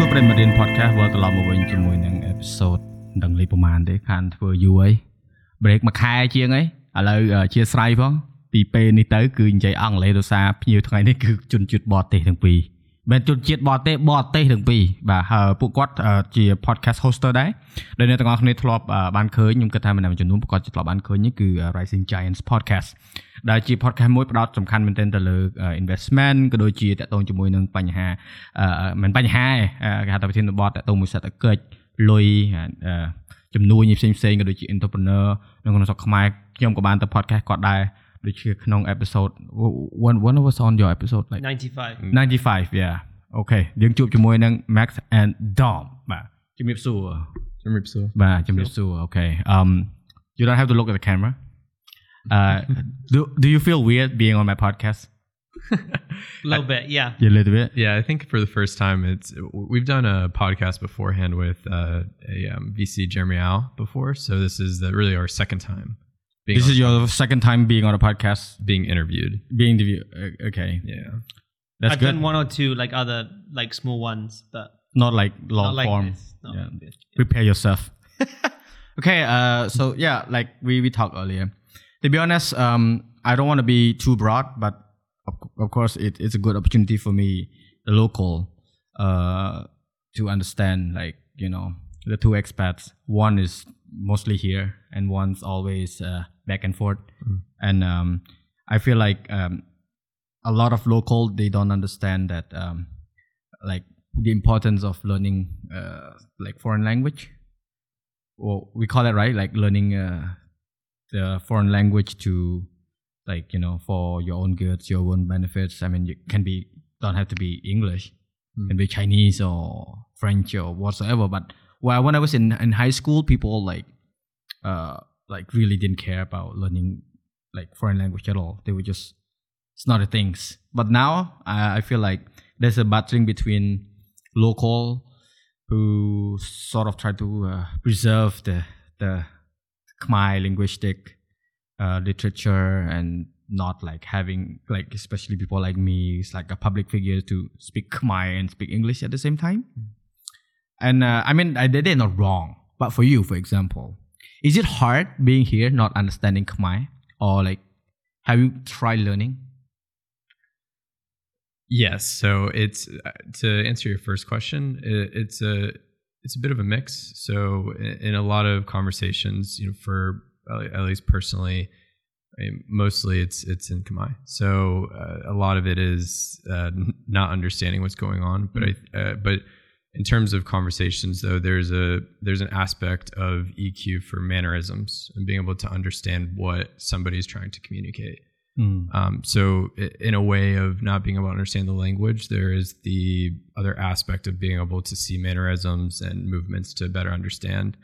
សួស្តីប្រិយមិត្តរៀន podcast វិលត្រឡប់មកវិញជាមួយនឹង episode មិនដឹងលេខប្រហែលទេខានធ្វើយូរហើយ break មួយខែជាងហើយឥឡូវអឺជាស្រ័យផងពីពេលនេះទៅគឺនិយាយអង់គ្លេសដោយសារភ្ញៀវថ្ងៃនេះគឺជនជាតិបរទេសទាំងពីរ មិនជនជាតិបរទេសបរទេសទាំងពីរបាទហើយពួកគាត់អឺជា podcast hoster ដែរដែលអ្នកទាំងអស់គ្នាធ្លាប់អឺបានឃើញខ្ញុំគិតថាម្នាក់មួយចំនួនពួកគាត់ធ្លាប់បានឃើញនេះគឺ Rising Giants podcast ដែលជា podcast មួយផ្ដោតសំខាន់មែនទែនទៅលើ investment ក៏ដូចជាតកតងជាមួយនឹងបញ្ហាអឺមិនបញ្ហាទេអឺគេហៅថាប្រធានបទតកតងមួយសេដ្ឋកិច្ចលុយអឺជំនួយផ្សេងផ្សេងៗក៏ដូចជា entrepreneur នៅក្នុងស្រុកខ្មែរខ្ញុំក៏បានទៅ podcast គាត់ដែរ ដូចជាក្នុង episode one one was on your episode like 95 95 yeah អូខេយើងជួបជាមួយនឹង Max and Dom បាទជំរាបសួរ Jimripso. បាទជំរាបសួរអូខេ um you don't have to look at the camera uh do do you feel weird being on my podcast a little bit yeah yeah, a little bit Yeah, I think for the first time, it's we've done a podcast beforehand with uh, a um, VC Jeremy Al before, so this is the, really our second time being this is your second time being on a podcast being interviewed. being interviewed Uh, okay Yeah, that's I've good done one or two like other like small ones but not like long not like form this not Yeah. like this. prepare yourself. okay, uh, so yeah, like we we talked earlier. To be honest, um, I don't want to be too broad, but of, of course, it, it's a good opportunity for me, the local, uh, to understand like you know the two expats. One is mostly here, and one's always uh, back and forth. And um, I feel like um, a lot of local they don't understand that um, like the importance of learning uh, like foreign language. Well we call it right? Like learning uh, the foreign language to like you know for your own goods your own benefits. I mean you can be don't have to be english. Can be chinese or french or whatsoever. But well, when i was in, in high school people like uh like really didn't care about learning like foreign language at all they were just it's not a things. But now I, I feel like there's a battling between local who sort of try to uh, preserve the the Khmer linguistic uh, literature and not like having like especially people like me it's like a public figure to speak Khmer and speak English at the same time. And uh, I mean I, they're not wrong, but for you, for example, is it hard being here not understanding Khmer or like have you tried learning? yes. So it's uh, to answer your first question. It, it's a it's a bit of a mix. So in, in a lot of conversations, you know, for uh, at least personally, I mean, mostly it's it's in Khmer. So uh, a lot of it is uh, n- not understanding what's going on. But I uh, but in terms of conversations, though, there's a there's an aspect of EQ for mannerisms and being able to understand what somebody's trying to communicate. Um, so, in a way of not being able to understand the language, there is the other aspect of being able to see mannerisms and movements to better understand.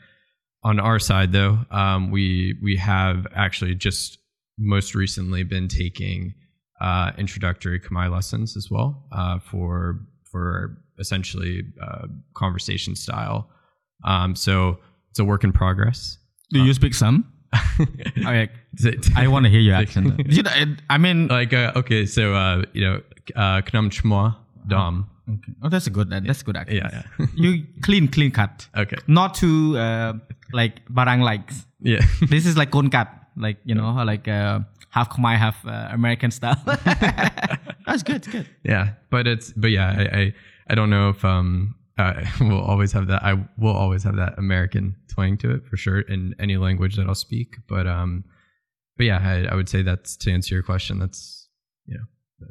On our side, though, um, we we have actually just most recently been taking uh, introductory Khmer lessons as well uh, for for essentially uh, conversation style. Um, so it's a work in progress. Do you speak some? Is I want to hear your accent. You know, I mean, like uh, okay, so uh, you know, uh, Knam Chmwa Dom. okay. oh, that's a good. That's a good accent. Yeah, yeah. you clean, clean cut. Okay. Not too uh, like barang likes. Yeah. This is like kon cut, like you know, like uh, half Khmer, half uh, American style. that's good. it's Good. yeah. But it's but yeah, I I, I don't know if um uh, we'll always have that. I will always have that American twang to it for sure in any language that I'll speak. But um, but yeah, I, I would say that's to answer your question. That's yeah,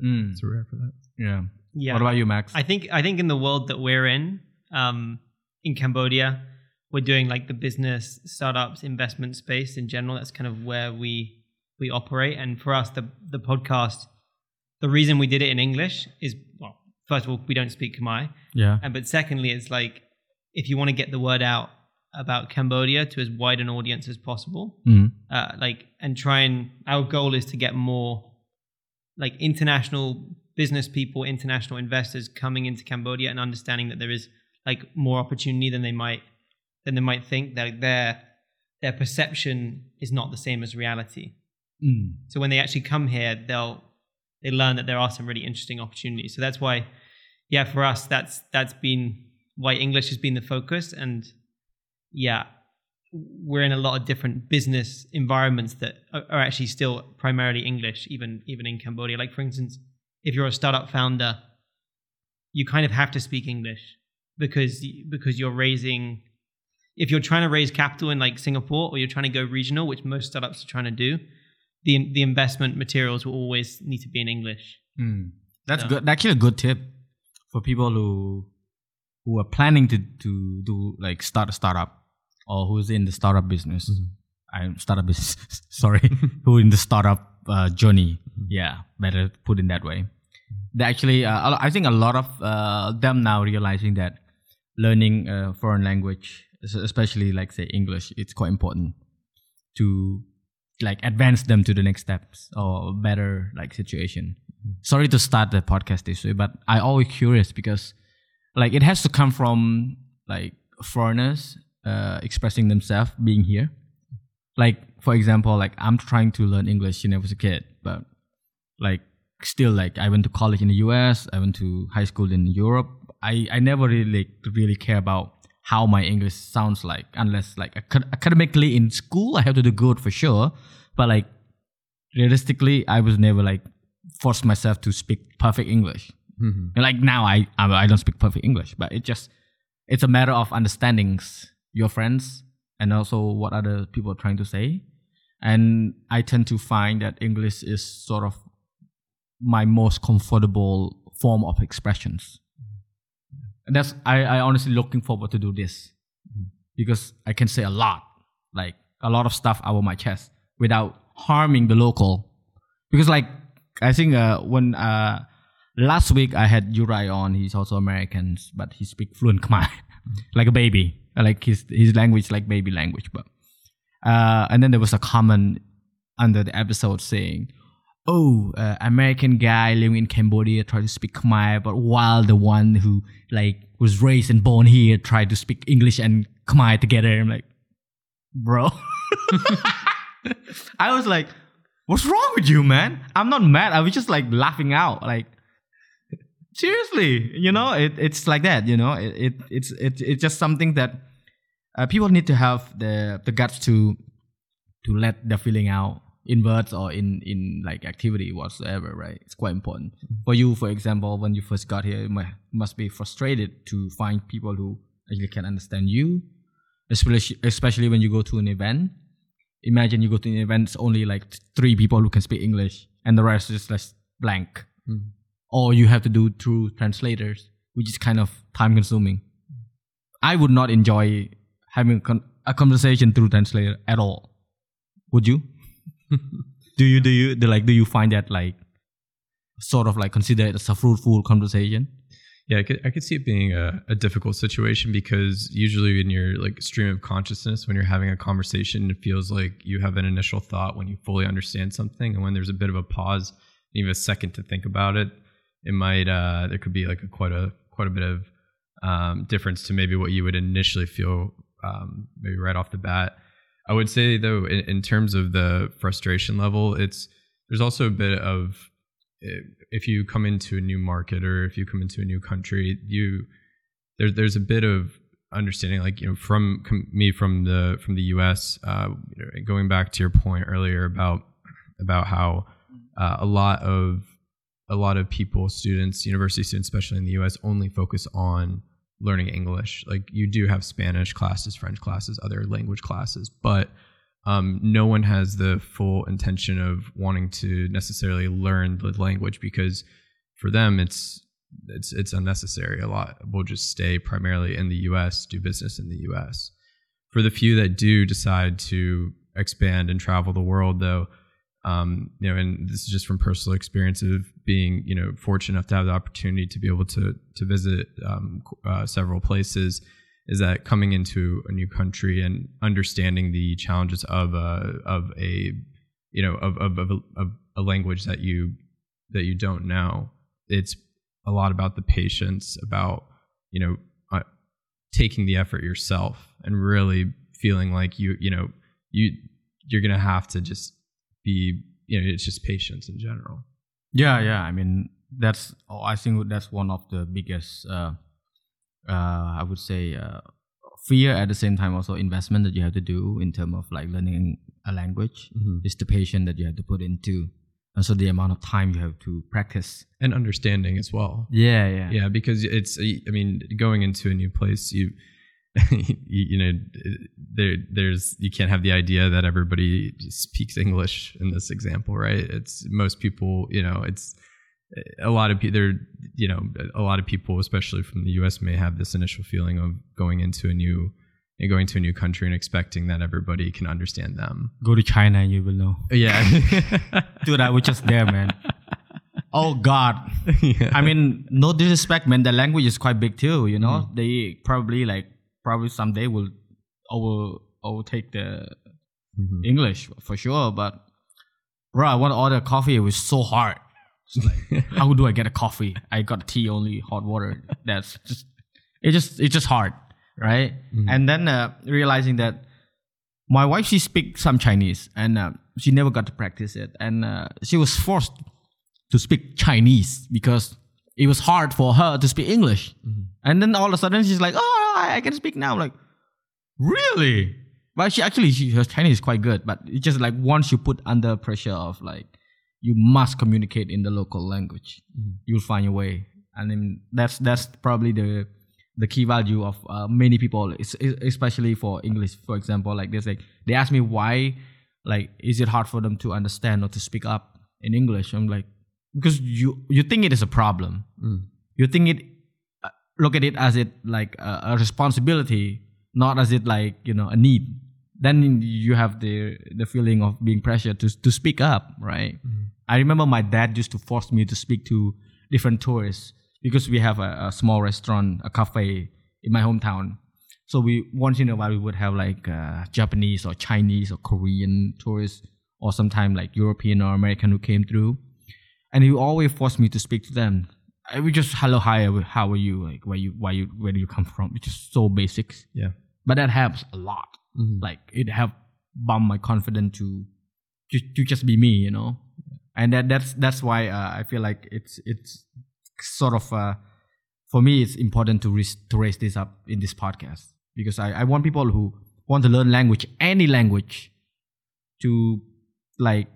Mm, that's where we're at for that. yeah. yeah What about you, Max? I think I think in the world that we're in, um, in Cambodia, we're doing like the business startups investment space in general. That's kind of where we we operate. And for us, the the podcast, the reason we did it in English is well, first of all, we don't speak Khmer, yeah. and but secondly, it's like if you want to get the word out about Cambodia to as wide an audience as possible, Mm. uh, like and try and our goal is to get more like international business people international investors coming into cambodia and understanding that there is like more opportunity than they might than they might think that their their perception is not the same as reality Mm. so when they actually come here they'll they learn that there are some really interesting opportunities so that's why yeah for us that's that's been why English has been the focus. And yeah, we're in a lot of different business environments that are, actually still primarily English, even even in Cambodia. Like for instance, if you're a startup founder, you kind of have to speak English because because you're raising. If you're trying to raise capital in like Singapore or you're trying to go regional, which most startups are trying to do, the the investment materials will always need to be in English. Mm. That's So- good. Actually, a good tip for people who who are planning to to do like start a startup or who's in the startup business. I'm startup business. sorry, who in the startup uh, journey. Yeah, better put in that way. They actually, uh, I think a lot of uh, them now realizing that learning a foreign language, especially like say English, it's quite important to like advance them to the next steps or better like situation. Sorry to start the podcast this way, but I always curious because like it has to come from like foreigners uh, expressing themselves being here. Like for example, like I'm trying to learn English since I was a kid, but like still like I went to college in the US, I went to high school in Europe. I, I never really like, really care about how my English sounds like unless like acad- academically in school I have to do good for sure. But like realistically I was never like forced myself to speak perfect English. Mhm. And like now I, I I don't speak perfect English, but it just it's a matter of understanding your friends and also what other people are trying to say. And I tend to find that English is sort of my most comfortable form of expressions. That's I, I honestly looking forward to do this because I can say a lot, like a lot of stuff out of my chest without harming the local. Because like I think uh, when uh, last week I had Uri on, he's also American, but he speaks fluent Khmer like a baby, like his his language like baby language. But uh, and then there was a comment under the episode saying, "Oh, uh, American guy living in Cambodia tried to speak Khmer, but while the one who like was raised and born here tried to speak English and Khmer together." I'm like, bro. I was like, "What's wrong with you, man?" I'm not mad. I was just like laughing out, like seriously you know it, it's like that you know it, it it's it, it's just something that uh, people need to have the the guts to to let the feeling out in words or in in like activity whatsoever right it's quite important for you for example when you first got here you mu- must be frustrated to find people who actually can understand you especially especially when you go to an event imagine you go to an event it's only like three people who can speak english and the rest is just blank mm-hmm. or you have to do through translators, which is kind of time consuming. I would not enjoy having a, con- a conversation through translator at all. Would you? do you do you do like do you find that like sort of like consider it as a fruitful conversation? Yeah, I could, I could see it being a, a difficult situation because usually in your like stream of consciousness, when you're having a conversation, it feels like you have an initial thought when you fully understand something, and when there's a bit of a pause, have a second to think about it, it might uh, there could be like a, quite a quite a bit of um, difference to maybe what you would initially feel um, maybe right off the bat. I would say though, in, in terms of the frustration level, it's there's also a bit of if you come into a new market or if you come into a new country, you there, there's a bit of understanding like you know from com- me from the from the US uh, going back to your point earlier about about how uh, a lot of a lot of people students university students especially in the US only focus on learning English like you do have Spanish classes French classes other language classes but um, no one has the full intention of wanting to necessarily learn the language because for them it's it's it's unnecessary. A lot will just stay primarily in the U.S., do business in the U.S. For the few that do decide to expand and travel the world, though, um, you know, and this is just from personal experience of being, you know, fortunate enough to have the opportunity to be able to to visit um, uh, several places. Is that coming into a new country and understanding the challenges of a of a you know of of, of, a, of a language that you that you don't know? It's a lot about the patience, about you know uh, taking the effort yourself and really feeling like you you know you you're gonna have to just be you know it's just patience in general. Yeah, yeah. I mean, that's I think that's one of the biggest uh, uh, I would say uh, fear at the same time also investment that you have to do in terms of like learning a language. Mhm. It's the patience that you have to put into, and so the amount of time you have to practice. and understanding as well. Yeah, yeah, Yeah, because it's I mean going into a new place you you, you know there there's you can't have the idea that everybody speaks English in this example, right? It's most people, you know, it's a lot of people there you know a lot of people especially from the US may have this initial feeling of going into a new and going to a new country and expecting that everybody can understand them. Go to China, and you will know. Yeah. Dude, I was just there, man. Oh God. yeah. I mean, no disrespect, man. The language is quite big too. You know, Mm. they probably like probably someday will over overtake the Mhm. English for sure. But bro, I want to order coffee. It was so hard. Like, how do I get a coffee? I got tea only, hot water. That's just it. Just it's just hard, right? Mhm. And then uh, realizing that my wife she speaks some Chinese and uh, she never got to practice it, and uh, she was forced to speak Chinese because it was hard for her to speak English. Mhm. And then all of a sudden she's like, "Oh, I I can speak now." I'm like, really? But she actually she, her Chinese is quite good, but it's just like once you put under pressure of like you must communicate in the local language, Mhm. you'll find your way. And then that's that's probably the the key value of uh, many people, es- especially for English, for example. Like this, like they ask me why, like, is it hard for them to understand or to speak up in English? I'm like, because you you think it is a problem, Mm. you think it look at it as it like a, a responsibility not as it like you know a need. Then you have the the feeling of being pressured to to speak up right? I remember my dad used to force me to speak to different tourists because we have a, a small restaurant a cafe in my hometown. So we once in a while we would have like uh, japanese or chinese or korean tourists or sometimes like european or american who came through. And he always forced me to speak to them. I would just hello hi how are you like where you why you where do you come from? It's just so basics, Yeah. but that helps a lot. Mhm. Like it helped bump my confidence to to, to just be me, you know. And that that's that's why uh, I feel like it's it's sort of uh, for me it's important to ris- to raise this up in this podcast because I, I want people who want to learn language any language to like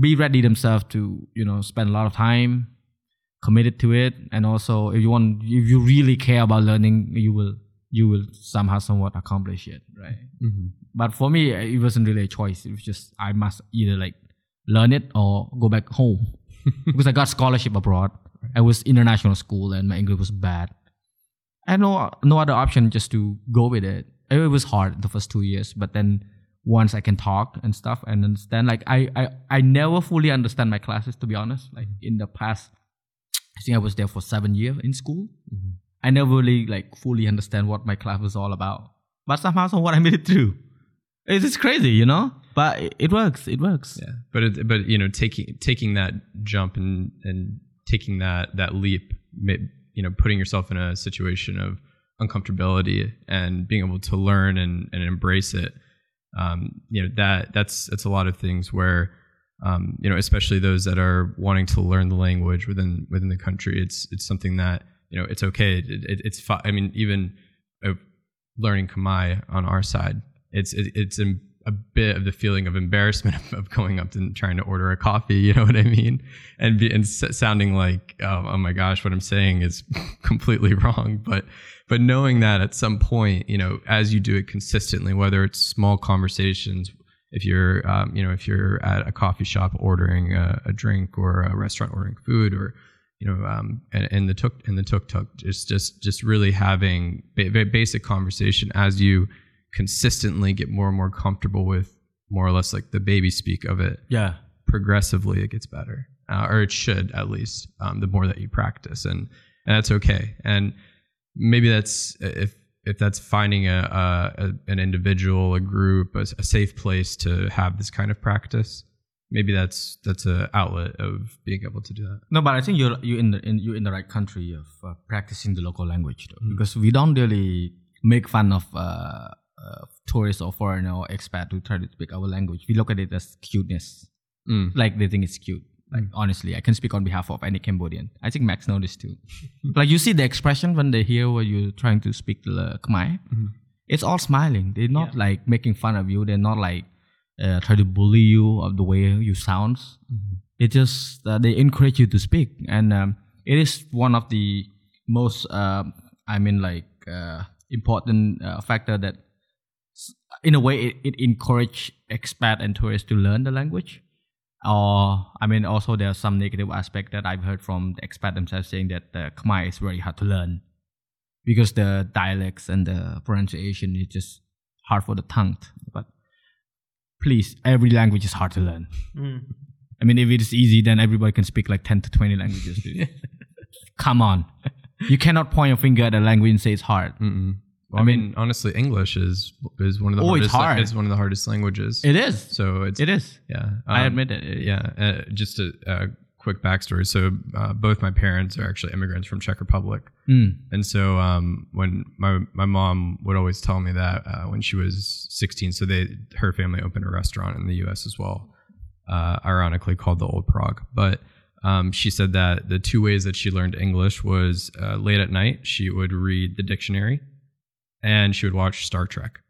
be ready themselves to you know spend a lot of time committed to it and also if you want if you really care about learning you will you will somehow somewhat accomplish it right? Mhm. but for me it wasn't really a choice. It was just i must either like learn it or go back home. Because i got scholarship abroad. I was international school and my english was bad. I had no no other option just to go with it. It was hard the first two years but then once i can talk and stuff and understand like i i, I never fully understand my classes to be honest. Like in the past i think i was there for seven years in school Mhm. I never really like fully understand what my class was all about. But somehow, someone I made it through. It's just crazy, you know. But it, it works. It works. Yeah, but it, but you know, taking taking that jump and and taking that that leap, you know, putting yourself in a situation of uncomfortability and being able to learn and and embrace it. Um, you know that that's that's a lot of things where. Um, you know, especially those that are wanting to learn the language within within the country, it's it's something that you know it's okay. It, it, it's fi- I mean, even uh, learning Khmer on our side, it's it, it's a, a bit of the feeling of embarrassment of, of going up and trying to order a coffee. You know what I mean? And be, and s- sounding like oh, oh my gosh, what I'm saying is completely wrong. But but knowing that at some point, you know, as you do it consistently, whether it's small conversations. If you're, um, you know, if you're at a coffee shop ordering a, a drink or a restaurant ordering food, or you know, um, and, and the tuk and the tuk tuk, just just just really having ba- basic conversation as you consistently get more and more comfortable with more or less like the baby speak of it. Yeah. Progressively, it gets better, uh, or it should at least. Um, the more that you practice, and and that's okay. And maybe that's if if that's finding a, a, a an individual, a group, a, a safe place to have this kind of practice. Maybe that's that's a outlet of being able to do that. No, but I think you're you in the in, you're in the right country of uh, practicing the local language though, Mm. because we don't really make fun of uh, uh, tourists or foreigner or expat who try to speak our language. We look at it as cuteness, Mm. like they think it's cute. Like honestly, I can speak on behalf of any Cambodian. I think Max knows this too. like you see the expression when they hear what you're trying to speak the Khmer. It's all smiling. They're not Yeah. like making fun of you. They're not like uh, try to bully you of the way you sounds. It just uh, they encourage you to speak, and um, it is one of the most uh, I mean like uh, important uh, factor that in a way it, it encourage expat and tourists to learn the language or i mean also there are some negative aspect that i've heard from the expat themselves saying that the khmer is very hard to learn. Because the dialects and the pronunciation is just hard for the tongue. But please every language is hard to learn. Mm. i mean if it is easy then everybody can speak like 10 to 20 languages. Come on. You cannot point your finger at a language and say it's hard. Mm-mm. Well, I mean, honestly, English is is one of the Oh, it's hardest. hard. It's one of the hardest languages. it is so it's it is yeah. i um, admit it It- yeah uh, just a, a quick backstory so uh, both my parents are actually immigrants from czech republic Mm. and so um, when my, my mom would always tell me that uh, when she was 16 so they her family opened a restaurant in the us as well uh, ironically called the old prague but um, she said that the two ways that she learned english was uh, late at night she would read the dictionary and she would watch star trek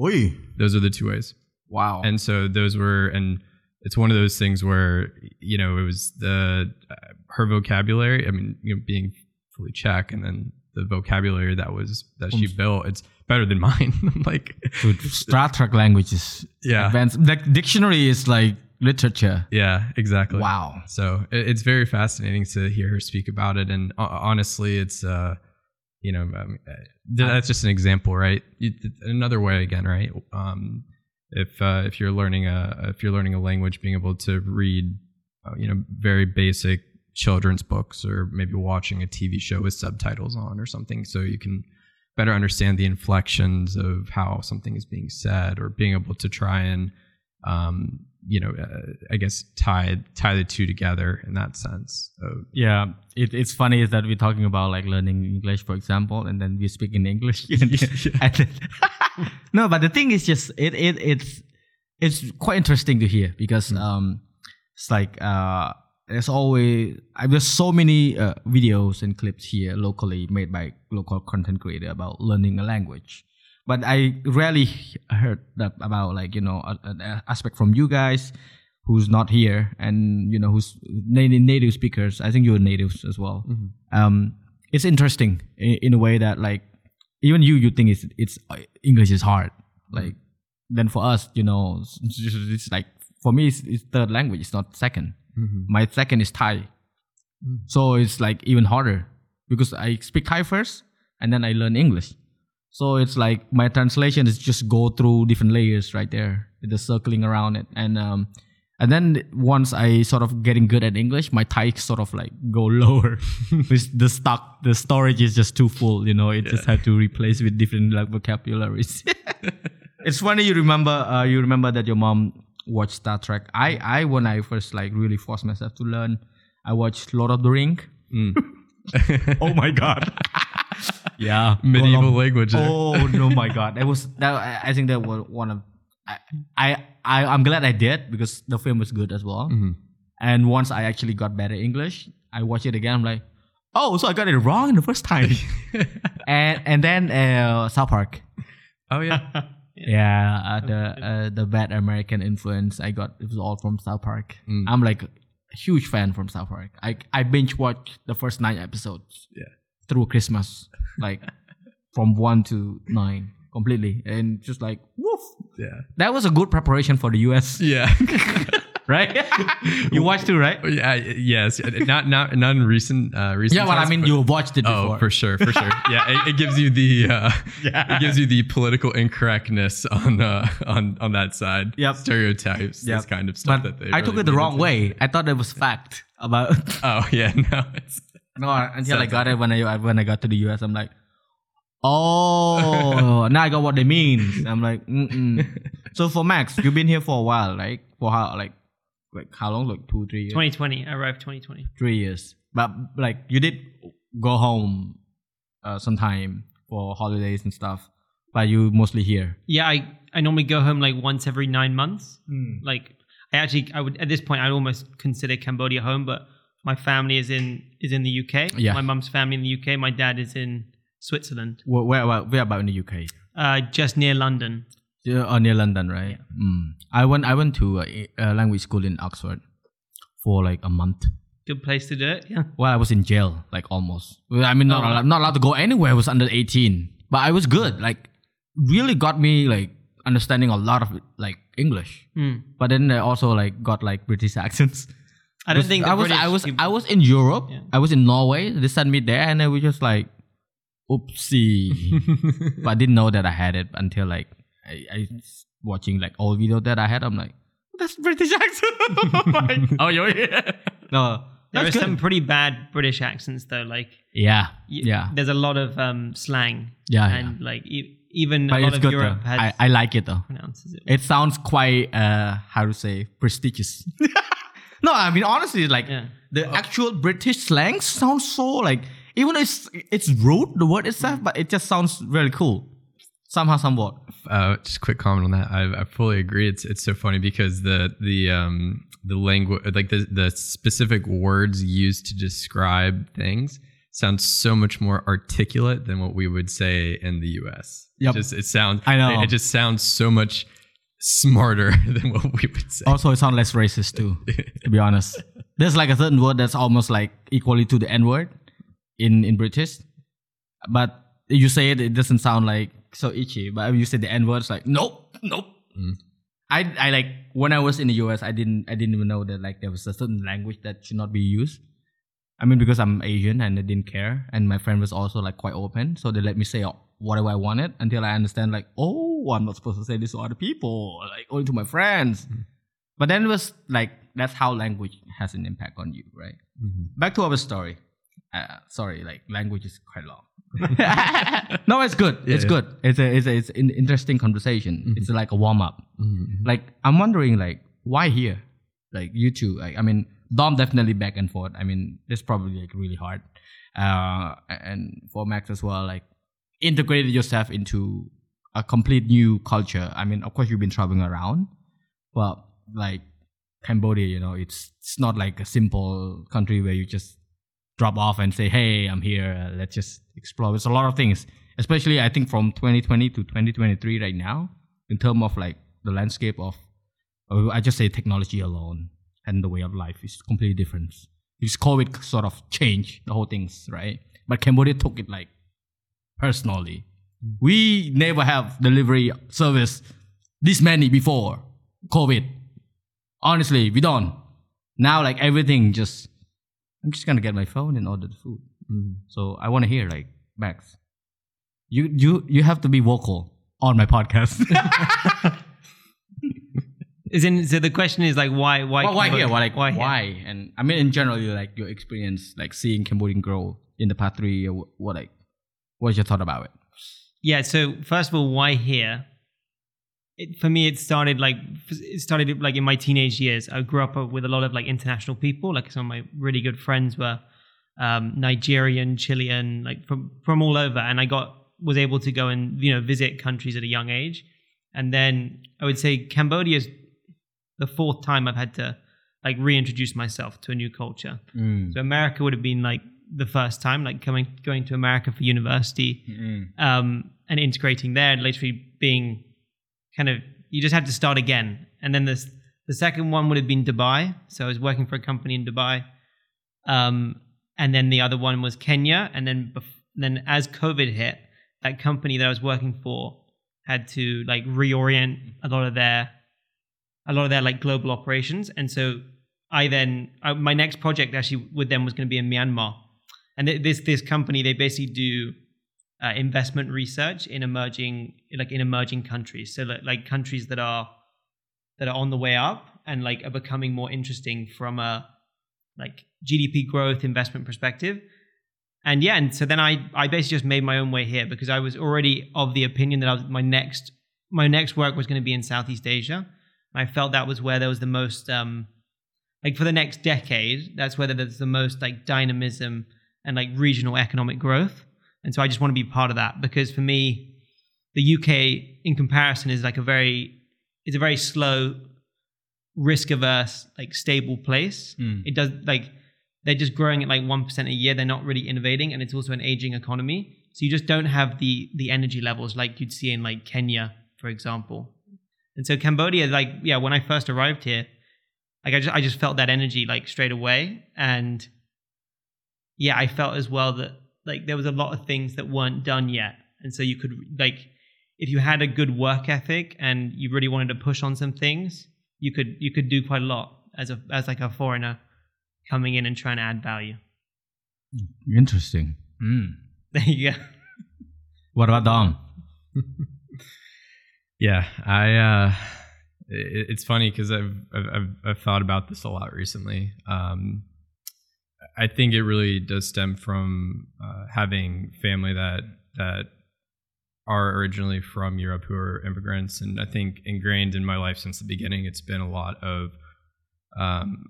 Oi. those are the two ways wow and so those were and it's one of those things where you know it was the uh, her vocabulary i mean you know being fully czech and then the vocabulary that was that she built it's better than mine like Dude, Star Trek language is Yeah. advanced. The dictionary is like literature. yeah exactly Wow. so it, it's very fascinating to hear her speak about it and uh, honestly it's uh you know um, uh, that's just an example right? Another way again right? Um if uh, if you're learning a if you're learning a language being able to read uh, you know very basic children's books or maybe watching a TV show with subtitles on or something so you can better understand the inflections of how something is being said or being able to try and um, you know uh, I guess tie tie the two together in that sense of, Yeah, it, it's funny is that we're talking about like learning English, for example, and then we speak in English. Then- no, but the thing is just it it it's it's quite interesting to hear because um it's like uh there's always uh, there's so many uh, videos and clips here locally made by local content creator about learning a language but i rarely heard that about like you know an aspect from you guys who's not here and you know who's native, native speakers. I think you're natives as well. Um it's interesting in, in a way that like even you you think it's it's uh, english is hard. Like then for us you know it's, it's like for me it's, it's third language it's not 2nd my second is thai. So it's like even harder because i speak thai first and then i learn english so it's like my translation is just go through different layers right there with the circling around it. And um and then once i sort of getting good at english my thai sort of like go lower. The stock the storage is just too full you know? It just had to replace with different like vocabularies. It's funny you remember uh, you remember that your mom watched star trek. I i when i first like really forced myself to learn i watched lord of the ring. Oh my god yeah medieval Gollum. language. Oh no, my god! That was that. I- I think that was one of. I, I I I'm glad I did because the film was good as well. Mm-hmm. And once I actually got better English, I watched it again. I'm like, oh, so I got it wrong the first time. and and then uh, South Park. oh yeah Yeah, uh, the uh, the bad American influence I got it was all from South Park. Mm. I'm like a huge fan from South Park. I I binge watched the first nine episodes. Yeah. Through Christmas, like from one to nine completely, and just like woof. yeah That was a good preparation for the US, yeah right? you watched too, right? yeah yes not not not in recent uh recent Yeah, but I mean, you watched it before. Oh, for sure, for sure. Yeah, it, it gives you the uh, Yeah. it gives you the political incorrectness on uh, on on that side. Yep. stereotypes, Yep. this kind of stuff But that they. I took it the wrong way. I thought it was fact about. Oh yeah, no, it's No, until I got it when I when I got to the US, I'm like, oh, now I got what they mean. I'm like, mm-mm. so for Max, you've been here for a while, right? For how like like how long? Like two, three years, 2020. I arrived 2020. three years. But like you did go home uh, sometime for holidays and stuff, but you mostly here. Yeah, I, I normally go home like once every nine months. Like I actually I would at this point I'd almost consider Cambodia home, but my family is in is in the UK. Yeah. My mum's family in the UK. My dad is in Switzerland, Where, where about where about in the UK? uh, just near London. Yeah, uh, near London, right? Mm. I went I went to a, a language school in Oxford for like a month. Good place to do it. Yeah. Well, I was in jail, like almost. I mean, not Oh. allowed, not allowed to go anywhere. I was under eighteen, but I was good. Like, really got me like understanding a lot of like English. Hmm. But then I also like got like British accents. I don't Was- think the I was British I was people- I was in Europe. Yeah. I was in Norway. They sent me there, and I was just like, oopsie. but I didn't know that I had it until like I, I was watching like old video that I had. I'm like, that's British accent. I'm oh, you're here. No, There are good. some pretty bad British accents though. Like Yeah, y- yeah, there's a lot of um, slang. Yeah, and like e- even but a lot it's of good Europe though. has I, I like it though. pronounces it. It sounds quite uh how to say prestigious. No, I mean honestly, like Yeah. the actual British slang sounds so like even though it's it's rude the word itself, but it just sounds really cool. Somehow, somewhat. Uh, just a quick comment on that. I, I fully agree. It's it's so funny because the the um the language like the the specific words used to describe things sound so much more articulate than what we would say in the U.S. Yep. Just it sounds. I know. It, it just sounds so much smarter than what we would say. Also, it sounds less racist too. to be honest, there's like a certain word that's almost like equally to the N word in in British, but you say it, it doesn't sound like so itchy. But when you say the N word, it's like nope, nope. Mm. I I like when I was in the US, I didn't I didn't even know that like there was a certain language that should not be used. I mean, because I'm Asian and I didn't care, and my friend was also like quite open, so they let me say whatever I wanted until I understand like, oh, I'm not supposed to say this to other people, like only to my friends. But then it was like that's how language has an impact on you, right? Back to our story. Uh, sorry, like language is quite long. no, it's good. it's yeah. good. It's a it's a, it's an interesting conversation. It's like a warm up. Mhm. Like I'm wondering, like why here? Like you two. Like I mean, Dom definitely back and forth. I mean, this probably like really hard. Uh, and for Max as well, like integrated yourself into a complete new culture. I mean, of course you've been traveling around, but like Cambodia, you know, it's it's not like a simple country where you just drop off and say, "Hey, I'm here. Uh, let's just explore." It's a lot of things, especially I think from 2020 to 2023 right now, in terms of like the landscape of, I just say technology alone and the way of life is completely different. Because COVID sort of changed the whole things, right? But Cambodia took it like personally. We never have delivery service this many before COVID. Honestly, we don't. Now, like everything, just I'm just gonna get my phone and order the food. Mm-hmm. So I want to hear like Max, you you you have to be vocal on my podcast. Is in so the question is like why why why, why here? Why like why why? And I mean, in general, like your experience, like seeing Cambodian grow in the past three years. What like, what's your thought about it? Yeah. So first of all, why here? It, for me, it started like it started like in my teenage years. I grew up with a lot of like international people. Like some of my really good friends were um, Nigerian, Chilean, like from from all over, and I got was able to go and you know visit countries at a young age. And then I would say Cambodia is the fourth time I've had to like reintroduce myself to a new culture. So America would have been like the first time, like coming going to America for university um, and integrating there, and literally being kind of you just had to start again. And then this the second one would have been Dubai. So I was working for a company in Dubai, um, and then the other one was Kenya. And then bef- then as COVID hit, that company that I was working for had to like reorient a lot of their a lot of their like global operations. And so I then uh, my next project actually with them was going to be in Myanmar, and th- this this company they basically do uh, investment research in emerging like in emerging countries. So like, like countries that are that are on the way up and like are becoming more interesting from a like GDP growth investment perspective. And yeah, and so then I I basically just made my own way here because I was already of the opinion that I was my next my next work was going to be in Southeast Asia. I felt that was where there was the most um like for the next decade, that's where there's the most like dynamism and like regional economic growth. And so I just want to be part of that because for me, the UK in comparison is like a very it's a very slow risk averse, like stable place. Mm. It does like they're just growing at like one percent a year. They're not really innovating, and it's also an aging economy. So you just don't have the the energy levels like you'd see in like Kenya, for example. And so Cambodia, like yeah, when I first arrived here, like I just I just felt that energy like straight away, and yeah, I felt as well that like there was a lot of things that weren't done yet, and so you could like if you had a good work ethic and you really wanted to push on some things, you could you could do quite a lot as a as like a foreigner coming in and trying to add value. Interesting. Mm. There you go. What about Dom? Yeah, I. Uh, it, it's funny because I've, I've I've I've thought about this a lot recently. Um, I think it really does stem from uh, having family that that are originally from Europe who are immigrants, and I think ingrained in my life since the beginning, it's been a lot of um,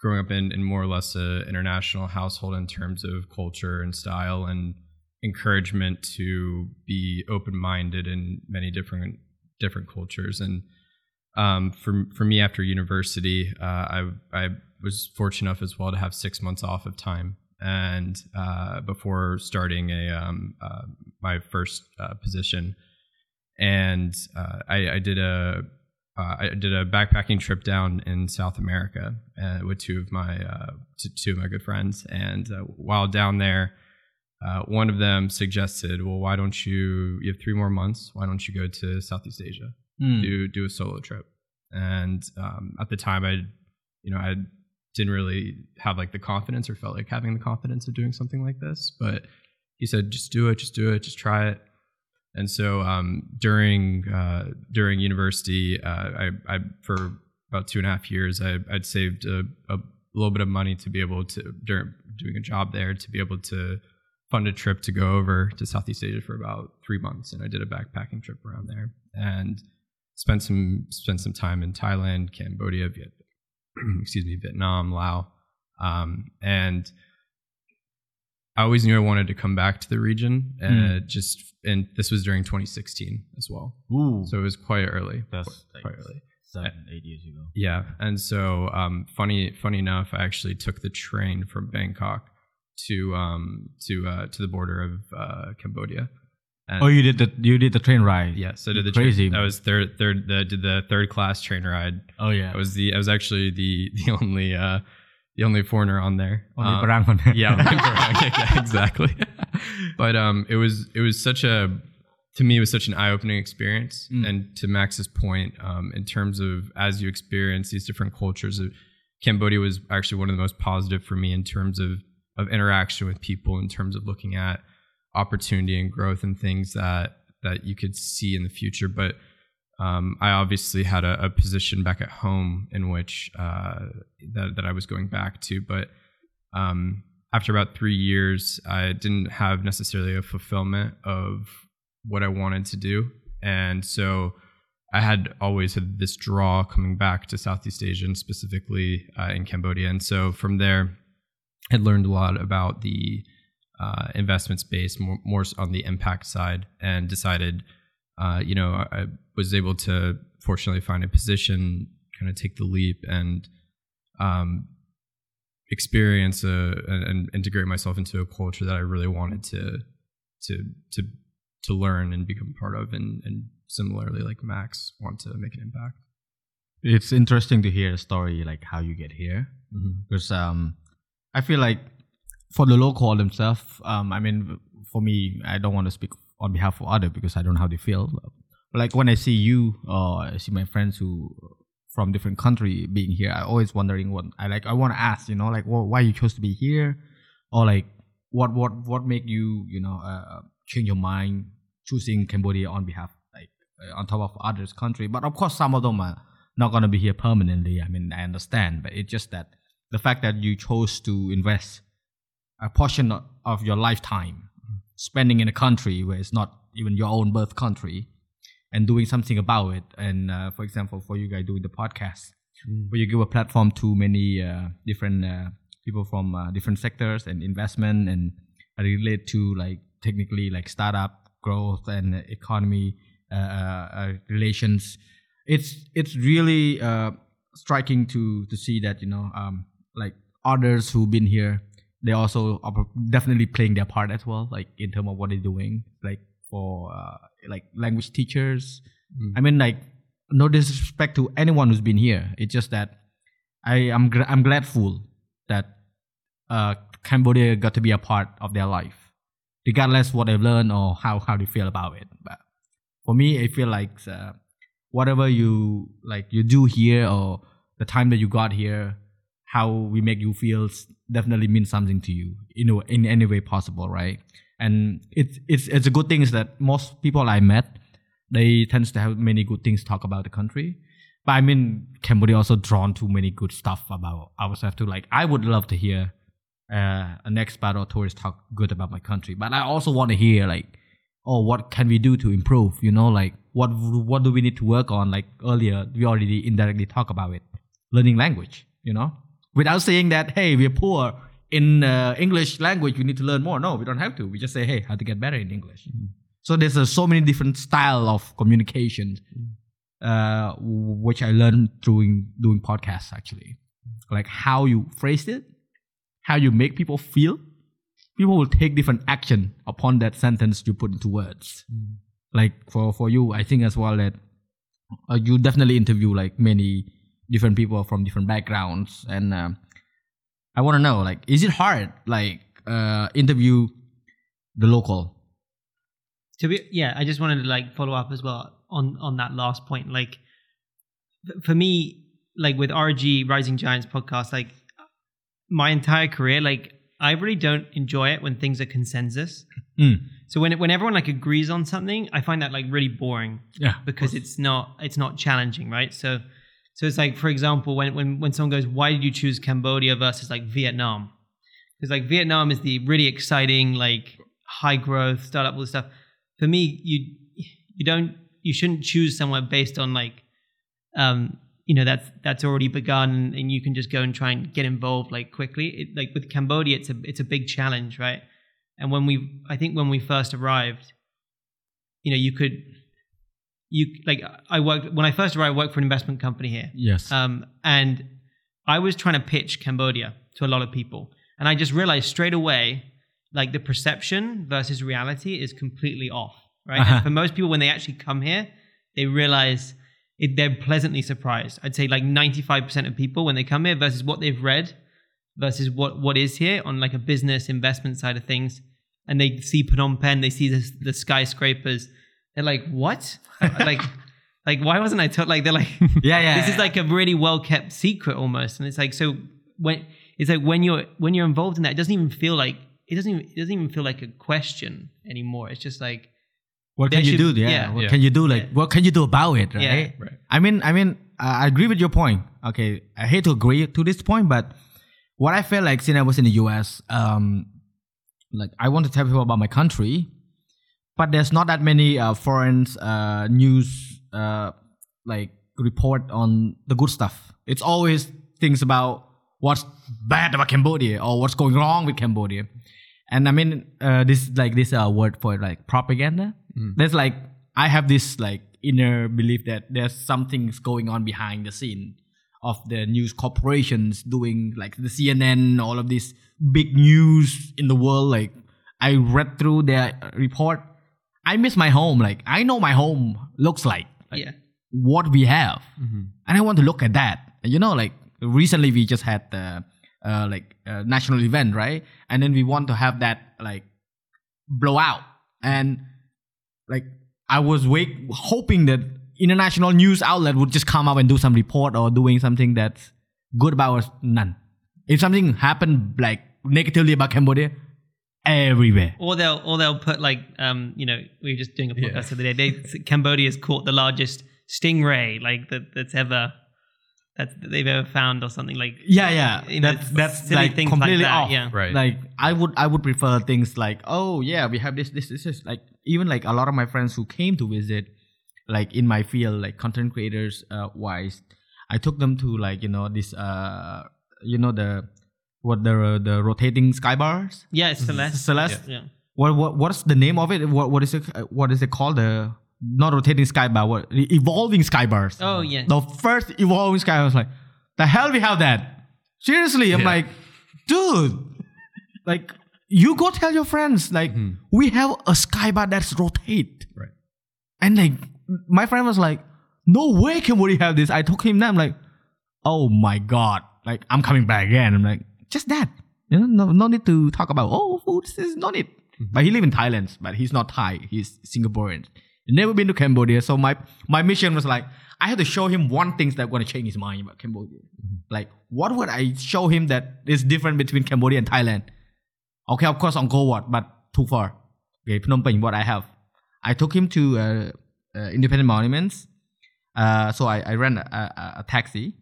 growing up in, in more or less an international household in terms of culture and style and encouragement to be open minded in many different different cultures. And um, for for me, after university, uh, I I was fortunate enough as well to have six months off of time, and uh, before starting a um, uh, my first uh, position, and uh, I, I did a uh, I did a backpacking trip down in South America uh, with two of my uh, t- two of my good friends, and uh, while down there, uh, one of them suggested, "Well, why don't you? You have three more months. Why don't you go to Southeast Asia? Mm. Do do a solo trip?" And um, at the time, I, you know, I didn't really have like the confidence or felt like having the confidence of doing something like this, but he said, "Just do it. Just do it. Just try it." And so um, during uh, during university, uh, I, I for about two and a half years, I, I'd saved a, a little bit of money to be able to during doing a job there to be able to fund a trip to go over to Southeast Asia for about three months, and I did a backpacking trip around there and spent some spent some time in Thailand, Cambodia, excuse me, Vietnam, Laos, um, and I always knew I wanted to come back to the region. Uh, Just and this was during 2016 as well, Ooh. so it was quite early. that's quite, quite early. seven, eight years ago. Yeah, and so um, funny, funny enough, I actually took the train from Bangkok to um, to uh, to the border of uh, Cambodia. And Oh, you did the you did the train ride. yeah, so did the Crazy. Train, I was third, third, the, did the third class train ride. Oh yeah. I was the, I was actually the the only uh, the only foreigner on there. Only Um, yeah, yeah, exactly. but um, it was it was such a to me it was such an eye opening experience. Mm. And to Max's point, um, in terms of as you experience these different cultures, uh, Cambodia was actually one of the most positive for me in terms of of interaction with people, in terms of looking at opportunity and growth and things that that you could see in the future. But um, I obviously had a, a position back at home in which uh, that that I was going back to, but um, after about three years, I didn't have necessarily a fulfillment of what I wanted to do, and so I had always had this draw coming back to Southeast Asia, and specifically uh, in Cambodia, and so from there, had learned a lot about the uh, investment space, more, more on the impact side, and decided, uh, you know, I, I was able to fortunately find a position, kind of take the leap, and um, experience a, and, integrate myself into a culture that I really wanted to to to to learn and become part of, and and similarly, like Max, want to make an impact. it's interesting to hear the story like how you get here because um I feel like for the local themselves, um, I mean, for me, I don't want to speak on behalf of other because I don't know how they feel. But like when I see you or I see my friends who from different country being here, I always wondering what I like. I want to ask, you know, like well, why you chose to be here, or like what what what make you, you know, uh, change your mind choosing Cambodia on behalf, like uh, on top of others country. But of course, some of them are not gonna be here permanently. I mean, I understand, but it's just that the fact that you chose to invest a portion of- your lifetime spending in a country where it's not even your own birth country and doing something about it. And uh, for example for you guys doing the podcast where you give a platform to many uh, different uh, people from uh, different sectors and investment and relate to like technically like startup growth and economy uh, uh, uh, relations. It's it's really uh, striking to to see that you know um like others who've been here they also are definitely playing their part as well like in terms of what they're doing like for uh, like language teachers. I mean like no disrespect to anyone who's been here. It's just that i am gr- i'm gladful that uh cambodia got to be a part of their life regardless what they've learned or how how they feel about it. But for me i feel like uh, whatever you like you do here or the time that you got here how we make you feel definitely means something to you in a, in any way possible right? And it's it's it's a good thing is that most people i met they tends to have many good things to talk about the country. But i mean cambodia also drawn to many good stuff about ourselves too. Like i would love to hear uh, an expat or tourist talk good about my country. But i also want to hear like oh what can we do to improve? You know like what what do we need to work on? Like earlier we already indirectly talk about it. Learning language you know without saying that hey we're poor in uh, english language we need to learn more. No we don't have to. We just say hey how to get better in english. So there's uh, so many different style of communication uh, which i learned through doing podcasts actually. Like how you phrase it how you make people feel. People will take different action upon that sentence you put into words. Like for for you i think as well that uh, you definitely interview like many different people from different backgrounds and um, i want to know like is it hard like uh interview the local? To be yeah i just wanted to like follow up as well on on that last point like for me like with rg rising giants podcast like my entire career like i really don't enjoy it when things are consensus. Mm. so when it, when everyone like agrees on something i find that like really boring yeah because it's not it's not challenging right? So so it's like for example when when when someone goes why did you choose cambodia versus like vietnam? Because like vietnam is the really exciting like high growth startup all this stuff. For me you you don't you shouldn't choose somewhere based on like um you know that's that's already begun and you can just go and try and get involved like quickly. It, like with cambodia it's a it's a big challenge right? And when we i think when we first arrived you know you could you like i worked when i first arrived i worked for an investment company here yes um, and I was trying to pitch Cambodia to a lot of people, and I just realized straight away, like the perception versus reality is completely off, right? Uh-huh. And for most people, when they actually come here, they realize it, they're pleasantly surprised. I'd say like ninety-five percent of people when they come here versus what they've read versus what what is here on like a business investment side of things, and they see Phnom Penh, they see the, the skyscrapers, they're like, what? like. Like why wasn't I told? Like they're like, yeah yeah this is like a really well kept secret almost and it's like so when it's like when you're when you're involved in that it doesn't even feel like it doesn't even it doesn't even feel like a question anymore it's just like what can you do yeah, yeah. what Yeah. can you do like Yeah. what can you do about it right Yeah. Right. i mean i mean i agree with your point okay i hate to agree to this point but what i felt like since i was in the us um like i want to tell people about my country but there's not that many uh, foreign uh, news uh, like report on the good stuff. It's always things about what's bad about cambodia or what's going wrong with cambodia. And i mean uh, this like this uh, word for like propaganda. There's like i have this like inner belief that there's something's going on behind the scene of the news corporations doing like the cnn all of these big news in the world. Like i read through their report i miss my home like i know my home looks like, like yeah. what we have. And i want to look at that. You know like recently we just had the uh, like uh, national event right? And then we want to have that like blow out. And like i was wait hoping that international news outlet would just come up and do some report or doing something that's good about us. None. If something happened like negatively about cambodia everywhere or they'll or they'll put like um you know we were just doing a podcast Yeah. the other day they cambodia's caught the largest stingray like that that's ever that they've ever found or something like yeah yeah You know, that's that's silly like things like completely that, off yeah. Right. like i would i would prefer things like oh yeah we have this this this is like even like a lot of my friends who came to visit like in my field like content creators uh, wise i took them to like you know this uh you know the what the the rotating sky bars yeah it's celeste celeste yeah what what what's the name of it what what is it what is it called the not rotating sky bar what the evolving sky bars Oh, yeah. the first evolving sky I was like the hell we have that? Seriously, I'm Yeah. like, dude, like you go tell your friends like hmm. we have a skybar that's rotate. Right. And like my friend was like, no way can we have this. I told him that I'm like, oh my god, like I'm coming back again. I'm like, just that. You know, no, no need to talk about oh food. This is no need. But he live in Thailand, but he's not Thai. He's Singaporean. Never been to Cambodia. So my my mission was like, I had to show him one thing that's gonna change his mind about Cambodia. Like, what would I show him that is different between Cambodia and Thailand? Okay, of course Angkor Wat, but too far. Okay, Phnom Penh, what I have. I took him to uh, uh, independent monuments. Uh, so I, I ran a, a, a taxi.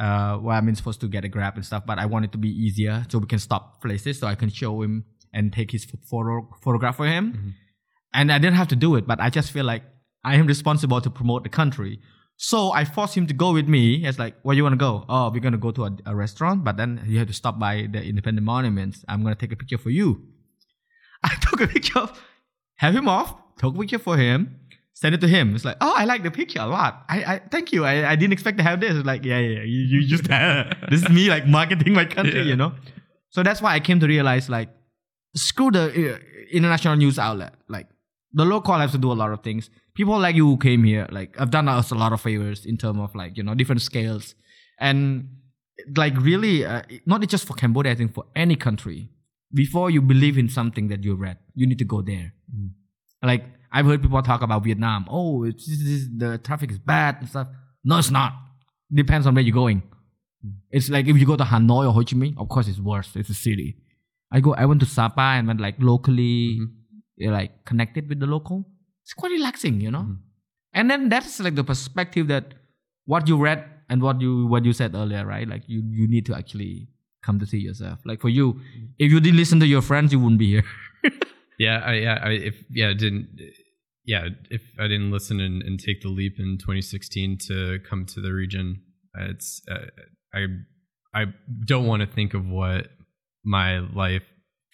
Uh, where I mean, supposed to get a grab and stuff, but I want it to be easier so we can stop places so I can show him and take his photo photograph for him. And I didn't have to do it, but I just feel like I am responsible to promote the country. So I forced him to go with me. It's like, where you want to go? Oh, we're gonna go to a, a restaurant, but then you have to stop by the independent monuments. I'm gonna take a picture for you. I took a picture of, have him off, took a picture for him, send it to him. It's like, oh, I like the picture a lot. I, I thank you. I, I didn't expect to have this. It's like, yeah, yeah, yeah, you, you just this is me like marketing my country, Yeah. you know. So that's why I came to realize like, screw the uh, international news outlet. Like the local has to do a lot of things. People like you who came here, like I've done us a lot of favors in terms of like you know different scales, and like really uh, not just for Cambodia. I think for any country, before you believe in something that you read, you need to go there. Like I've heard people talk about Vietnam. Oh, it's, is, the traffic is bad and stuff. No, it's not. Depends on where you're going. It's like if you go to Hanoi or Ho Chi Minh, of course it's worse. It's a city. I go. I went to Sapa and went like locally, uh, like connected with the local. It's quite relaxing, you know. Mm-hmm. And then that's like the perspective that what you read and what you what you said earlier, right? Like you you need to actually come to see yourself. Like for you, mm-hmm. if you didn't listen to your friends, you wouldn't be here. Yeah, I, yeah, I, if yeah, I didn't yeah, if I didn't listen and, and take the leap in 2016 to come to the region, it's uh, I I don't want to think of what my life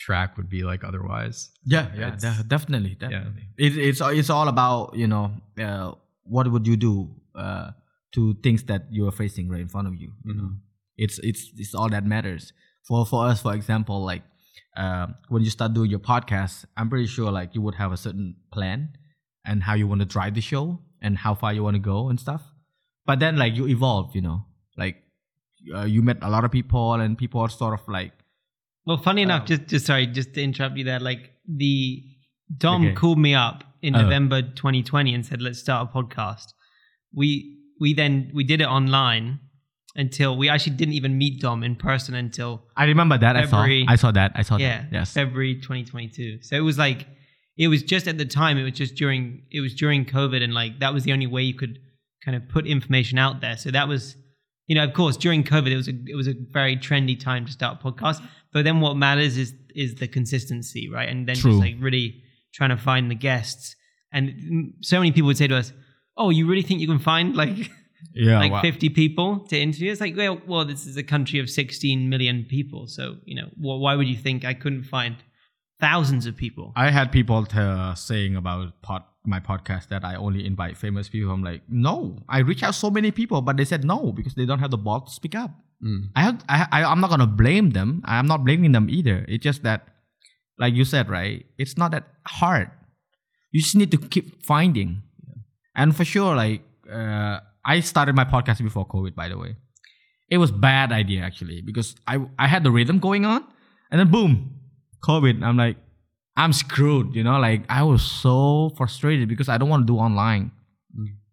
track would be like otherwise. Yeah, yeah, de- definitely, Yeah. definitely. It, it's it's all about you know uh, what would you do uh, to things that you are facing right in front of you. You know, it's it's it's all that matters. For for us, for example, like uh, when you start doing your podcast, I'm pretty sure like you would have a certain plan and how you want to drive the show and how far you want to go and stuff. But then like you evolve, you know, like uh, you met a lot of people and people are sort of like Well, funny enough, just just sorry, just to interrupt you there. Like the Dom Okay. called me up in Oh. November 2020 and said, "Let's start a podcast." We we then we did it online until we actually didn't even meet Dom in person until I remember that February- I saw I saw that I saw yeah that yes February 2022. So it was like it was just at the time. It was just during it was during COVID, and like that was the only way you could kind of put information out there. So that was you know, of course, during COVID, it was a it was a very trendy time to start a podcast. But then what matters is is the consistency, right? And then True. just like really trying to find the guests. And so many people would say to us, "Oh, you really think you can find like yeah like wow. 50 people to interview?" It's like, well, well, this is a country of 16 million people, so you know, wh- why would you think I couldn't find thousands of people? I had people t- saying about pod, my podcast that I only invite famous people. I'm like, no, I reach out so many people, but they said no because they don't have the balls to speak up. I have, I, I, I'm not gonna blame them. I'm not blaming them either. It's just that, like you said, right? It's not that hard. You just need to keep finding, and for sure, like uh, I started my podcast before COVID. By the way, it was bad idea actually because I I had the rhythm going on, and then boom, COVID. I'm like, I'm screwed. You know, like I was so frustrated because I don't want to do online.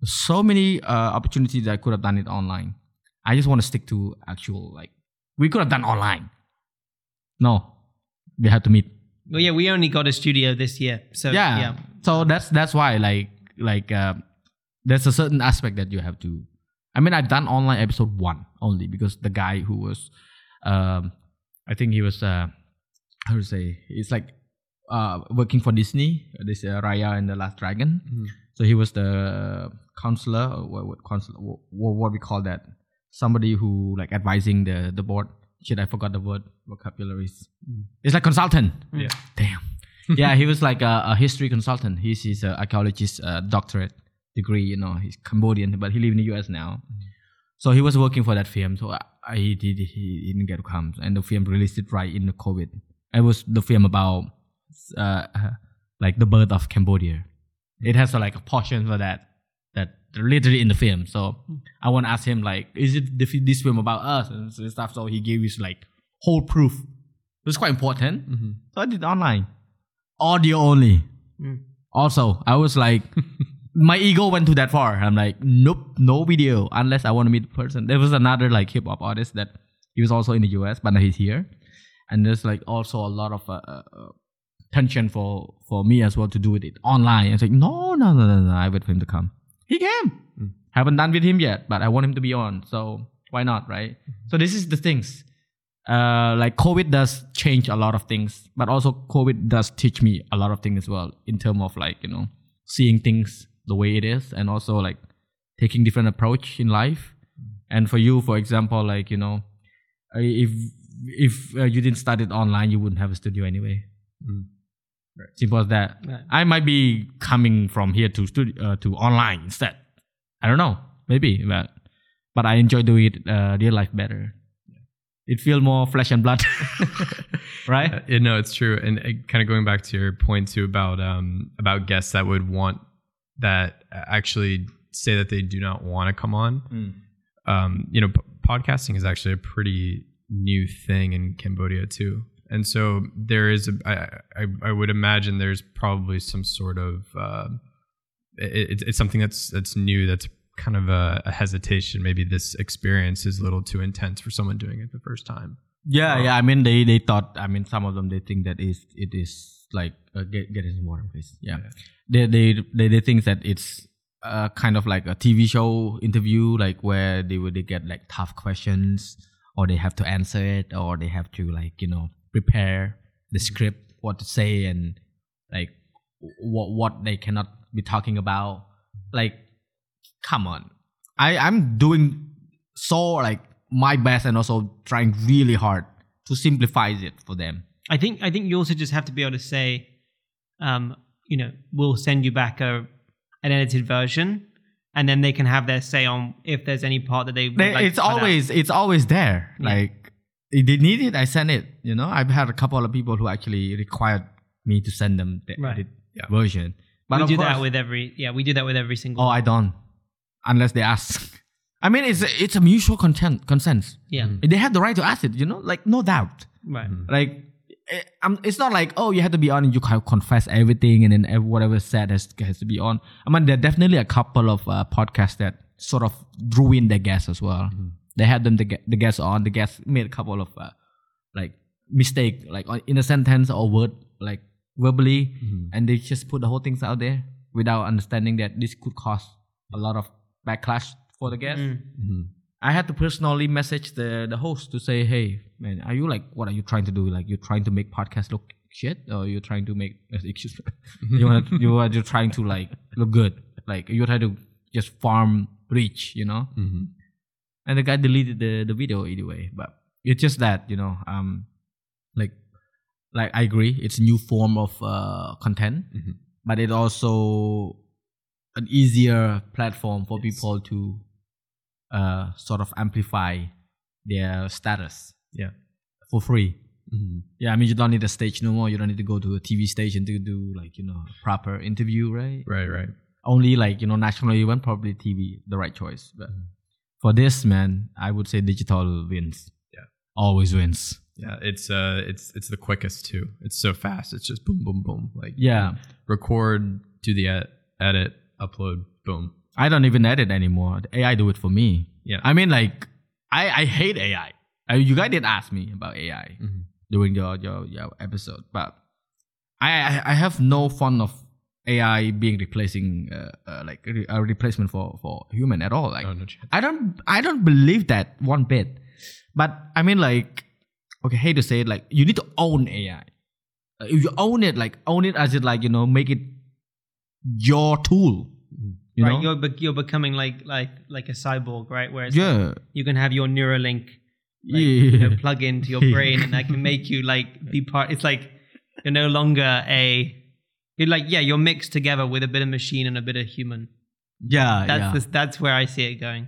So many uh, opportunities that I could have done it online. I just want to stick to actual like we could have done online. No, we had to meet. Well, yeah, we only got a studio this year, so yeah. yeah. So that's that's why like like uh, there's a certain aspect that you have to. I mean, I've done online episode one only because the guy who was, um, I think he was uh, how to say it's like uh working for Disney. This uh, Raya and the Last Dragon. So he was the counselor. Or what what counselor? What, what we call that? Somebody who like advising the the board. Shit, I forgot the word vocabularies. It's like consultant. Yeah. Damn. yeah, he was like a, a history consultant. He's he's an archaeologist uh, doctorate degree. You know, he's Cambodian, but he live in the U.S. now. So he was working for that film. So I, I he, did he didn't get to come, and the film released it right in the COVID. It was the film about uh, like the birth of Cambodia. It has uh, like a portion for that that literally in the film. So I want to ask him like, is it this film about us and stuff? So he gave us like whole proof. It was quite important. So I did online, audio only. Also, I was like, my ego went to that far. I'm like, nope, no video unless I want to meet the person. There was another like hip hop artist that he was also in the US, but now he's here, and there's like also a lot of uh, uh, uh, tension for for me as well to do with it online. It's like, no, no, no, no, no. I wait for him to come. He came. Haven't done with him yet, but I want him to be on. So why not, right? So this is the things. Uh, like COVID does change a lot of things, but also COVID does teach me a lot of things as well in terms of like you know seeing things the way it is, and also like taking different approach in life. And for you, for example, like you know, if if uh, you didn't start it online, you wouldn't have a studio anyway. Simple as that. Right. I might be coming from here to studio uh, to online instead. I don't know, maybe, but but I enjoy doing it uh, real life better. It feels more flesh and blood, right? Uh, yeah, no, it's true. And uh, kind of going back to your point too about um, about guests that would want that actually say that they do not want to come on. Um, you know, p- podcasting is actually a pretty new thing in Cambodia too. And so there is, a, I, I, I would imagine there's probably some sort of, uh, it, it's- something that's that's new. That's kind of a, a hesitation. Maybe this experience is a little too intense for someone doing it the first time. Yeah, yeah. I mean, they they thought. I mean, some of them they think that is it is like uh, get get some water, please. Yeah, they they they they think that it's uh, kind of like a TV show interview, like where they would they get like tough questions, or they have to answer it, or they have to like you know prepare the script, what to say, and like what what they cannot be talking about. Like, come on, I I'm doing so like my best and also trying really hard to simplify it for them. I think I think you also just have to be able to say, um, you know, we'll send you back a an edited version, and then they can have their say on if there's any part that they. They- like it's to cut out. always it's always there. Yeah. Like if they need it, I send it. You know, I've had a couple of people who actually required me to send them the Right. edited Yeah. version. But we do course, that with every. Yeah, we do that with every single. oh, I don't, unless they ask. I mean, it's a, it's a mutual consent. Consent. yeah. They have the right to ask it. You know, like no doubt. Right. like eh, um, it's not like oh you have to be on and you can confess everything and then whatever said has, has to be on. I mean there are definitely a couple of uh, podcasts that sort of drew in their guests as well. They had them the, the guests on the guests made a couple of uh, like mistake like in a sentence or word like verbally and they just put the whole things out there without understanding that this could cause a lot of backlash for the guests Mm. I had to personally message the the host to say, "Hey, man, are you like what are you trying to do? Like you're trying to make podcast look shit, or you're trying to make excuse me, you want you are just trying to like look good, like you're trying to just farm reach, you know?" Mm-hmm. And the guy deleted the the video anyway, but it's just that you know, um, like like I agree, it's a new form of uh content, Mhm. but it also an easier platform for people to uh, sort of amplify their status Yeah. for free. Mm-hmm. Yeah, I mean you don't need a stage no more. You don't need to go to a TV station to do like you know a proper interview, right? Right, right. Only like you know national event, probably TV, the right choice. But for this man, I would say digital wins. Yeah. always wins. Yeah, it's uh, it's it's the quickest too. It's so fast. It's just boom, boom, boom. Like Yeah, record, do the ed- edit, upload, boom. I don't even edit anymore. The AI do it for me. Yeah. I mean like I I hate AI. Uh, you guys did ask me about AI. Mhm. during your your, your episode, but I, I I have no fun of AI being replacing uh, uh, like re- a replacement for for human at all. Like Oh no. I don't I don't believe that one bit. But I mean like okay, hate to say it, like you need to own AI. Uh, if you own it, like own it as it like you know make it your tool. You right. know? You're be- you're becoming like like like a cyborg, right? Where it's like yeah. you can have your Neuralink like, yeah. you know, plug into your brain and that can make you like be part it's like you're no longer a you're like yeah you're mixed together with a bit of machine and a bit of human yeah. that's yeah. the, that's where i see it going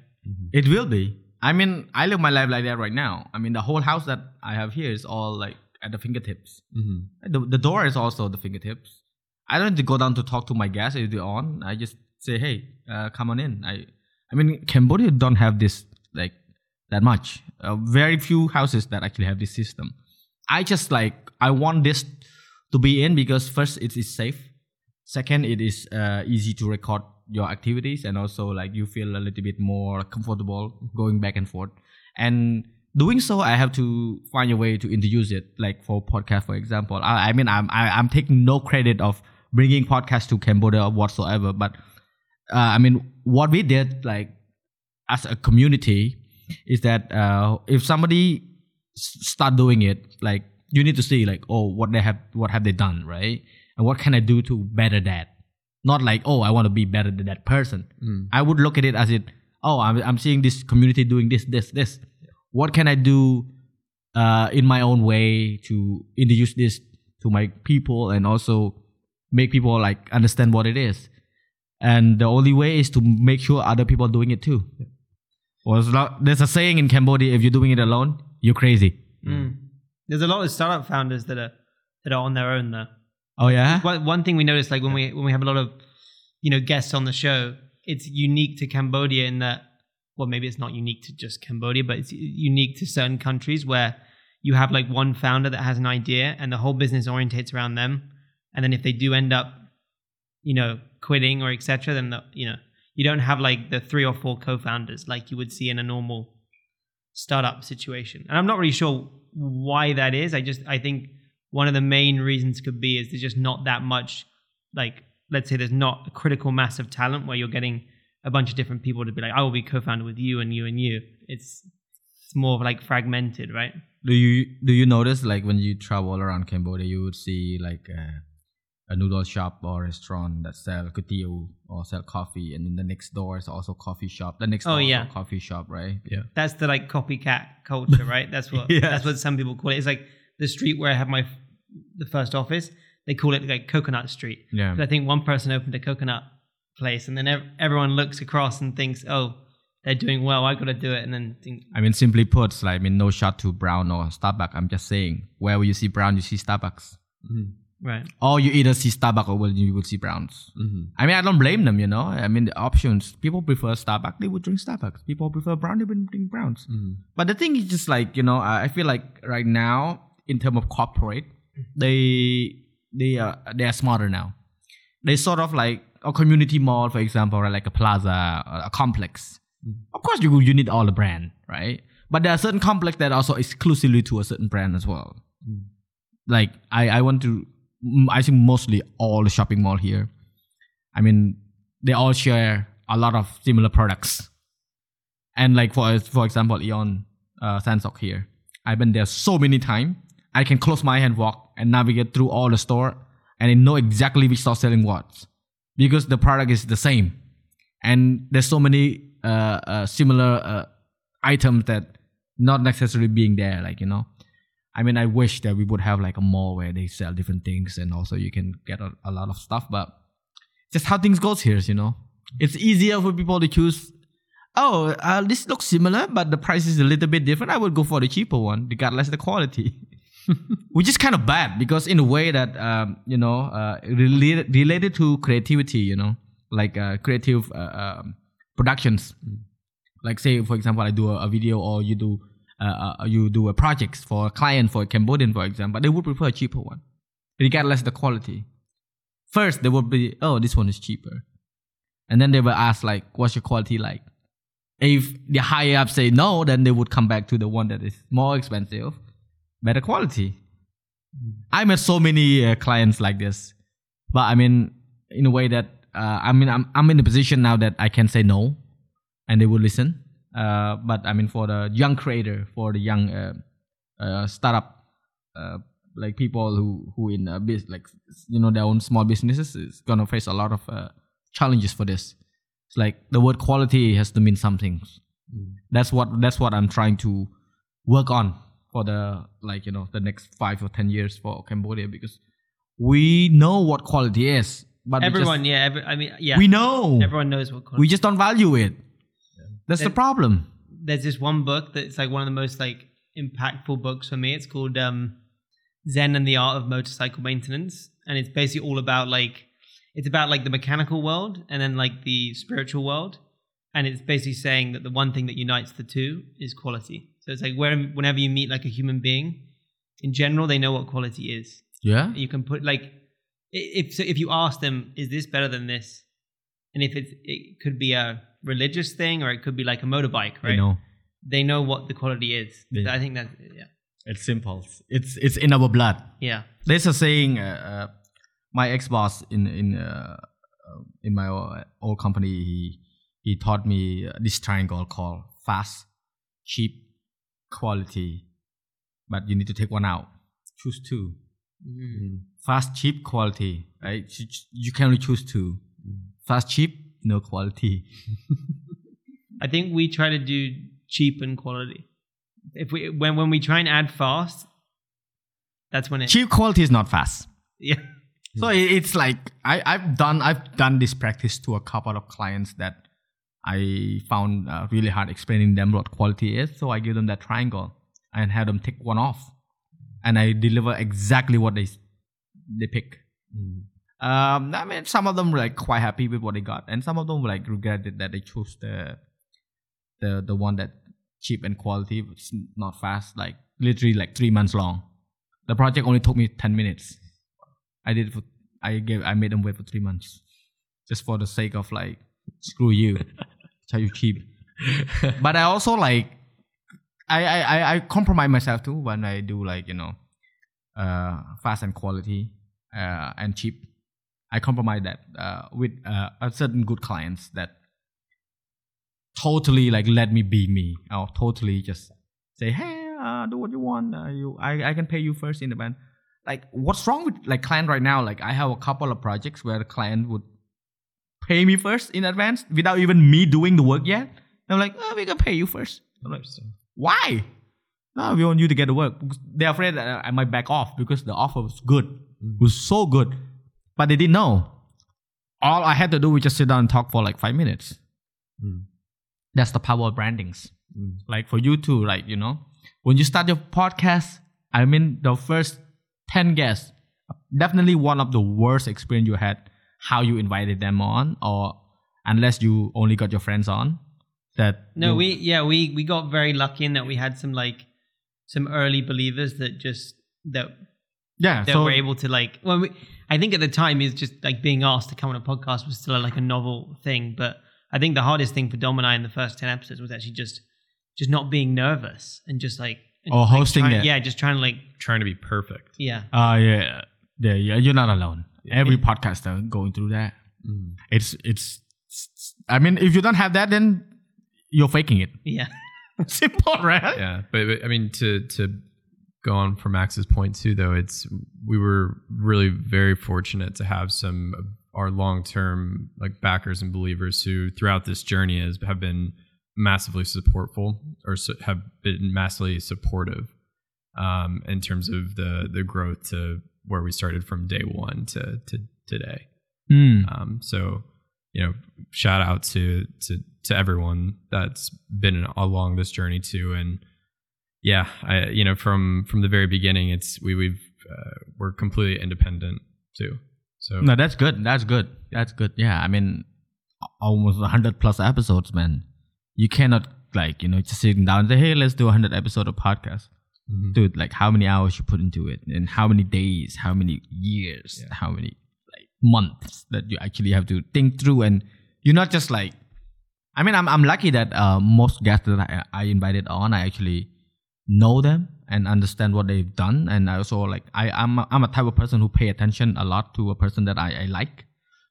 It will be. I mean, I live my life like that right now. I mean, the whole house that I have here is all like at the fingertips. Mm-hmm. The, the door is also the fingertips. I don't need to go down to talk to my guests if they're on. I just say, hey, uh, come on in. I, I mean, Cambodia don't have this like that much. Uh, very few houses that actually have this system. I just like I want this to be in because first it is safe. Second, it is uh, easy to record your activities and also like you feel a little bit more comfortable going back and forth. And doing so, I have to find a way to introduce it, like for podcast, for example. I, I mean, I'm I, I'm taking no credit of bringing podcast to Cambodia whatsoever, but uh, I mean, what we did, like as a community, is that uh, if somebody s- start doing it, like you need to see, like, oh, what they have, what have they done, right? And what can I do to better that? Not like, oh, I want to be better than that person. Mm. I would look at it as it, oh, I'm, I'm seeing this community doing this, this, this. What can I do uh, in my own way to introduce this to my people and also make people like understand what it is? And the only way is to make sure other people are doing it too. Well, there's a there's a saying in Cambodia: if you're doing it alone, you're crazy. Mm. There's a lot of startup founders that are that are on their own though. Oh yeah. One, one thing we noticed, like when we when we have a lot of you know guests on the show, it's unique to Cambodia in that well maybe it's not unique to just Cambodia, but it's unique to certain countries where you have like one founder that has an idea and the whole business orientates around them, and then if they do end up you know quitting or etc., then the, you know you don't have like the three or four co-founders like you would see in a normal startup situation. And I'm not really sure why that is. I just I think one of the main reasons could be is there's just not that much like let's say there's not a critical mass of talent where you're getting a bunch of different people to be like I will be co-founder with you and you and you. It's it's more of like fragmented, right? Do you do you notice like when you travel around Cambodia, you would see like uh, a noodle shop or restaurant that sell kutiu or sell coffee, and then the next door is also coffee shop. The next Oh, door is yeah. coffee shop, right? Yeah. That's the like copycat culture, right? That's what Yes. that's what some people call it. It's like the street where I have my f- the first office. They call it like Coconut Street. Yeah, I think one person opened a coconut place, and then ev- everyone looks across and thinks, "Oh, they're doing well. I got to do it." And then think, I mean, simply put, like I mean, no shot to Brown or Starbucks. I'm just saying, wherever you see Brown, you see Starbucks. Mm-hmm. Right? Or you either see Starbucks or well, you will see Browns. Mm-hmm. I mean, I don't blame them, you know. I mean, the options. People prefer Starbucks, they would drink Starbucks. People prefer Brown, they would drink Browns. Mm-hmm. But the thing is just like, you know, I I feel like right now, in terms of corporate, they they are they are smarter now. They sort of like a community mall, for example, or like a plaza, or a complex. Of course, you you need all the brand, right? But there are certain complex that are also exclusively to a certain brand as well. Like I I want to, I think mostly all the shopping mall here. I mean, they all share a lot of similar products. And like for for example, Aeon uh, Sen Sok here, I've been there so many times. I can close my hand, walk, and navigate through all the store, and I know exactly which store selling what, because the product is the same, and there's so many uh, uh, similar uh, items that not necessarily being there. Like you know, I mean, I wish that we would have like a mall where they sell different things, and also you can get a, a lot of stuff. But just how things goes here, you know, it's easier for people to choose oh, uh, this looks similar, but the price is a little bit different. I would go for the cheaper one, regardless of the quality. Which is kind of bad because in a way that um, you know uh, related related to creativity, you know, like uh, creative uh, um, productions. Like say, for example, I do a, a video or you do uh, uh, you do a project for a client for a Cambodian, for example, they would prefer a cheaper one, regardless of the quality. First, they would be, oh, this one is cheaper, and then they will ask like, what's your quality like? if the higher up say no, then they would come back to the one that is more expensive, better quality. I met so many uh, clients like this, but I mean, in a way that uh, I mean, I'm I'm in a position now that I can say no, and they will listen. Uh, but I mean, for the young creator, for the young uh, uh, startup, uh, like people who who in a biz, like you know their own small businesses, is gonna face a lot of uh, challenges for this. It's like the word quality has to mean something. That's what that's what I'm trying to work on for the like you know the next five or ten years for Cambodia because we know what quality is, but we just- Everyone, yeah, every, I mean, yeah, we know everyone knows what. Quality. We just don't value it. That's the problem. there's this one book that's like one of the most like impactful books for me. It's called um, Zen and the Art of Motorcycle Maintenance, and it's basically all about like it's about like the mechanical world and then like the spiritual world, and it's basically saying that the one thing that unites the two is quality. So it's like where whenever you meet like a human being, in general, they know what quality is. Yeah. You can put like if so if you ask them, is this better than this? And if it's it could be a religious thing or it could be like a motorbike, right? I know. They know what the quality is. Yeah. I think that yeah. It's simple. It's it's in our blood. Yeah. There's a saying. Uh, uh, my ex boss in in uh, uh, in my old company, he he taught me uh, this triangle called fast, cheap, quality. But you need to take one out. Choose two. Mm. Fast, cheap, quality. Right? You, you can only choose two. Fast, cheap, no quality. I think we try to do cheap and quality. If we when when we try and add fast, that's when it Cheap quality is not fast. yeah. So it's like I, I've done I've done this practice to a couple of clients that I found uh, really hard explaining them what quality is. So I give them that triangle and have them take one off, and I deliver exactly what they they pick. Um, I mean, some of them were like quite happy with what they got, and some of them were like regretted that they chose the the the one that cheap and quality, but it's not fast. Like literally like three months long. The project only took me ten minutes. I did for I gave I made them wait for three months, just for the sake of like screw you, tell you cheap. but I also like I, I I I compromise myself too when I do like you know uh fast and quality uh and cheap. I compromise that uh with uh a certain good clients that totally like let me be me. Or totally just say hey uh, do what you want. Uh, you I, I can pay you first in advance like what's wrong with like client right now? Like i have a couple of projects where the client would pay me first in advance without even me doing the work yet. I'm like oh, we can pay you first. Why? No we want you to get the work. They're afraid that i might back off because the offer was good. It was so good but they didn't know. All i had to do was just sit down and talk for like five minutes. Hmm. That's the power of brandings. Hmm. Like for you too like you know. When you start your podcast i mean the first 10 guests definitely one of the worst experience you had how you invited them on or unless you only got your friends on that No, you- we yeah we we got very lucky in that we had some like some early believers that just that yeah that so were able to like well we, i think at the time is just like being asked to come on a podcast was still like a novel thing but i think the hardest thing for dom and i in the first 10 episodes was actually just just not being nervous and just like Or like, hosting trying- it. yeah just trying to like Trying to be perfect. yeah. Uh yeah yeah, yeah you're not alone. Every podcaster going through that. It's it's i mean if you don't have that then you're faking it. Yeah. Simple right? Yeah but, but i mean to to go on from max's point too though it's we were really very fortunate to have some of our long-term like backers and believers who throughout this journey has have been massively supportful or have been massively supportive um, in terms of the the growth to where we started from day one to to today Hmm. um, so, you know, shout out to to to everyone that's been along this journey too. And yeah, I you know from from the very beginning, it's we we've uh, we're completely independent too. So No, that's good. That's good. That's good. Yeah, I mean, almost hundred plus episodes, man. You cannot like you know just sitting down and say, "Hey, let's do a hundred episode of podcast." Mhm. Dude, like how many hours you put into it, and how many days, how many years, Yeah. how many like months that you actually have to think through, and you're not just like. I mean, I'm I'm lucky that uh, most guests that I, I invited on, I actually know them and understand what they've done. And I also like I I'm a, I'm a type of person who pay attention a lot to a person that I, I like.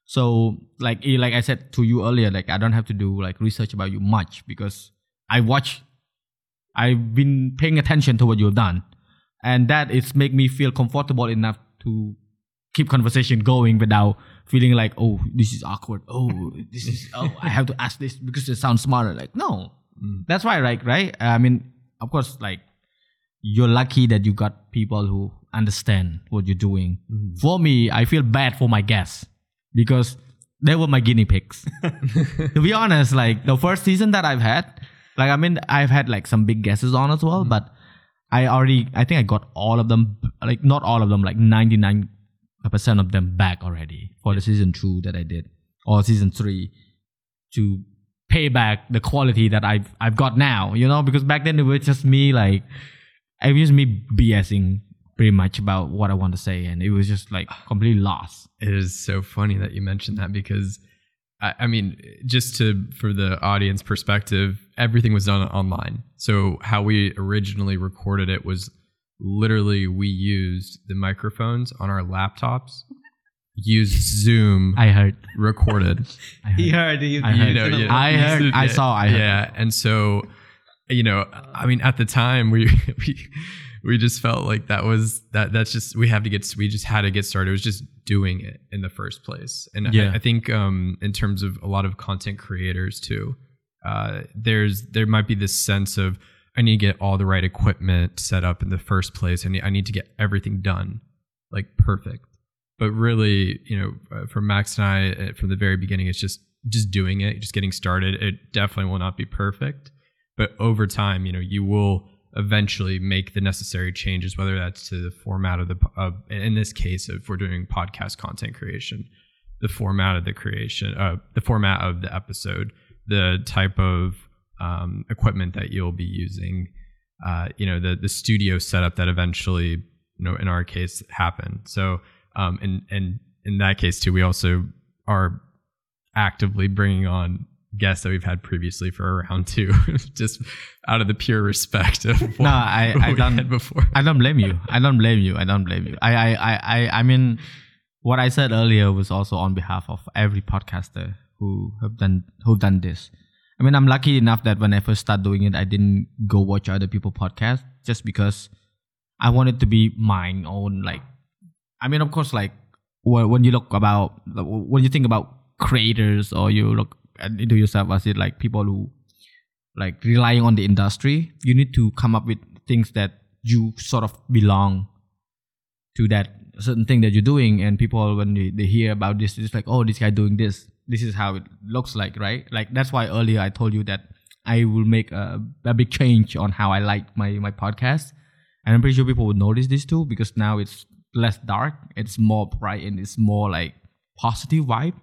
So like eh, like I said to you earlier like I don't have to do like research about you much because I watch I've been paying attention to what you've done. And that is make me feel comfortable enough to keep conversation going without feeling like oh this is awkward. Oh this is oh I have to ask this because it sounds smarter. Like no. Mm. that's why like right? I mean of course like you're lucky that you got people who understand what you're doing. Mm-hmm. For me i feel bad for my guests because they were my guinea pigs. To be honest like the first season that i've had Like I mean, I've had like some big guesses on as well, mm-hmm. but I already, I think I got all of them, like not all of them, like ninety nine percent of them back already for the season two that I did or season three to pay back the quality that I've I've got now. You know, because back then it was just me like it was just me BSing pretty much about what I want to say, and it was just like completely lost. It is so funny that you mentioned that because I, I mean, just to for the audience perspective, everything was done online. So how we originally recorded it was literally we used the microphones on our laptops, used Zoom, I heard. recorded. I heard. He heard. He, I heard. you know, yeah. I heard. I saw. I heard. yeah, and so you know, I mean, at the time we we we just felt like that was that that's just we have to get we just had to get started. It was just doing it in the first place, and Yeah. I, I think um, in terms of a lot of content creators too, uh, there's there might be this sense of I need to get all the right equipment set up in the first place. I need I need to get everything done like perfect. But really, you know, uh, for Max and I, uh, from the very beginning, it's just just doing it, just getting started. It definitely will not be perfect, but over time, you know, you will eventually make the necessary changes, whether that's to the format of the, in this case, if we're doing podcast content creation, the format of the creation, uh, the format of the episode, the type of um, equipment that you'll be using, uh, you know, the the studio setup that eventually, you know, in our case, happened. So, um, and and in that case too, we also are actively bringing on guests that we've had previously for round two, just out of the pure respect of what, No, I- I had before. I don't blame you. I don't blame you. I don't blame you. I, I, I, I, I mean, what I said earlier was also on behalf of every podcaster who have done who've done this. I mean, I'm lucky enough that when I first started doing it, I didn't go watch other people podcast just because I wanted to be mine own. Like, I mean, of course, like when you look about when you think about creators or you look into yourself as it like people who like relying on the industry, you need to come up with things that you sort of belong to that certain thing that you're doing. And people, when they, they hear about this, it's like, oh, this guy doing this. This is how it looks like, right? Like that's why earlier I told you that I will make a, a big change on how I like my my podcast, and I'm pretty sure people would notice this too because now it's less dark, it's more bright, and it's more like positive vibe.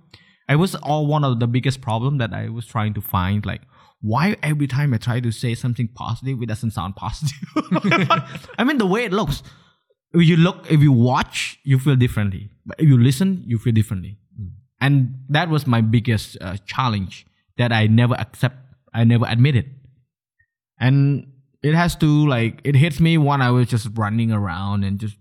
it was all one of the biggest problem that I was trying to find like why every time I try to say something positive it doesn't sound positive. I mean the way it looks. If you look, if you watch, you feel differently. But if you listen, you feel differently. And that was my biggest uh, challenge that I never accept. I never admitted. And it has to like it hits me when I was just running around and just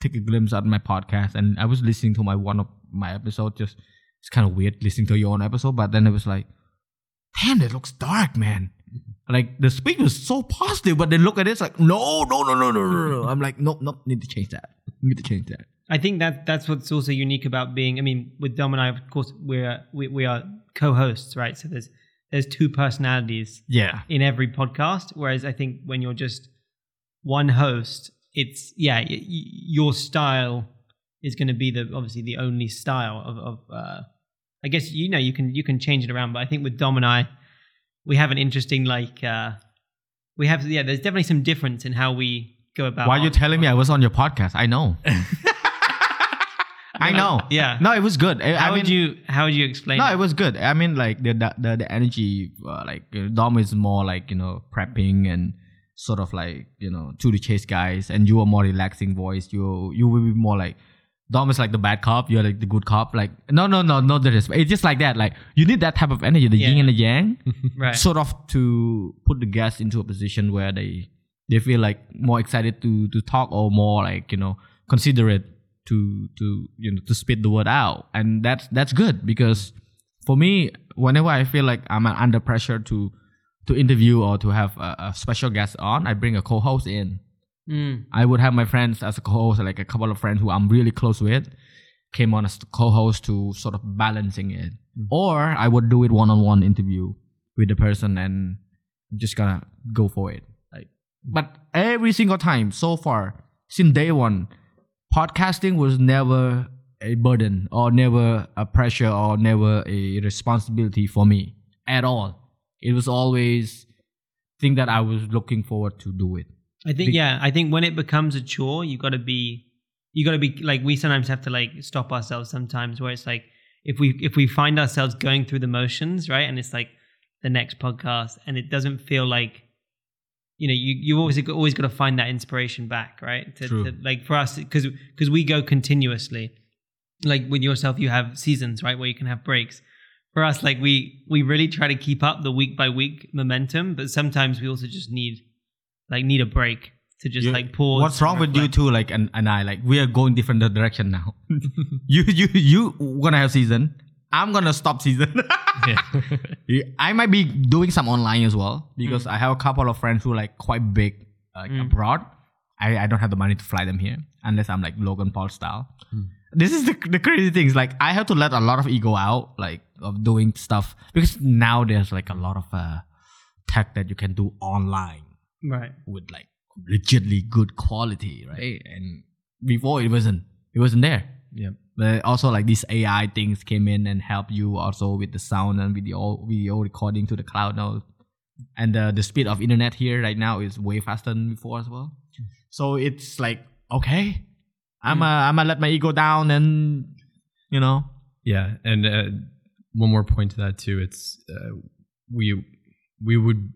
take a glimpse at my podcast and I was listening to my one of my episode just it's kind of weird listening to your own episode but then it was like damn it looks dark man mm-hmm. like the speech was so positive but then look at it it's like no no no no no no no I'm like nope nope need to change that need to change that I think that that's what's also unique about being. I mean, with Dom and I, of course, we're we, we are co-hosts, right? So there's there's two personalities yeah in every podcast. Whereas I think when you're just one host, it's yeah, y- your style is going to be the obviously the only style of. of uh, I guess you know you can you can change it around, but I think with Dom and I, we have an interesting like uh, we have yeah. There's definitely some difference in how we go about. why are you telling me I was on your podcast I know I know Yeah. no it was good I, How I would mean, you how would you explain? No, it? it was good. I mean, like the the the, the energy, uh, like Dom is more like you know prepping and sort of like you know to the chase guys, and you are more relaxing voice. You you will be more like Dom is like the bad cop. You're like the good cop. Like no no no no, there is. It's just like that. Like you need that type of energy, the yin and the yang, right. sort of to put the guests into a position where they they feel like more excited to to talk or more like you know considerate to to you know to spit the word out and that's that's good because for me whenever i feel like i'm under pressure to to interview or to have a, a special guest on i bring a co-host in. Mm. i would have my friends as a co-host like a couple of friends who i'm really close with came on as co-host to sort of balancing it. Or i would do it one-on-one interview with the person and just gonna go for it. Like but every single time so far since day one podcasting was never a burden or never a pressure or never a responsibility for me at all it was always thing that I was looking forward to do it. I think Be- yeah, I think when it becomes a chore, you got to be you got to be like we sometimes have to like stop ourselves sometimes where it's like if we if we find ourselves going through the motions, right? And it's like the next podcast and it doesn't feel like you know, you you always always got to find that inspiration back, right? To, True. to like for us cuz cuz we go continuously. Like with yourself you have seasons, right, where you can have breaks. For us like we we really try to keep up the week by week momentum, but sometimes we also just need like need a break to just You- like pause. What's wrong with you reflect. too? Like and, and I like we are going different direction now. you you you gonna have season. I'm gonna stop season. Yeah. Yeah, I might be doing some online as well because mm. I have a couple of friends who are like quite big like mm. abroad. I, I don't have the money to fly them here unless I'm like Logan Paul style. Mm. This is the the crazy things. Like I have to let a lot of ego out, like of doing stuff because now there's like a lot of uh, tech that you can do online Right. with like legitly good quality, right? And before it wasn't, it wasn't there. yeah But also like these AI things came in and help you also with the sound and video video recording to the cloud now. And the the speed of internet here right now is way faster than before as well. So it's like okay, I'm uh, I'm gonna let my ego down and you know Yeah, and uh, one more point to that too. It's uh, we we would.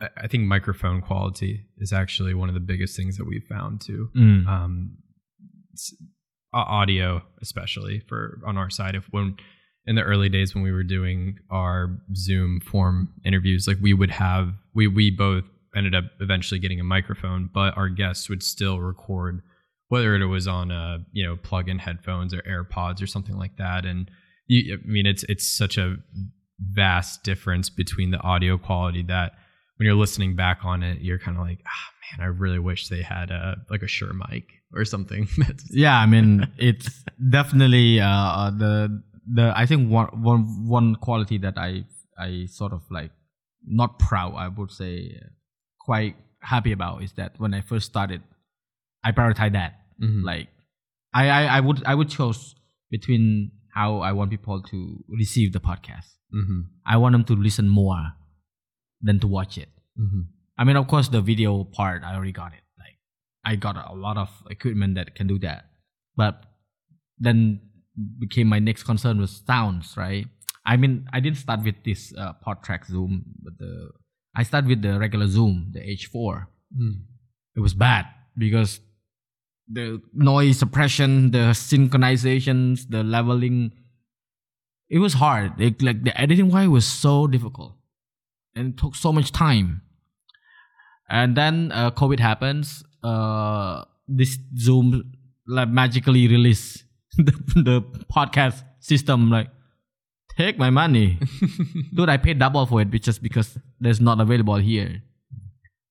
I- I think microphone quality is actually one of the biggest things that we've found too. Mm. Um, audio, especially for on our side, if when in the early days when we were doing our Zoom form interviews, like we would have we we both ended up eventually getting a microphone, but our guests would still record whether it was on a you know plug-in headphones or AirPods or something like that. And you, I mean, it's it's such a vast difference between the audio quality that when you're listening back on it, you're kind of like, ah, man, I really wish they had a like a Shure mic or something. Yeah i mean it's definitely uh the the i think one one one quality that i i sort of like not proud i would say uh, quite happy about is that when i first started i prioritize that Mhm. like I, I i would i would choose between how i want people to receive the podcast Mhm. i want them to listen more than to watch it Mhm. I mean, of course, the video part, I already got it. Like, I got a lot of equipment that can do that. But then became my next concern was sounds, right? I mean, I didn't start with this uh, PodTrak Zoom, but the I started with the regular Zoom, the H4. Mm. It was bad because the noise suppression, the synchronizations, the leveling, it was hard. It, like the editing wise was so difficult, and it took so much time. And then uh, COVID happens. Uh, this Zoom like magically release the, the podcast system. Like, take my money, dude. I paid double for it just because there's not available here,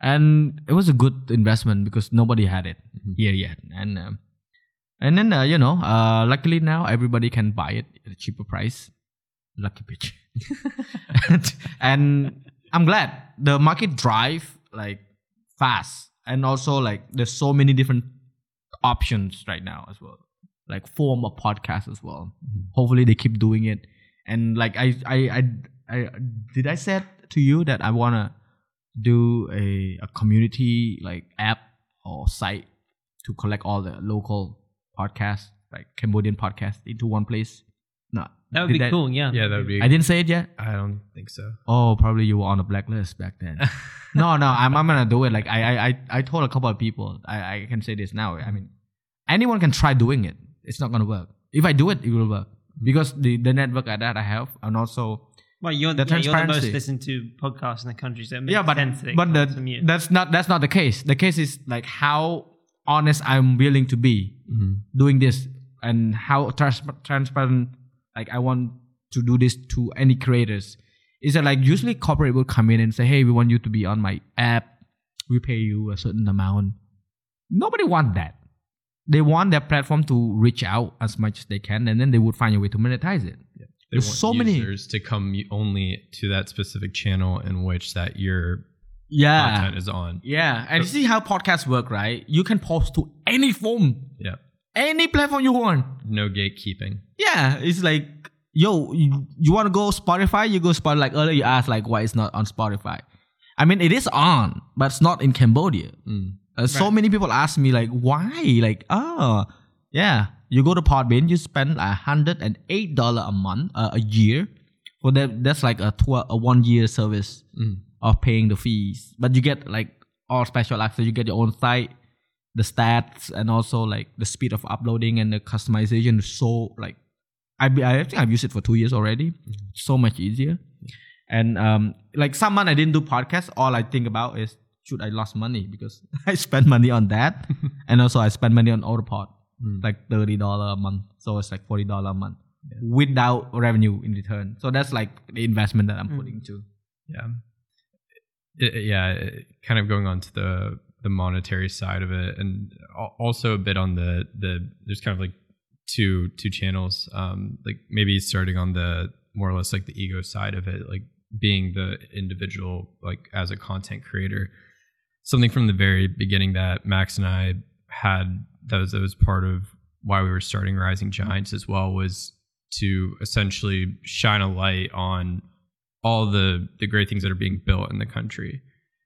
and it was a good investment because nobody had it here yet. And um, and then uh, you know, uh, luckily now everybody can buy it at a cheaper price. Lucky bitch. and, and I'm glad the market drive like fast and also like there's so many different options right now as well like form of podcast as well hopefully they keep doing it and like i i i, I did i said to you that i want to do a, a community like app or site to collect all the local podcasts like cambodian podcasts into one place no That would did be cool. Yeah. Yeah, that would be. i didn't say it yet I don't think so. Oh, probably you were on the blacklist back then. no, no, I'm, I'm gonna do it. Like I, I, I, I told a couple of people. I, I can say this now. I mean, anyone can try doing it. It's not gonna work. If I do it, it will work because the the network that I have, and also Well, you're The the, yeah, you're the most transparency. listened to podcast in the country, so it makes yeah, but sense that it but comes the, from you. that's not that's not the case. The case is like how honest I'm willing to be mm-hmm. doing this and how trans- transparent like I want to do this to any creators. Is that like usually corporate will come in and say, "Hey, we want you to be on my app. We pay you a certain amount." Nobody want that. They want their platform to reach out as much as they can, and then they would find a way to monetize it. They There's want so many- users to come only to that specific channel in which that your Yeah, content is on. yeah. And you see how podcasts work, right? You can post to any form, Yeah, any platform you want. no gatekeeping. Yeah, it's like, yo, you, you want to go Spotify? You go Spotify. Like earlier, you asked like why it's not on Spotify. I mean, it is on, but it's not in Cambodia. Mm. Uh, So many people ask me like, why? Like, oh, yeah, you go to Podbean, you spend a hundred and eight dollar a month, uh, a year. For that, that's like a tw- a one year service Mm. of paying the fees. But you get like all special access. You get your own site, the stats, and also like the speed of uploading and the customization is so like. I I think I've used it for two years already. So much easier. And um, like some month I didn't do podcast. All I think about is should I lost money because I spent money on that, and also I spent money on Autopod, Mm. like thirty dollar a month. So it's like forty dollar a month without revenue in return. So that's like the investment that I'm Mm. putting to. Yeah. It- it- yeah. it- kind of going on to the the monetary side of it, and also a bit on the the there's kind of like two two channels. Um, like maybe starting on the more or less like the ego side of it, like being the individual, like as a content creator. Something from the very beginning that Max and I had that was that was part of why we were starting Rising Giants as well was to essentially shine a light on all the the great things that are being built in the country.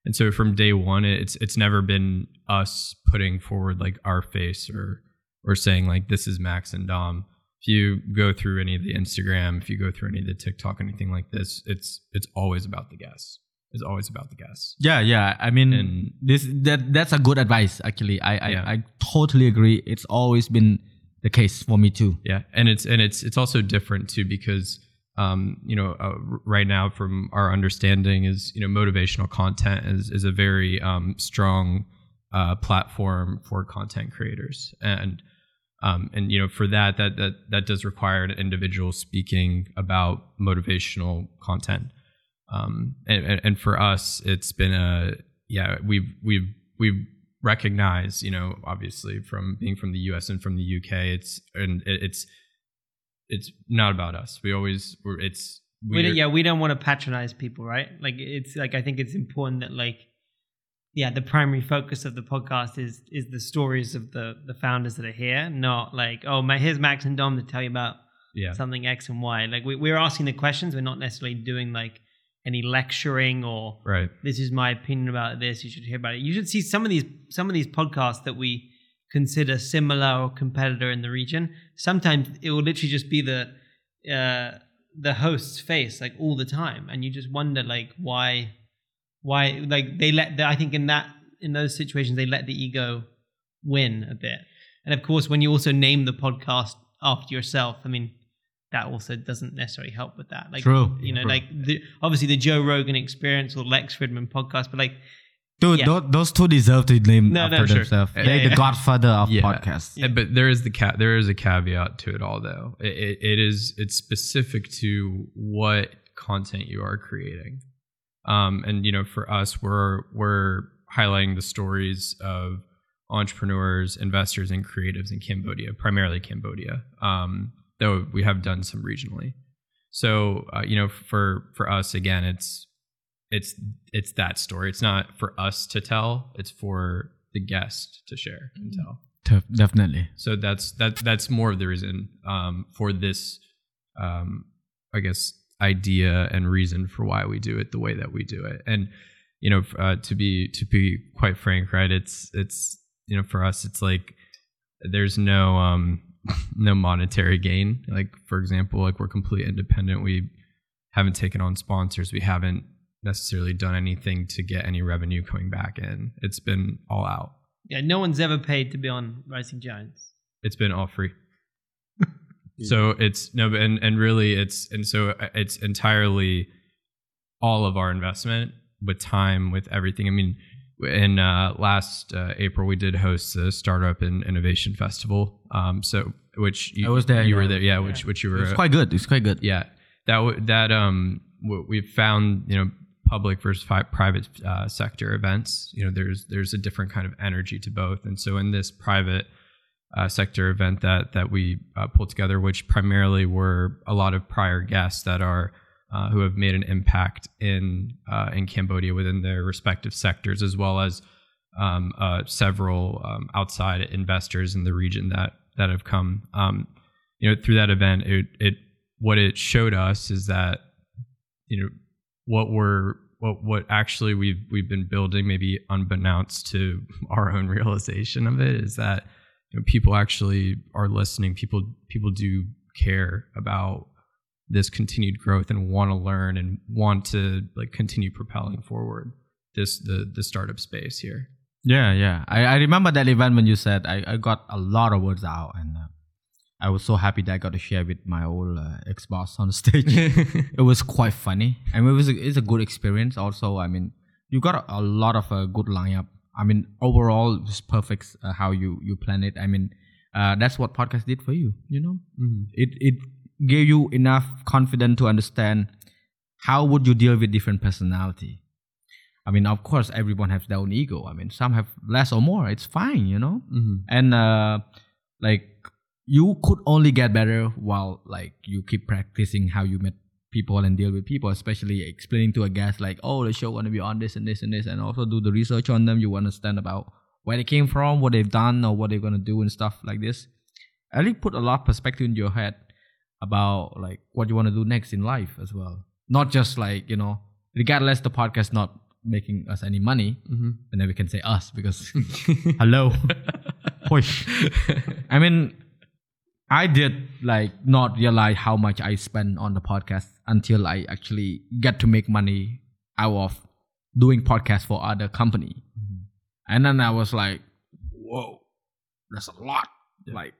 And so from day one, it's it's never been us putting forward like our face or or saying like this is Max and Dom. If you go through any of the Instagram, if you go through any of the TikTok, anything like this, it's it's always about the guests. It's always about the guests. Yeah, yeah. I mean, And- this that that's a good advice. Actually, I I, Yeah. I totally agree. It's always been the case for me too. Yeah, and it's and it's it's also different too because um, you know uh, right now from our understanding is you know motivational content is is a very um, strong uh, platform for content creators and um, and you know for that that that that does require an individual speaking about motivational content um, and, and for us it's been a yeah we've we've we've recognized you know obviously from being from the US and from the UK it's and it's it's not about us we always we're, it's we don't, yeah, we don't want to patronize people, right? Like it's like I think it's important that like yeah, the primary focus of the podcast is is the stories of the the founders that are here, not like oh my here's Max and Dom to tell you about yeah something X and Y. Like we, we're asking the questions, we're not necessarily doing like any lecturing or right this is my opinion about this. You should hear about it. You should see some of these some of these podcasts that we consider similar or competitor in the region. Sometimes it will literally just be the uh, the host's face like all the time, and you just wonder like why why like they let the, I think in that in those situations they let the ego win a bit. And of course, when you also name the podcast after yourself, I mean. That also doesn't necessarily help with that. Like, True. you know, True. like the, obviously the Joe Rogan Experience or Lex Fridman podcast, but like Dude, Yeah. those, those two deserve to name No, after no, sure. themselves. Yeah, They're yeah. the godfather of Yeah. podcasts. But there is the ca- there is a caveat to it all, though. It, it, it is it's specific to what content you are creating, um, and you know, for us, we're we're highlighting the stories of entrepreneurs, investors, and creatives in Cambodia, primarily Cambodia. Um, though we have done some regionally. So uh, you know, for for us, again, it's it's it's that story. It's not for us to tell. It's for the guest to share and tell Def- Definitely. so that's that that's more of the reason um, for this um, i guess idea and reason for why we do it the way that we do it and you know uh, to be to be quite frank right it's it's you know for us it's like there's no um no monetary gain. Like for example like we're completely independent. We haven't taken on sponsors. We haven't necessarily done anything to get any revenue coming back in. It's been all out. Yeah, no one's ever paid to be on Rising Giants. it's been all free. So it's no and and really it's and so uh, it's entirely all of our investment with time with everything. I mean in uh, last uh, april we did host the startup and innovation festival um so which you, I was there, you yeah. were there yeah, which which you were It's quite good. It's quite good. yeah that w- that um w- we've found you know public versus private uh, sector events you know there's there's a different kind of energy to both and so in this private uh, sector event that that we uh, pulled together which primarily were a lot of prior guests that are uh, who have made an impact in uh, in Cambodia within their respective sectors as well as um, uh, several um, outside investors in the region that that have come um, you know through that event it, it what it showed us is that you know what we're what what actually we've we've been building, maybe unbeknownst to our own realization of it, is that you know, people actually are listening. People people do care about this continued growth and want to learn and want to like continue propelling forward this the the startup space here. Yeah, yeah. I, I remember that event when you said I, I got a lot of words out and uh, I was so happy that I got to share with my old uh, ex boss on stage. it was quite funny. I mean, it was a, it's a good experience. Also, I mean, you got a, a lot of a good lineup. I mean, overall, it's perfect uh, how you you plan it. I mean, uh, that's what podcast did for you. You know, Mm-hmm. it it gave you enough confidence to understand how would you deal with different personality. I mean, of course, everyone has their own ego. I mean, some have less or more. It's fine, you know. Mm-hmm. And uh, like you could only get better while like you keep practicing how you met people and deal with people, especially explaining to a guest like, oh, the show gonna be on this and this and this, and also do the research on them. You understand about where they came from, what they've done, or what they're gonna do and stuff like this. At least put a lot of perspective in your head about like what you want to do next in life as well. Not just like you know, regardless the podcast not making us any money, Mm-hmm. and then we can say us because hello. Push. I mean, I did like not realize how much I spend on the podcast until I actually get to make money out of doing podcasts for other company. And then I was like, whoa, that's a lot. Like,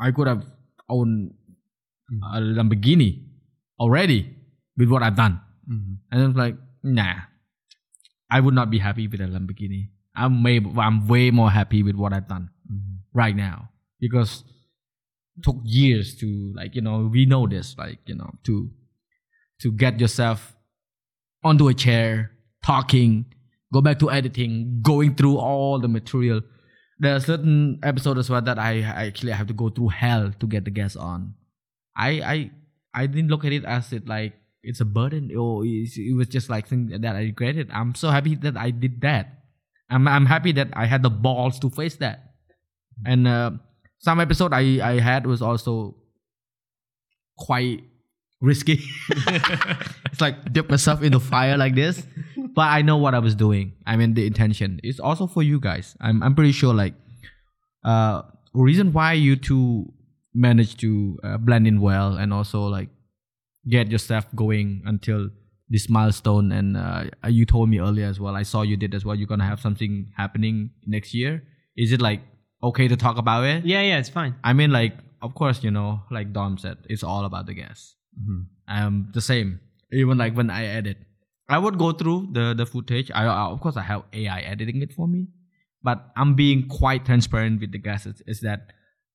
I could have owned Mm-hmm. Uh, a Lamborghini already with what I've done. Mm-hmm. And I was like, nah, I would not be happy with a Lamborghini. I'm way, I'm way more happy with what I've done mm-hmm. right now because it took years to like you know we know this like you know to to get yourself onto a chair talking go back to editing going through all the material there are certain episodes as well that I, I actually have to go through hell to get the guests on I I I didn't look at it as it like it's a burden or it's, it was just like something that I regretted. I'm so happy that I did that. I'm I'm happy that I had the balls to face that. And uh, some episode I I had was also quite risky. it's like dip myself in the fire like this, but I know what I was doing. I mean the intention. It's also for you guys. I'm I'm pretty sure like uh reason why you two managed to uh, blend in well and also like get yourself going until this milestone. And uh, you told me earlier as well i saw you did as well you're gonna have something happening next year. Is it like okay to talk about it? Yeah, yeah, it's fine. i mean like of course you know like dom said it's all about the guests um the same. Even like when i edit i would go through the the footage. I, I of course i have ai editing it for me. But i'm being quite transparent with the guests is, is that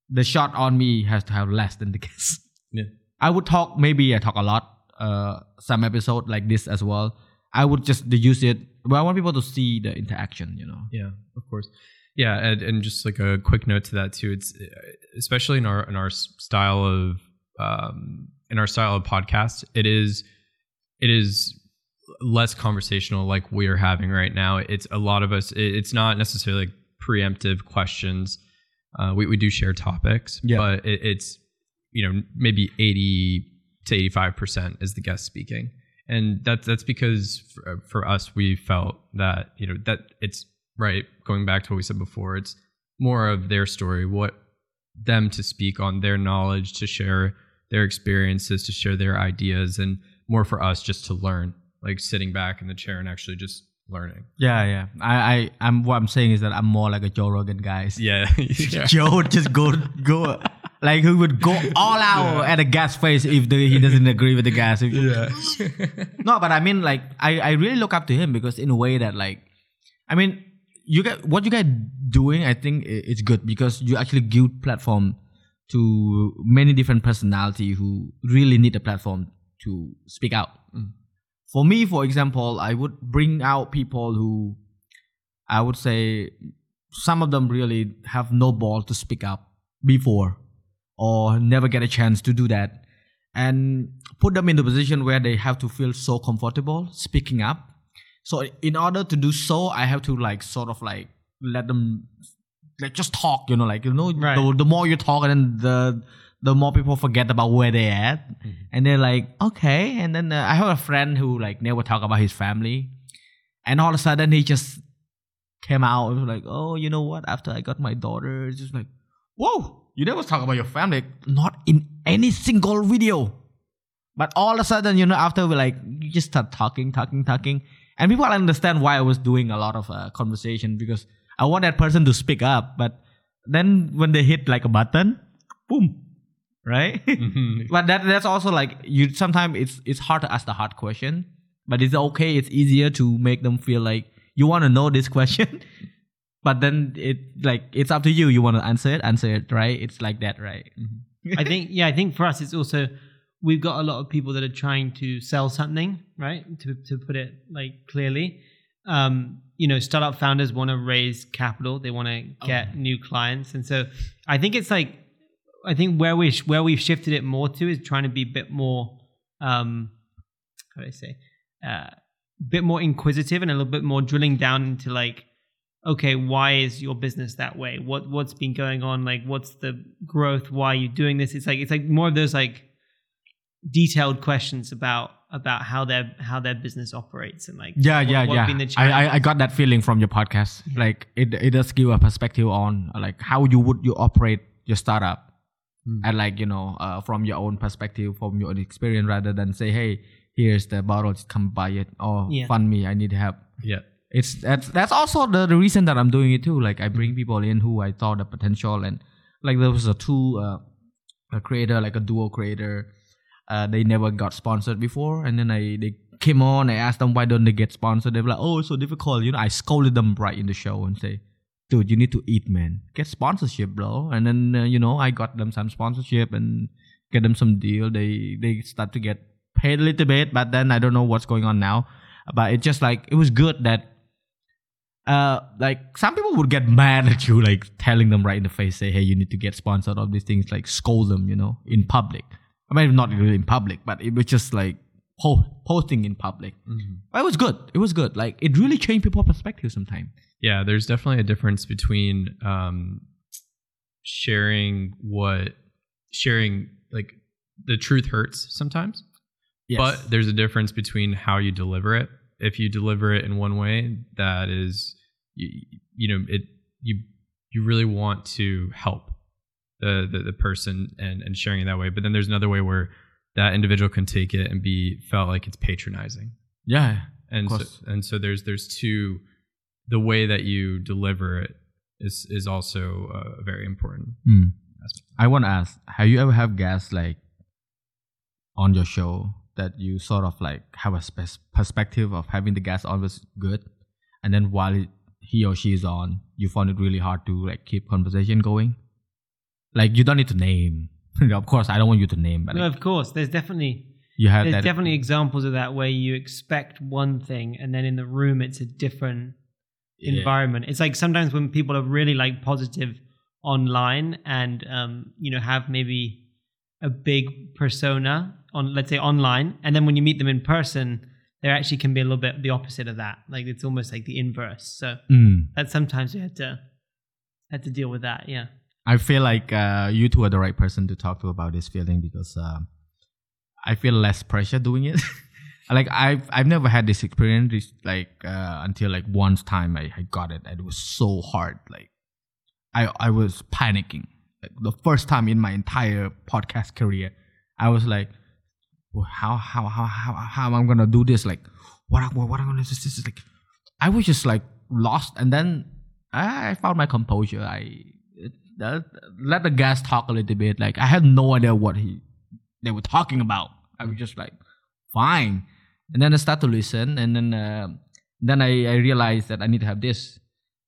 the shot on me has to have less than the guests Yeah. I would talk maybe I talk a lot uh some episode like this as well. I would just use it but I want people to see the interaction, you know. Yeah, of course. Yeah, and, and just like a quick note to that too. It's uh, especially in our in our style of um, in our style of podcast. It is it is less conversational like we're having right now. It's a lot of us. It's not necessarily like preemptive questions. Uh, we we do share topics, Yeah. but it, it's you know maybe eighty to eighty five percent is the guest speaking, and that's that's because for, for us we felt that you know that it's right going back to what we said before. It's more of their story, what them to speak on their knowledge, to share their experiences, to share their ideas, and more for us just to learn, like sitting back in the chair and actually just learning. Yeah, yeah. I, I I'm what I'm saying is that I'm more like a Joe Rogan guy. Yeah, yeah. Joe would just go go like he would go all out at a gas face if the, he doesn't agree with the gas. If- no, but I mean like I, I really look up to him because in a way that like I mean you get what you guys doing I think it's good because you actually give platform to many different personality who really need a platform to speak out. Mm. For me, for example, I would bring out people who I would say some of them really have no ball to speak up before or never get a chance to do that and put them in the position where they have to feel so comfortable speaking up so in order to do so i have to like sort of like let them like just talk you know like you know Right. the, the more you talk and then the the more people forget about where they're at. And they're like okay. And then uh, i have a friend who like never talk about his family. And all of a sudden he just came out and was like, oh, you know what? After I got my daughter, it's just like, whoa, you never talk about your family, not in any single video. But all of a sudden, you know, after we like, you just start talking, talking, talking, and people understand why I was doing a lot of uh, conversation because I want that person to speak up. But then when they hit like a button, boom, right? Mhm. but that that's also like you. Sometimes it's it's hard to ask the hard question, but it's okay. It's easier to make them feel like you want to know this question. but then it like it's up to you. You want to answer it, answer it, right? It's like that, right? I think yeah, I think for us it's also we've got a lot of people that are trying to sell something, right? To to put it like clearly. Um, you know, startup founders want to raise capital, they want to get new clients. And so I think it's like I think where we where we've shifted it more to is trying to be a bit more um how do I say? Uh bit more inquisitive and a little bit more drilling down into like okay why is your business that way what what's been going on like what's the growth why are you doing this it's like it's like more of those like detailed questions about about how their how their business operates and like Yeah, what- yeah, what yeah. I, I I got that feeling from your podcast. Like it it does give a perspective on like how you would you operate your startup, Mm. and like you know uh, from your own perspective, from your own experience, rather than say, hey, here's the bottle, just come buy it, or Yeah. fund me, I need help. Yeah. It's that's that's also the, the reason that I'm doing it too. Like I bring people in who I thought the potential and like there was a two uh, a creator like a duo creator. Uh, they never got sponsored before, and then I they came on. I asked them why don't they get sponsored. They were like, oh, it's so difficult. You know, I scolded them right in the show and say, dude, you need to eat, man. Get sponsorship, bro. And then uh, you know I got them some sponsorship and get them some deal. They they start to get paid a little bit, but then I don't know what's going on now. But it just like it was good that uh like some people would get mad at you like telling them right in the face say hey you need to get sponsored of these things like scold them you know in public i mean not really in public but it was just like po- posting in public but it was good it was good like it really changed people's perspective sometimes Yeah, there's definitely a difference between um, sharing what sharing like the truth hurts sometimes, but there's a difference between how you deliver it. If you deliver it in one way, that is, you, you know, it you you really want to help the, the the person and and sharing it that way. But then there's another way where that individual can take it and be felt like it's patronizing yeah and so, and so there's there's two the way that you deliver it is is also uh, very important. Aspect. i want to ask have you ever have guests like on your show that you sort of like have a spe- perspective of having the guest always good and then while it, he or she is on you found it really hard to like keep conversation going? Like you don't need to name. Of course i don't want you to name but no, like, of course there's definitely you had there's that definitely examples of that where you expect one thing and then in the room it's a different Yeah. environment it's like sometimes when people are really like positive online and um you know have maybe a big persona on let's say online and then when you meet them in person there actually can be a little bit the opposite of that like it's almost like the inverse so Mm. that sometimes you had to had to deal with that yeah I feel like uh, you two are the right person to talk to about this feeling because uh, I feel less pressure doing it. like I've I've never had this experience like uh, until like once time I, I got it and it was so hard. Like I I was panicking. Like the first time in my entire podcast career, I was like, well, how how how how how am I gonna do this? Like what what what am I gonna do this is like I was just like lost and then I, found my composure. I uh, let the guest talk a little bit. Like I had no idea what he they were talking about. I was just like, fine. And then I start to listen, and then uh, then I, I realized that I need to have this.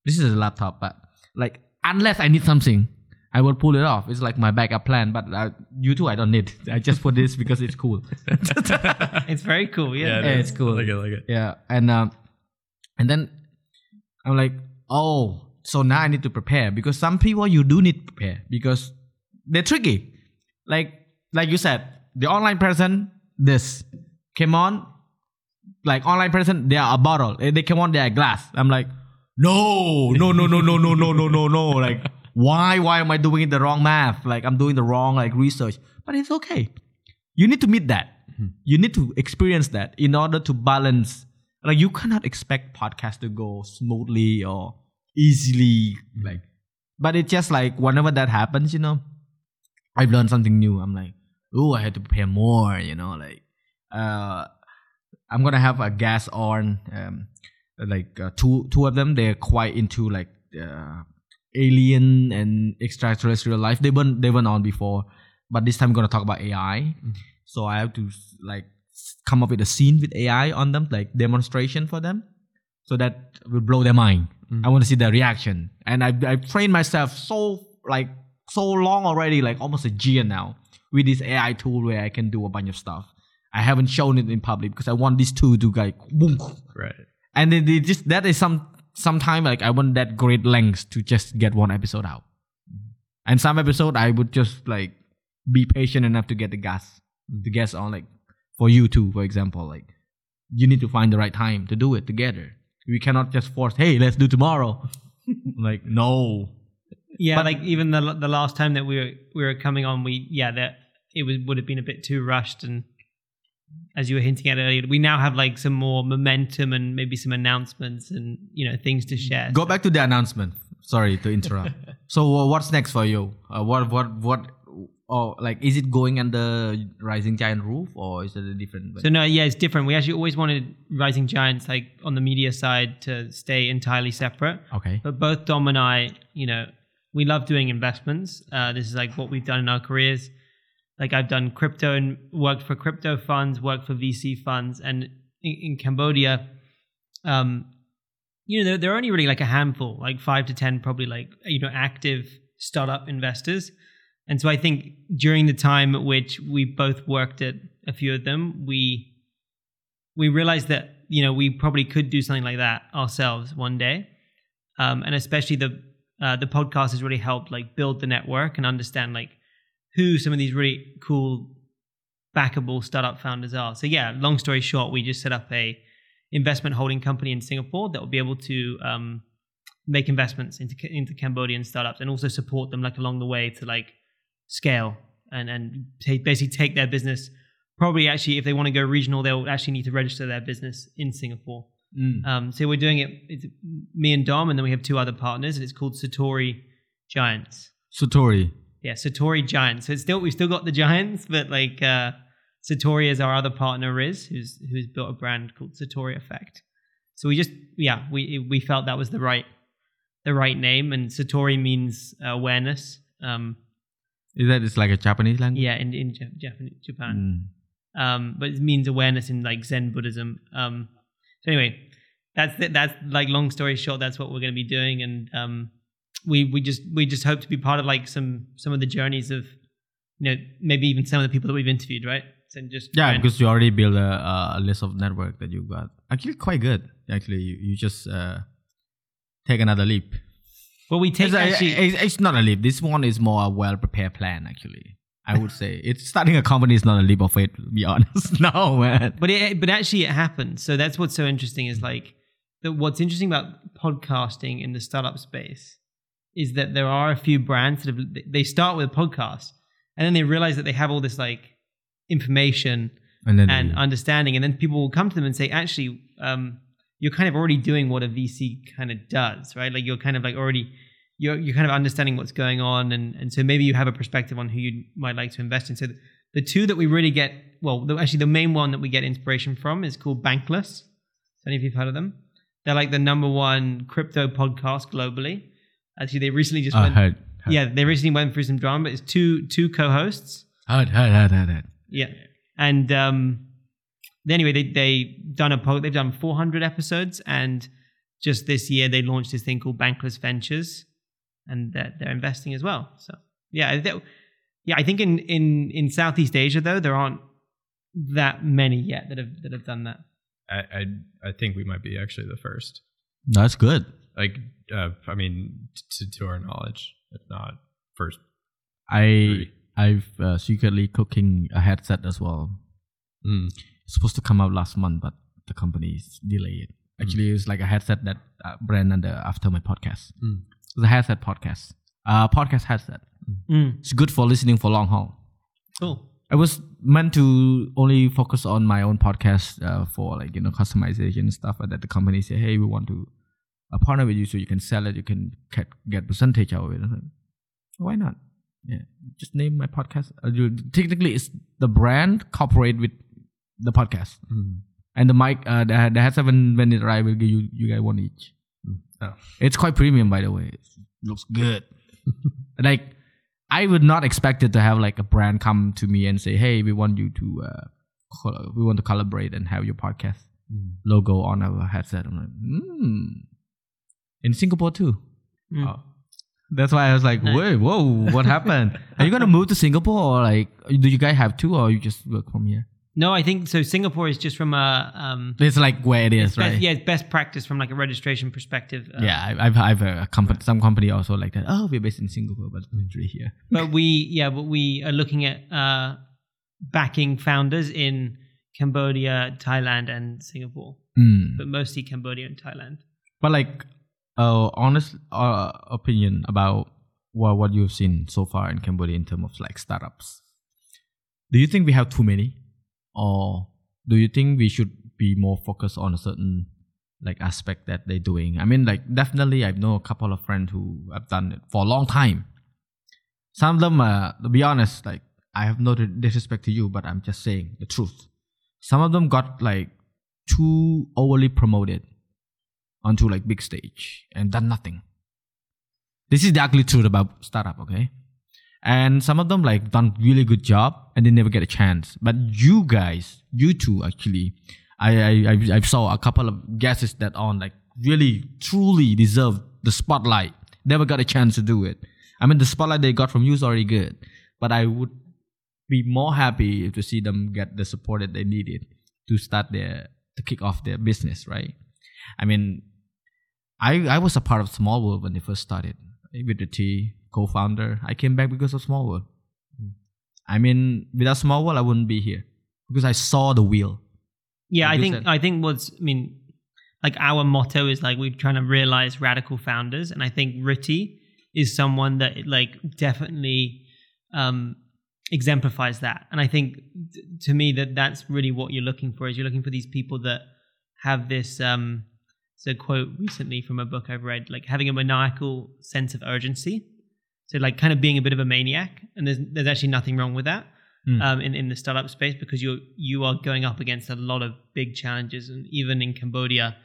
This is a laptop, but like unless I need something, I will pull it off. It's like my backup plan. But uh, you two, I don't need. I just put this because it's cool. it's very cool yeah, Yeah, it's cool. I like it, I like it. Yeah, and um, and then I'm like, oh, so now I need to prepare because some people you do need to prepare because they're tricky. Like like you said, the online person this came on, like online person they are a bottle. They came on they are glass. I'm like, no, no, no, no, no, no, no, no, no, no. Like why why am I doing the wrong math? Like I'm doing the wrong like research. But it's okay. You need to meet that. You need to experience that in order to balance like you cannot expect podcast to go smoothly or easily like but it's just like whenever that happens you know i've learned something new i'm like oh i had to prepare more you know like uh i'm gonna have a guest on um like uh, two two of them. They're quite into like uh, alien and extraterrestrial life. They weren't they weren't on before but this time i'm gonna talk about ai so i have to like come up with a scene with ai on them like demonstration for them so that will blow their mind. I want to see their reaction. And i i trained myself so like so long already like almost a year now with this ai tool where i can do a bunch of stuff i haven't shown it in public because i want these two to like boom Right. and then they just that is some sometime like I want that great lengths to just get one episode out. Mm-hmm. And some episode I would just like be patient enough to get the gas the guests on like for you too, for example. Like you need to find the right time to do it together. We cannot just force, hey, let's do tomorrow. like, no. Yeah, But- like even the the last time that we were we were coming on, we yeah that it was would have been a bit too rushed, and as you were hinting at earlier, we now have like some more momentum and maybe some announcements and you know things to share. Go back to the announcement. Sorry to interrupt. so uh, what's next for you? Uh, what what what oh like is it going under Rising Giant roof or is it a different So no, yeah, it's different. We actually always wanted Rising Giants like on the media side to stay entirely separate. Okay. But both Dom and I, you know, we love doing investments. Uh, this is like what we've done in our careers. Like I've done crypto and worked for crypto funds, worked for VC funds, and in, in Cambodia, um, you know, there, there are only really like a handful, like five to ten, probably like you know, active startup investors. And so I think during the time at which we both worked at a few of them, we we realized that you know we probably could do something like that ourselves one day, um, and especially the uh, the podcast has really helped like build the network and understand like who some of these really cool backable startup founders are. So yeah, long story short, we just set up a investment holding company in Singapore that will be able to um, make investments into into Cambodian startups and also support them like along the way to like scale and and basically take their business. Probably actually, if they want to go regional, they'll actually need to register their business in Singapore. Mm. Um, so we're doing it. It's me and Dom, and then we have two other partners, and it's called Satori Giants. Satori. Yeah, Satori Giants. So it's still we've still got the Giants, but like uh, Satori is our other partner, Riz, who's who's built a brand called Satori Effect. So we just yeah we we felt that was the right the right name, and Satori means awareness. Um, Is that it's like a Japanese language? yeah, in in Jap- Japan, Japan. Mm. um, but it means awareness in like Zen Buddhism. Um, so anyway, that's the, that's like long story short. That's what we're going to be doing, and um, we we just we just hope to be part of like some some of the journeys of you know maybe even some of the people that we've interviewed, right? So just Yeah, because you already built a, a list of network that you've got. Actually, quite good. Actually, you, you just uh, take another leap. well, we take It's, a- actually. it's, it's not a leap. This one is more a well prepared plan. Actually, I would say it's starting a company is not a leap of faith. To be honest, no man. but it but actually it happened. So that's what's so interesting is like that. What's interesting about podcasting in the startup space is that there are a few brands that have they start with a podcast and then they realize that they have all this like information And then and understanding, and then people will come to them and say, actually, um, you're kind of already doing what a VC kind of does, right? Like you're kind of like already you're you're kind of understanding what's going on, and and so maybe you have a perspective on who you might like to invest in. So the, two that we really get, well, the, actually the main one that we get inspiration from is called Bankless. Any of you've heard of them? They're like the number one crypto podcast globally. Actually, they recently just uh, went. heard, heard, Yeah, they recently went through some drama. It's two two co-hosts. heard, heard, heard, heard, heard. Yeah, and um, anyway, they they done a po- they've done 400 episodes, and just this year they launched this thing called Bankless Ventures, and they're, they're investing as well. So yeah, they, yeah, I think in in in Southeast Asia though there aren't that many yet that have that have done that. I, I I think we might be actually the first. That's good. Like, uh, I mean, to to our knowledge, if not first. I I've uh, secretly cooking a headset as well. Mm. It's supposed to come out last month, but the company's delayed. It. Actually, it's like a headset that uh, brand under after my podcast. Mm. It's a headset podcast. Uh, podcast headset. Mm, It's good for listening for long haul. cool. I was meant to only focus on my own podcast uh, for like you know customization and stuff. But that the company say, hey, we want to uh, partner with you so you can sell it, you can get, get percentage out of it. I was like, why not? Yeah, just name my podcast. Uh, technically, it's the brand cooperate with the podcast, and the mic, uh, the, the headset when when it arrive will give you you guys one each. Oh. It's quite premium, by the way. It looks good. like I would not expect it to have like a brand come to me and say, "Hey, we want you to uh, col- we want to collaborate and have your podcast logo on our headset." I'm like, hmm. In Singapore too. Mm. Oh. That's why I was like, Nice. "Wait, whoa, what happened? Are you gonna move to Singapore or like do you guys have two or you just work from here?" No, I think so. Singapore is just from a um, It's like where it is, best, right? yeah, it's best practice from like a registration perspective. Uh, Yeah, I- I've I've a company, some company also like that. Oh, we're based in Singapore, but literally here. but we yeah, but we are looking at uh, backing founders in Cambodia, Thailand, and Singapore, Mm. but mostly Cambodia and Thailand. But like, uh, honest uh, opinion about what what you've seen so far in Cambodia in terms of like startups. Do you think we have too many, or do you think we should be more focused on a certain like aspect that they're doing? I mean, like definitely, I know a couple of friends who have done it for a long time. Some of them, uh, to be honest, like I have no disrespect to you, but I'm just saying the truth. Some of them got like too overly promoted onto like big stage and done nothing. This is the ugly truth about startup, okay? And some of them like done really good job and they never get a chance. But you guys, you two actually, I I I, saw a couple of guesses that on like really truly deserve the spotlight. Never got a chance to do it. I mean the spotlight they got from you is already good, but I would be more happy to see them get the support that they needed to start their to kick off their business, right? I mean, I I was a part of Small World when they first started with the T co-founder. I came back because of Small World. I mean, without Small World, I wouldn't be here because I saw the wheel. Yeah, Like I think said. I think what's I mean, like our motto is like we're trying to realize radical founders, and I think Ritty is someone that like definitely um, exemplifies that. And I think t- to me that that's really what you're looking for is you're looking for these people that have this. Um, it's a quote recently from a book I've read, like having a maniacal sense of urgency. So like kind of being a bit of a maniac, and there's there's actually nothing wrong with that Mm. um, in in the startup space because you're you are going up against a lot of big challenges, and even in Cambodia,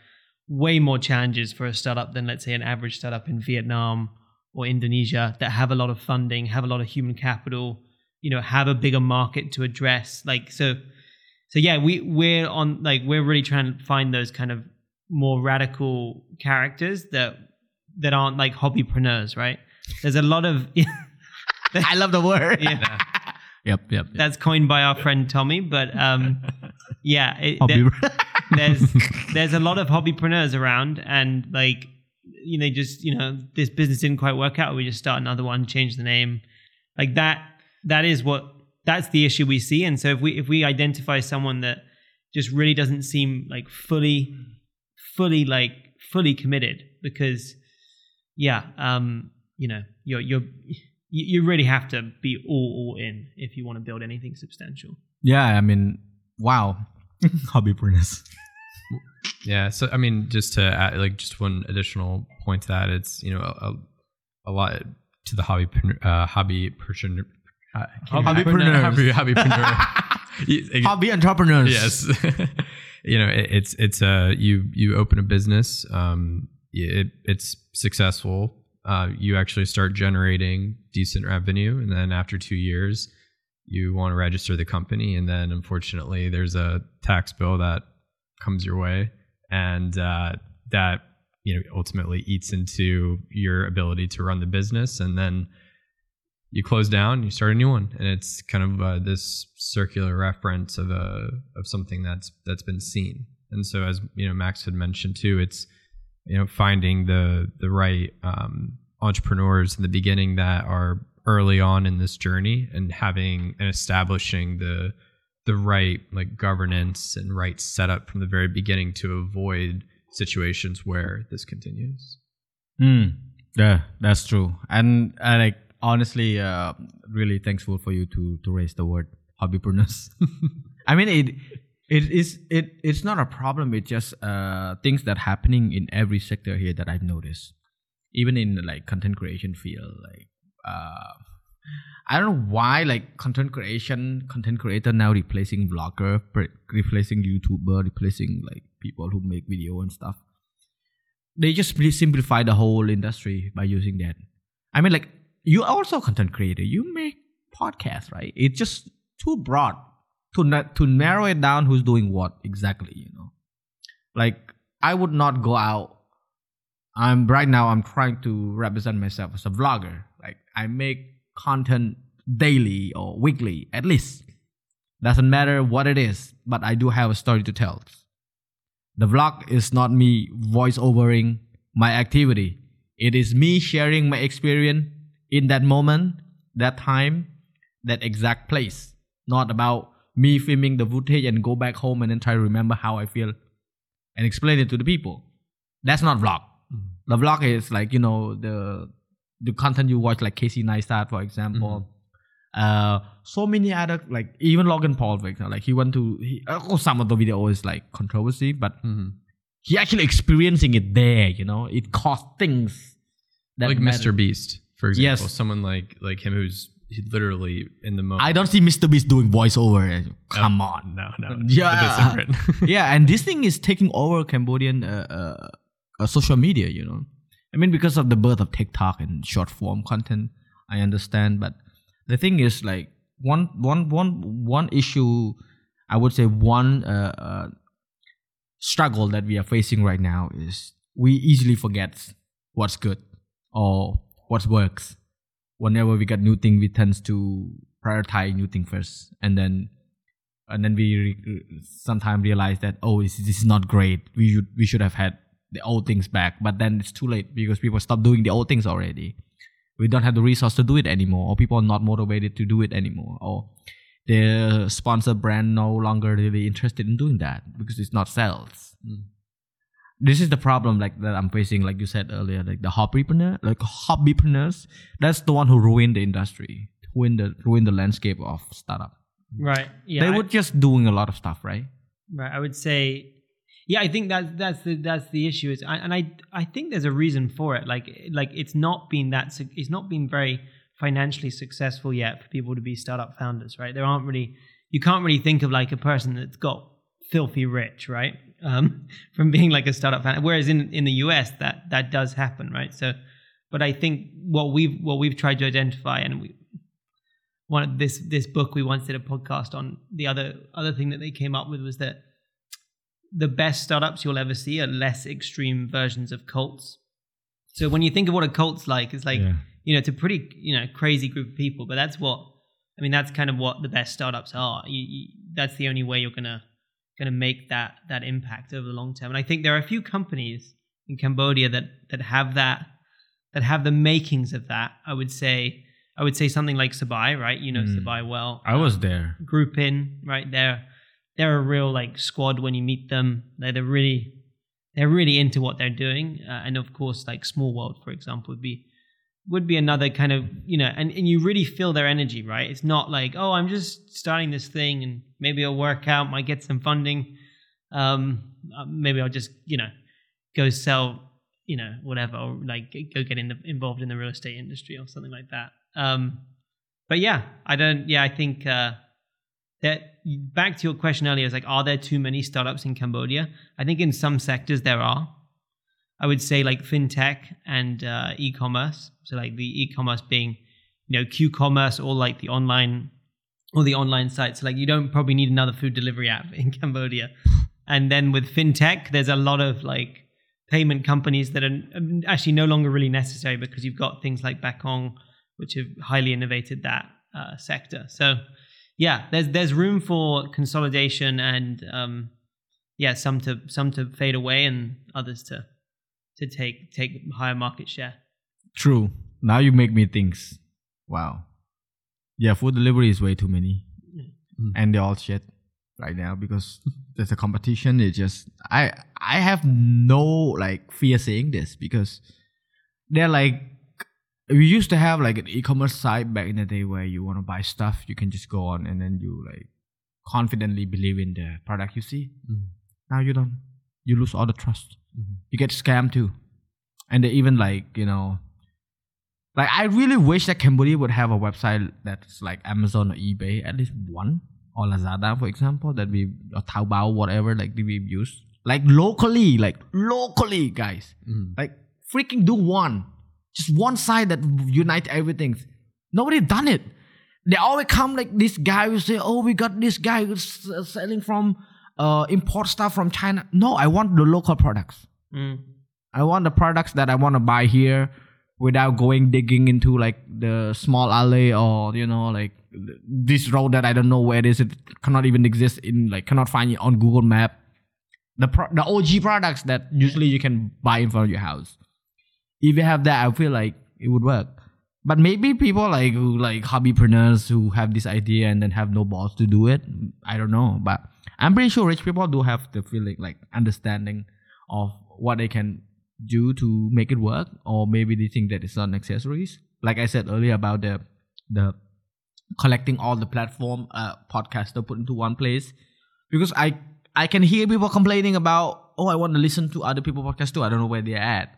way more challenges for a startup than let's say an average startup in Vietnam or Indonesia that have a lot of funding, have a lot of human capital, you know, have a bigger market to address. Like so, so yeah, we we're on like we're really trying to find those kind of more radical characters that that aren't like hobbypreneurs, right? There's a lot of I love the word. yeah. yep, yep. yep. That's coined by our friend Tommy, but um, yeah, it, there- there's there's a lot of hobbypreneurs around, and like you know, just you know, this business didn't quite work out. We just start another one, change the name, like that. That is what that's the issue we see. And so if we if we identify someone that just really doesn't seem like fully, fully like fully committed, because yeah, um, you know, you're you're you you really have to be all all in if you want to build anything substantial. yeah, I mean, wow. Hobbypreneurs. Yeah. So I mean, just to add, like just one additional point to that, it's you know a, a lot to the hobby uh, hobby person. Uh, Hobbypreneurs. hobby hobbypreneur. You- Hobby entrepreneurs. yes you know it, it's it's a you you open a business um it, it's successful. Uh you actually start generating decent revenue and then after two years you want to register the company and then unfortunately there's a tax bill that comes your way and uh that you know ultimately eats into your ability to run the business and then you close down, you start a new one, and it's kind of uh, this circular reference of a of something that's that's been seen. And so, as you know, Max had mentioned too, it's you know finding the the right um, entrepreneurs in the beginning that are early on in this journey and having and establishing the the right like governance and right setup from the very beginning to avoid situations where this continues. Mm, yeah, that's true. And I like honestly, uh, really thankful for you to to raise the word hobbypreneurs. I mean, it it is it it's not a problem. It's just uh things that happening in every sector here that I've noticed, even in like content creation field. Like uh, I don't know why like content creation content creator now replacing vlogger, pre- replacing YouTuber, replacing like people who make video and stuff. They just simplify the whole industry by using that. I mean, like you are also a content creator. You make podcasts, right? It's just too broad to na- to narrow it down. Who's doing what exactly? You know, like I would not go out. I'm right now. I'm trying to represent myself as a vlogger. Like I make content daily or weekly, at least. Doesn't matter what it is, but I do have a story to tell. The vlog is not me voice overing my activity. It is me sharing my experience in that moment, that time, that exact place. Not about me filming the footage and go back home and then try to remember how I feel and explain it to the people. That's not vlog. The vlog is like, you know, the the content you watch like Casey Neistat, for example. Uh, so many other like even Logan Paul, for example, like he went to he, oh, some of the video is like controversy, but Mm-hmm. he actually experiencing it there. You know, it cost things that like matter. Mr. Beast, for example. Yes. Someone like like him who's literally in the moment. I don't see Mr. Beast doing voiceover. Come on. no, no. Yeah. a bit different. yeah, and this thing is taking over Cambodian uh, uh, uh, social media. You know, I mean, because of the birth of TikTok and short form content, I understand. But the thing is, like one one one one issue, I would say one uh, uh, struggle that we are facing right now is we easily forget what's good or what works. Whenever we get new thing, we tend to prioritize new thing first, and then and then we re- sometimes realize that oh this, this is not great. We should we should have had the old things back. But then it's too late because people stop doing the old things already. We don't have the resource to do it anymore or people are not motivated to do it anymore or the sponsor brand no longer really interested in doing that because it's not sales mm. This is the problem like that i'm facing like you said earlier like the hobbypreneur like hobbypreneurs that's the one who ruined the industry ruined the ruined the landscape of startup Right. Yeah. they I- were just doing a lot of stuff, right? Right. I would say, yeah, I think that's that's the that's the issue. Is and I I think there's a reason for it. Like like it's not been that it's not been very financially successful yet for people to be startup founders. Right. There aren't really you can't really think of like a person that's got filthy rich, right? Um, from being like a startup founder. Whereas in in the US that that does happen, right? So, but I think what we've what we've tried to identify and we one of this this book we once did a podcast on the other other thing that they came up with was that the best startups you'll ever see are less extreme versions of cults so when you think of what a cult's like it's like Yeah. you know it's a pretty you know crazy group of people but that's what i mean that's kind of what the best startups are you, you, that's the only way you're gonna gonna make that that impact over the long term and i think there are a few companies in cambodia that that have that that have the makings of that i would say i would say something like Sabay right you know Mm. Sabay well I was there. group in, right? They're they're a real like squad when you meet them. They're, they're really they're really into what they're doing, uh, and of course, like Small World, for example, would be would be another kind of you know, and and you really feel their energy, right? It's not like oh, I'm just starting this thing and maybe I'll work out, might get some funding, um, uh, maybe I'll just you know go sell you know whatever, or like go get in the, involved in the real estate industry or something like that. Um, but yeah, I don't. Yeah, I think uh, that back to your question earlier is like, are there too many startups in Cambodia? I think in some sectors there are. I would say like fintech and uh, e-commerce. So like the e-commerce being, you know, Q-commerce or like the online or the online sites. Like you don't probably need another food delivery app in Cambodia. And then with fintech, there's a lot of like payment companies that are um, actually no longer really necessary because you've got things like Bakong, which have highly innovated that uh, sector. So yeah, there's there's room for consolidation and um, yeah, some to some to fade away and others to to take take higher market share. True. Now you make me think. Wow. Yeah, food delivery is way too many, Mm. and they're all shit right now because there's a competition. It just I I have no like fear saying this because they're like we used to have like an e-commerce site back in the day where you want to buy stuff, you can just go on and then you like confidently believe in the product you see. Mhm. Now you don't. You lose all the trust. Mhm. You get scammed too, and they even like you know. Like I really wish that Cambodia would have a website that's like Amazon or eBay, at least one, or Lazada, for example, that we or Taobao, whatever, like that we use, like locally, like locally, guys. Mhm. like freaking do one. Just one side that unite everything. Nobody done it. They always come like this guy will say oh we got this guy who's selling from uh import stuff from china. No i want the local products Mm. i want the products that i want to buy here without going digging into like the small alley or you know like this road that i don't know where it is. It cannot even exist in like cannot find it on google map. The pro- the og products that usually you can buy in front of your house. If you have that i feel like it would work. But maybe people like who like hobbypreneurs who have this idea and then have no balls to do it i don't know. But i'm pretty sure rich people do have the feeling like understanding of what they can do to make it work or maybe they think that it's not accessories like i said earlier about the the collecting all the platform uh podcaster put into one place. Because i i can hear people complaining about oh i want to listen to other people podcast too. I don't know where they're at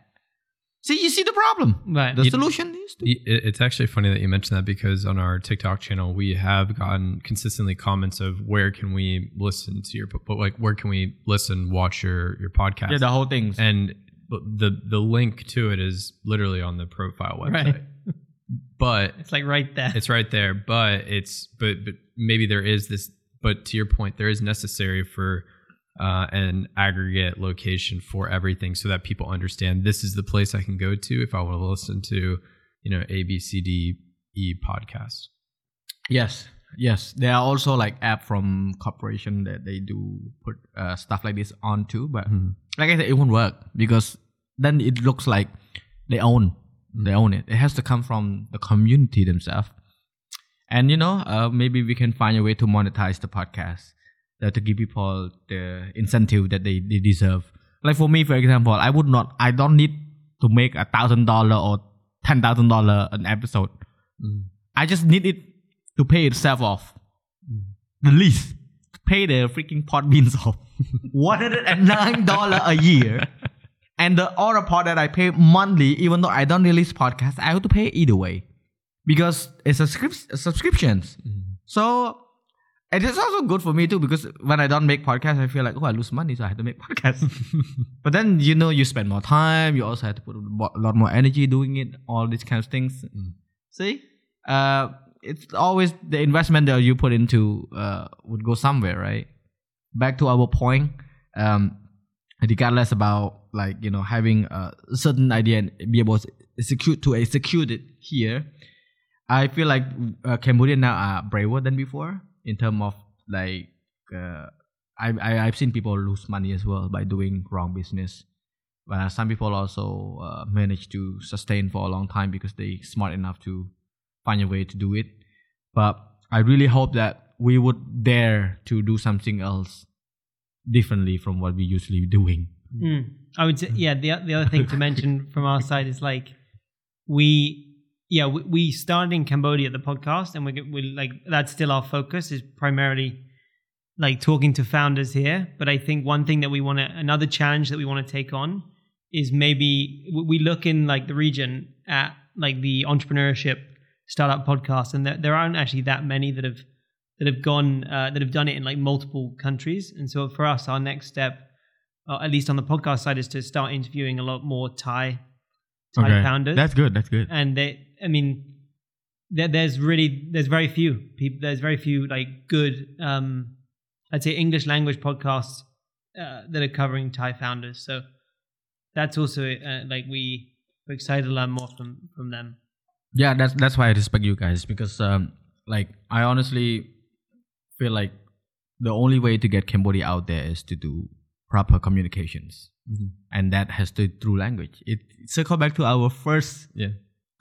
see you see the problem Right. the You- solution is to It's actually funny that you mentioned that because on our TikTok channel, we have gotten consistently comments of where can we listen to your, but like where can we listen, watch your your podcast, yeah the whole thing and the the link to it is literally on the profile website. Right. But It's like right there. it's right there. But it's but but maybe there is this. But to your point, there is necessary for uh, an aggregate location for everything, so that people understand this is the place I can go to if I want to listen to, you know, A B C D E podcast. Yes, yes. There are also like app from corporation that they do put uh, stuff like this on too. But Mhm. like I said, it won't work because then it looks like they own they own it. It has to come from the community themselves. And you know, uh, maybe we can find a way to monetize the podcast uh, to give people the incentive that they, they deserve. Like for me, for example, I would not, I don't need to make a thousand dollar or ten thousand dollar an episode. Mm. I just need it to pay itself off. The least. Pay the freaking Podbeans off. $109 a year. And the other part that I pay monthly, even though I don't release podcasts, I have to pay either way. Because it's a script, subscriptions. So it is also good for me too because when I don't make podcasts, I feel like oh I lose money, so I have to make podcasts. but then you know you spend more time. You also have to put a lot more energy doing it. All these kinds of things. See, uh, it's always the investment that you put into uh, would go somewhere, right? Back to our point, um, regardless about like you know having a certain idea and be able to execute to execute it here. I feel like uh, Cambodia now are braver than before in terms of like uh, I, I I've seen people lose money as well by doing wrong business. Uh, some people also uh, manage to sustain for a long time because they smart enough to find a way to do it. But I really hope that we would dare to do something else differently from what we usually doing. Mm. I would say, yeah. The the other thing to mention from our side is like we, yeah, we, we started in Cambodia the podcast, and we we like that's still our focus is primarily like talking to founders here. But I think one thing that we want to another challenge that we want to take on is maybe we- look in like the region at like the entrepreneurship startup podcast, and there, there aren't actually that many that have that have gone uh, that have done it in like multiple countries. And so for us, our next step uh, at least on the podcast side, is to start interviewing a lot more Thai Thai founders. That's good. That's good. and they, I mean, there, there's really there's very few people. There's very few like good, um, I'd say English language podcasts uh, that are covering Thai founders. So that's also uh, like we we're excited to learn more from from them. yeah that's that's why i respect you guys because um like i honestly feel like the only way to get cambodia out there is to do proper communications and that has to through language it circle back to our first Yeah.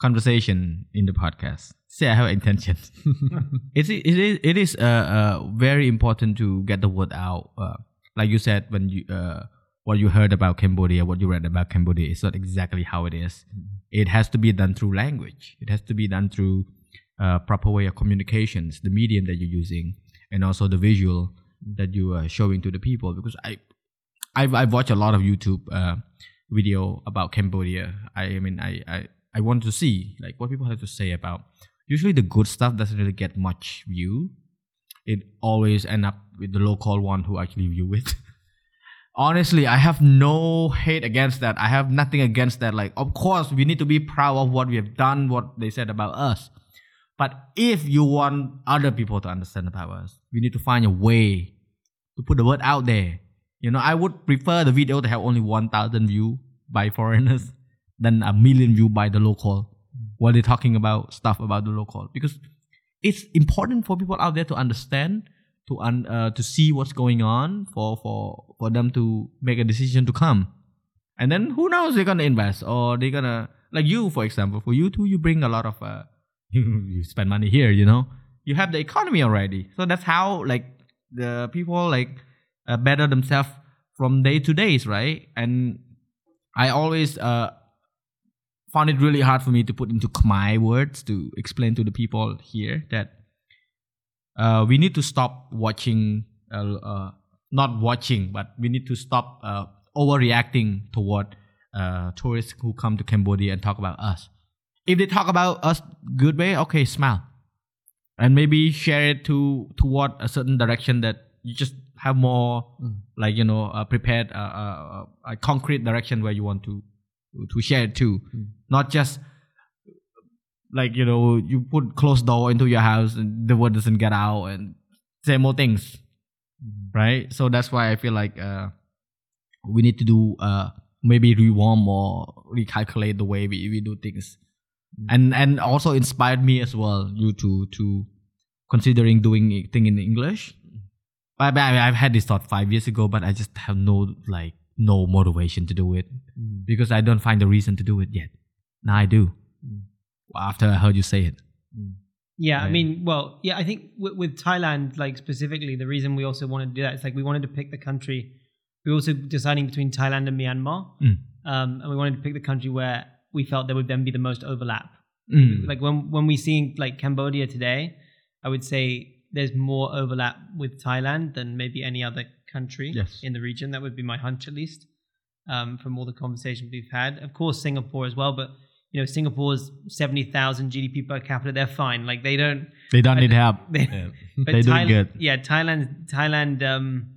Conversation in the podcast say i have intentions it's it is it is uh, uh very important to get the word out uh, like you said when you uh what you heard about Cambodia, what you read about Cambodia is not exactly how it is. It has to be done through language. It has to be done through uh, proper way of communications, the medium that you're using, and also the visual that you are showing to the people. Because I, I've, I've watched a lot of YouTube uh, video about Cambodia. I, I mean, I, I, I want to see like what people have to say about. Usually, the good stuff doesn't really get much view. It always end up with the local one who actually view it. honestly i have no hate against that i have nothing against that like of course we need to be proud of what we have done what they said about us but if you want other people to understand about us we need to find a way to put the word out there you know i would prefer the video to have only 1000 view by foreigners than a million view by the local while they're talking about stuff about the local. Because it's important for people out there to understand to un, uh, to see what's going on for for for them to make a decision to come. And then who knows they're gonna invest or they're gonna like you for example for you too you bring a lot of uh, you spend money here you know? You have the economy already. So that's how like the people like uh, better themselves from day to days right? And i always uh found it really hard for me to put into my words to explain to the people here that uh, we need to stop watching, uh, uh, not watching, but we need to stop uh, overreacting toward uh, tourists who come to Cambodia and talk about us. If they talk about us good way, okay, smile, and maybe share it to toward a certain direction that you just have more, mm. like you know, uh, prepared a concrete direction where you want to to share it to, mm. not just like you know you put closed door into your house and the word doesn't get out and say more things mm-hmm. right so that's why i feel like uh, we need to do uh, maybe rewarm or recalculate the way we, we do things mm-hmm. and and also inspired me as well you to to considering doing thing in english but I, i've had this thought five years ago but i just have no like no motivation to do it mm. because i don't find the reason to do it yet now i do mm after I heard you say it. Yeah, I mean, well, yeah, I think with, with, Thailand, like specifically, the reason we also wanted to do that is like we wanted to pick the country. We were also deciding between Thailand and Myanmar, mm. um, and we wanted to pick the country where we felt there would then be the most overlap. Mm. Like when when we see like Cambodia today, I would say there's more overlap with Thailand than maybe any other country yes. in the region. That would be my hunch, at least, um, from all the conversations we've had. Of course, Singapore as well, but you know, Singapore's seventy thousand GDP per capita. They're fine. Like they don't. They don't need help. They, yeah. but they do good. Yeah, Thailand. Thailand. Um,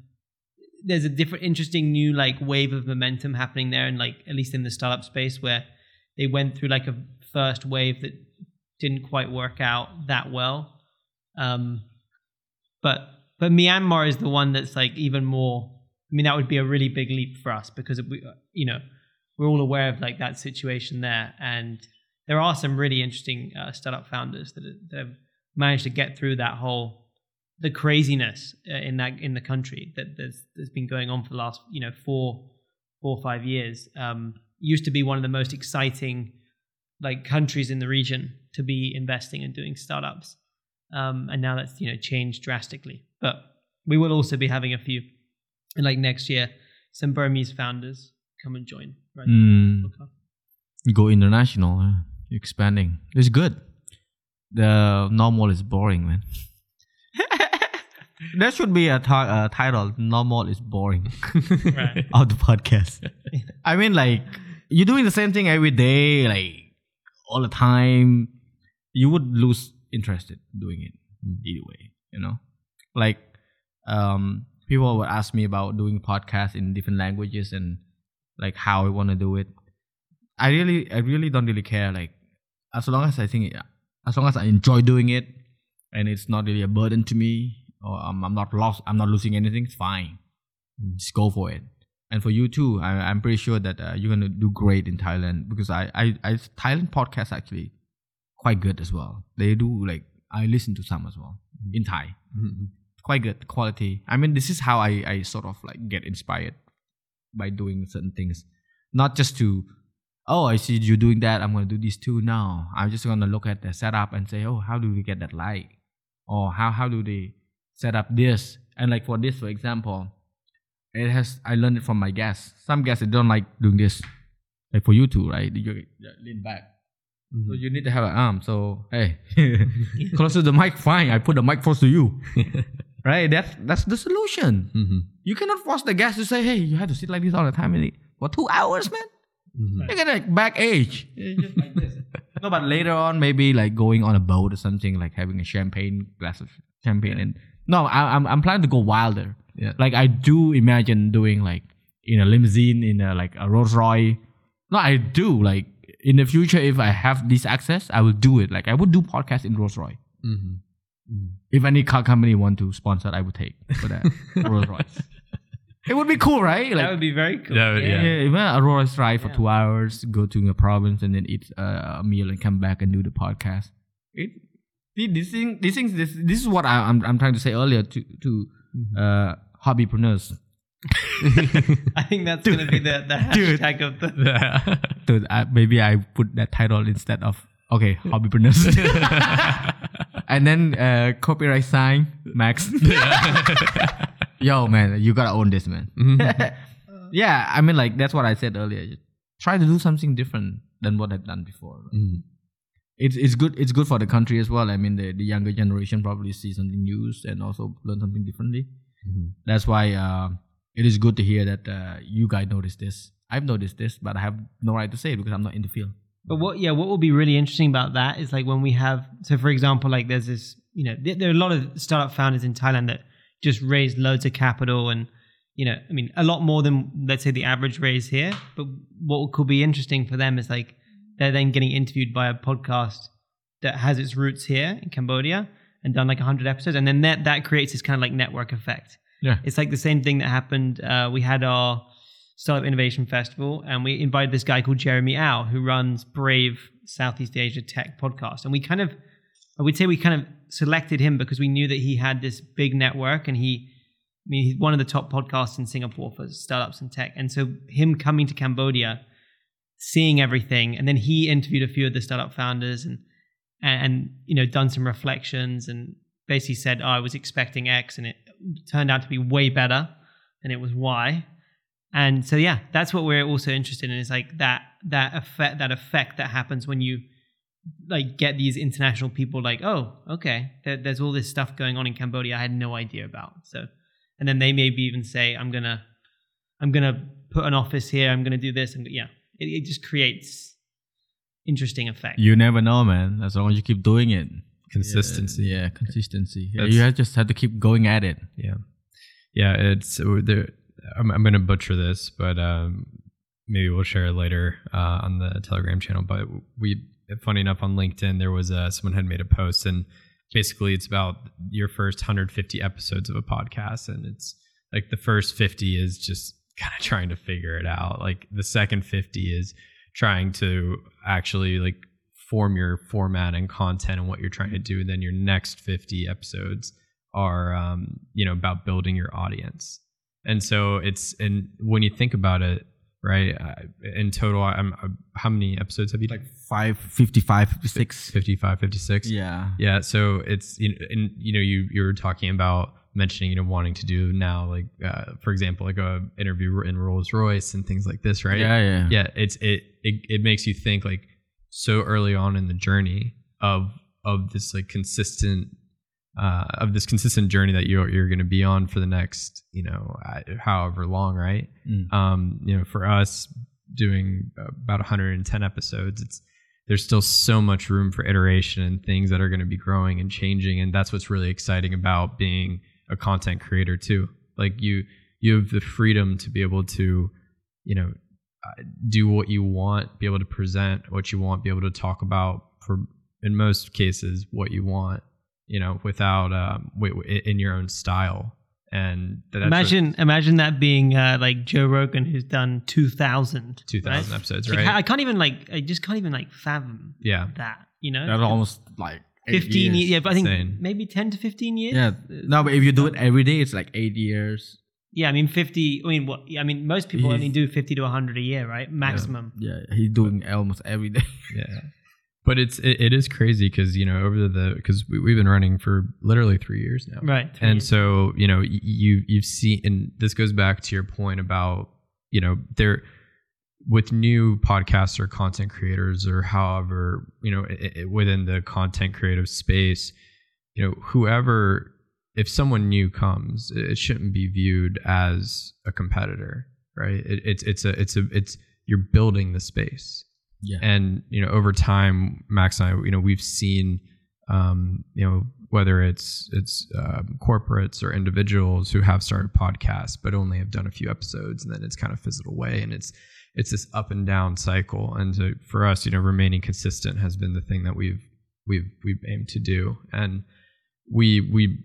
there's a different, interesting new like wave of momentum happening there, and like at least in the startup space, where they went through like a first wave that didn't quite work out that well. Um, but but Myanmar is the one that's like even more. I mean, that would be a really big leap for us because we, you know, we're all aware of like that situation there, and there are some really interesting uh, startup founders that, that, have managed to get through that whole the craziness uh, in that in the country that there's that's been going on for the last you know four four or five years. Um, used to be one of the most exciting like countries in the region to be investing and doing startups, um, and now that's you know changed drastically. But we will also be having a few, like next year, some Burmese founders come and join. Right. Mm. Go international, uh, expanding. It's good. The normal is boring, man. there should be a uh, title. Normal is boring. right. of the podcast. I mean, like you're doing the same thing every day, like all the time. You would lose interest in doing it either way. You know, like um, people would ask me about doing podcasts in different languages and like how I want to do it. I really, I really don't really care. Like as long as I think, as long as I enjoy doing it, and it's not really a burden to me, or I'm, I'm not lost, I'm not losing anything. It's fine. Just go for it. And for you too, I, am pretty sure that uh, you're gonna do great in Thailand because I, I, I Thailand podcast actually quite good as well. They do like I listen to some as well mm-hmm. in Thai. Mm-hmm. Quite good quality. I mean, this is how I, I sort of like get inspired by doing certain things, not just to oh I see you doing that I'm gonna do this too. Now I'm just gonna look at the setup and say oh how do we get that light, or how how do they set up this and like for this for example, it has. I learned it from my guests. Some guests they don't like doing this, like for you two, right? You lean back. Mm-hmm. So you need to have an arm. So hey, close to the mic, fine. I put the mic close to you, right? That's that's the solution. hmm You cannot force the guest to say, "Hey, you have to sit like this all the time." And for two hours, man. hmm You're gonna like back age. Just like this. no, but later on, maybe like going on a boat or something, like having a champagne glass of champagne. And no, I, I'm I'm planning to go wilder. Yeah. Like I do imagine doing like in a limousine, in a like a Rolls Royce. No, I do like in the future if I have this access, I will do it. Like I would do podcast in Rolls Royce. Hmm If any car company want to sponsor, I would take for that Rolls Royce. It would be cool, right? Like that would be very cool. Yeah, yeah, yeah. even a Rolls Royce ride for Yeah. two hours, go to a province and then eat uh, a meal and come back and do the podcast. It, see, these things, these things, this, this is what I, I'm, I'm trying to say earlier to to uh, hobbypreneurs. I think that's going to be the, the Dude. of the. So I, maybe I put that title instead of okay, hobbypreneurs. and then uh, copyright sign, Max. Yo, man, you gotta own this, man. yeah, I mean, like that's what I said earlier. Just try to do something different than what I've done before. Mhm. It's it's good. It's good for the country as well. I mean, the, the younger generation probably see something new and also learn something differently. Mhm. That's why uh, it is good to hear that uh, you guys noticed this. I've noticed this, but I have no right to say it because I'm not in the field. But what, yeah, what will be really interesting about that is like when we have, so for example, like there's this, you know, there, there are a lot of startup founders in Thailand that just raised loads of capital and, you know, I mean, a lot more than let's say the average raise here. But what could be interesting for them is like they're then getting interviewed by a podcast that has its roots here in Cambodia and done like 100 episodes. And then that, that creates this kind of like network effect. Yeah. It's like the same thing that happened. Uh, we had our Startup Innovation Festival, and we invited this guy called Jeremy Au, who runs Brave Southeast Asia Tech podcast. And we kind of, I would say, we kind of selected him because we knew that he had this big network, and he, I mean, he's one of the top podcasts in Singapore for startups and tech. And so, him coming to Cambodia, seeing everything, and then he interviewed a few of the startup founders and and, and you know done some reflections and basically said, oh, I was expecting X, and it turned out to be way better than it was Y. And so yeah, that's what we're also interested in is like that that effect that effect that happens when you like get these international people like, oh, okay, there, there's all this stuff going on in Cambodia I had no idea about. So and then they maybe even say, I'm gonna I'm gonna put an office here, I'm gonna do this, and yeah, it, it just creates interesting effect. You never know, man. As long as you keep doing it. Consistency. Yeah, consistency. Yeah, you just have to keep going at it. Yeah, yeah. It's uh, there. I'm, I'm going to butcher this, but um, maybe we'll share it later uh, on the Telegram channel. But we, funny enough, on LinkedIn there was uh, someone had made a post, and basically it's about your first 150 episodes of a podcast, and it's like the first 50 is just kind of trying to figure it out. Like the second 50 is trying to actually like form your format and content and what you're trying to do and then your next 50 episodes are um, you know about building your audience and so it's and when you think about it right in total i'm uh, how many episodes have you Like 5, 55, 56. 55 56 Yeah. yeah so it's you know and you know you you were talking about mentioning you know wanting to do now like uh, for example like a interview in rolls royce and things like this right Yeah, yeah. yeah it's it, it it makes you think like so early on in the journey of of this like consistent uh of this consistent journey that you're you're going to be on for the next you know however long right? Mm. um you know for us doing about 110 episodes it's there's still so much room for iteration and things that are going to be growing and changing and that's what's really exciting about being a content creator too. Like you you have the freedom to be able to you know uh, do what you want be able to present what you want be able to talk about for in most cases what you want you know without um in your own style and that's what- imagine imagine that being uh, like Joe Rogan who's done 2000 2000 right? episodes Like, right I can't even like I just can't even like fathom yeah that you know That's almost like eight 15 years. yeah but I think Insane. maybe 10 to 15 years Yeah. No, but if you do it every day, it's like eight years. yeah I mean 50 I mean what I mean most people He's- only do 50 to 100 a year right maximum Yeah, he's doing almost every day. yeah but it's it, it is crazy because you know over the because we, we've been running for literally three years now. Right. and so you know you you've seen and this goes back to your point about you know there with new podcasts or content creators or however you know i i within the content creative space you know whoever if someone new comes it shouldn't be viewed as a competitor right? It, it's it's a it's a it's you're building the space Yeah. and you know over time max and i you know we've seen um you know whether it's it's um, corporates or individuals who have started podcasts but only have done a few episodes and then it's kind of fizzled away and it's it's this up and down cycle. And so for us you know remaining consistent has been the thing that we've we've we've aimed to do. And we we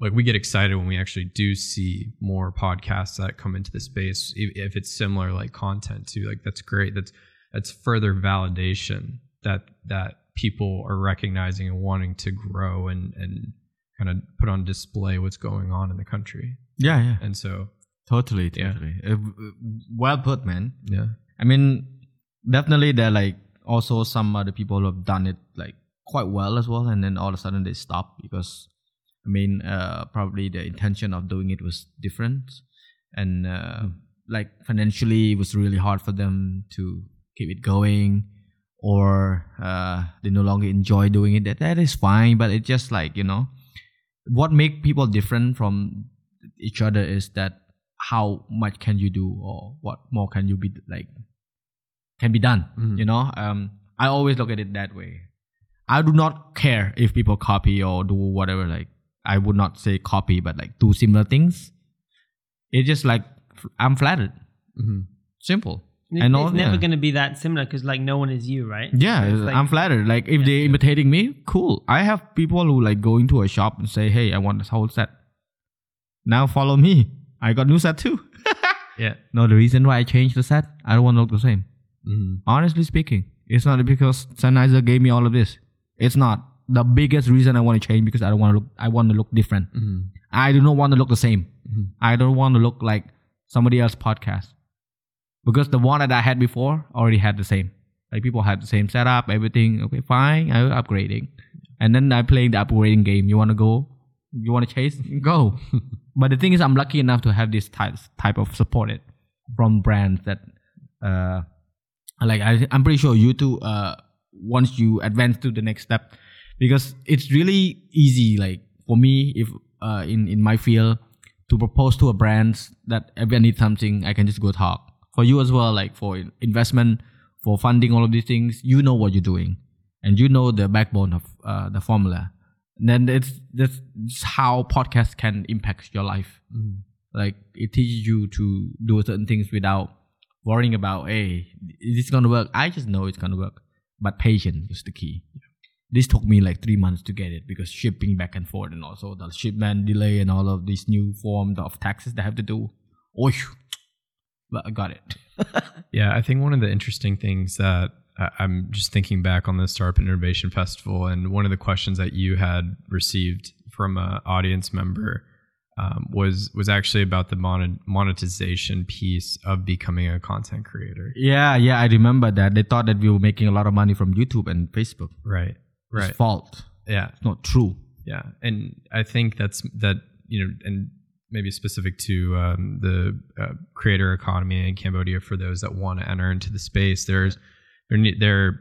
like we get excited when we actually do see more podcasts that come into the space if it's similar like content too. Like that's great. That's that's further validation that that people are recognizing and wanting to grow and and kind of put on display what's going on in the country Yeah, yeah. and so Totally, Yeah. totally. Uh, well put, man. yeah I mean, definitely there are like also some other people who have done it like quite well as well, and then all of a sudden they stop because I mean, uh, probably the intention of doing it was different, and uh, like financially it was really hard for them to keep it going, or uh, they no longer enjoy doing it. That that is fine, but it's just like you know, what make people different from each other is that how much can you do or what more can you be like can be done Mhm. you know? Um i always look at it that way. I do not care if people copy or do whatever like i would not say copy but like do similar things. It's just like i'm flattered. Hmm simple It- I know, it's never yeah. going to be that similar because like no one is you, right? yeah like- i'm flattered like if they're imitating me cool i have people who like go into a shop and say hey i want this whole set now follow me i got new set too yeah no the reason why i changed the set i don't want to look the same hmm honestly speaking, it's not because Sennheiser gave me all of this. It's not the biggest reason I want to change because I don't want to look. I want to look different. hmm I do not want to look the same. Mhm. I don't want to look like somebody else's podcast because the one that I had before already had the same. Like people had the same setup, everything. Okay, fine. I'm upgrading, and then I playing the upgrading game. You want to go? You want to chase? Go. but the thing is, I'm lucky enough to have this type type of supported from brands that uh like I, i'm pretty sure you too uh once you advance to the next step because it's really easy like for me if uh in in my field to propose to a brand that if i need something i can just go talk for you as well like for investment for funding all of these things you know what you're doing. And you know the backbone of uh, the formula. Then it's that's how podcast can impact your life. Hmm like it teaches you to do certain things without worrying about hey is this gonna work? I just know it's gonna work. But patience is the key. This took me like three months to get it because shipping back and forth and also the shipment delay and all of these new forms of taxes they have to do. Oh but i got it Yeah, I think one of the interesting things that I- I'm just thinking back on the Startup Innovation Festival, and one of the questions that you had received from an audience member um, was was actually about the monet- monetization piece of becoming a content creator. yeah yeah i remember that they thought that we were making a lot of money from youtube and facebook Right. Right. it's false Yeah. it's not true Yeah, and I think that's that you know, and maybe specific to um, the uh, creator economy in Cambodia for those that want to enter into the space. There's there there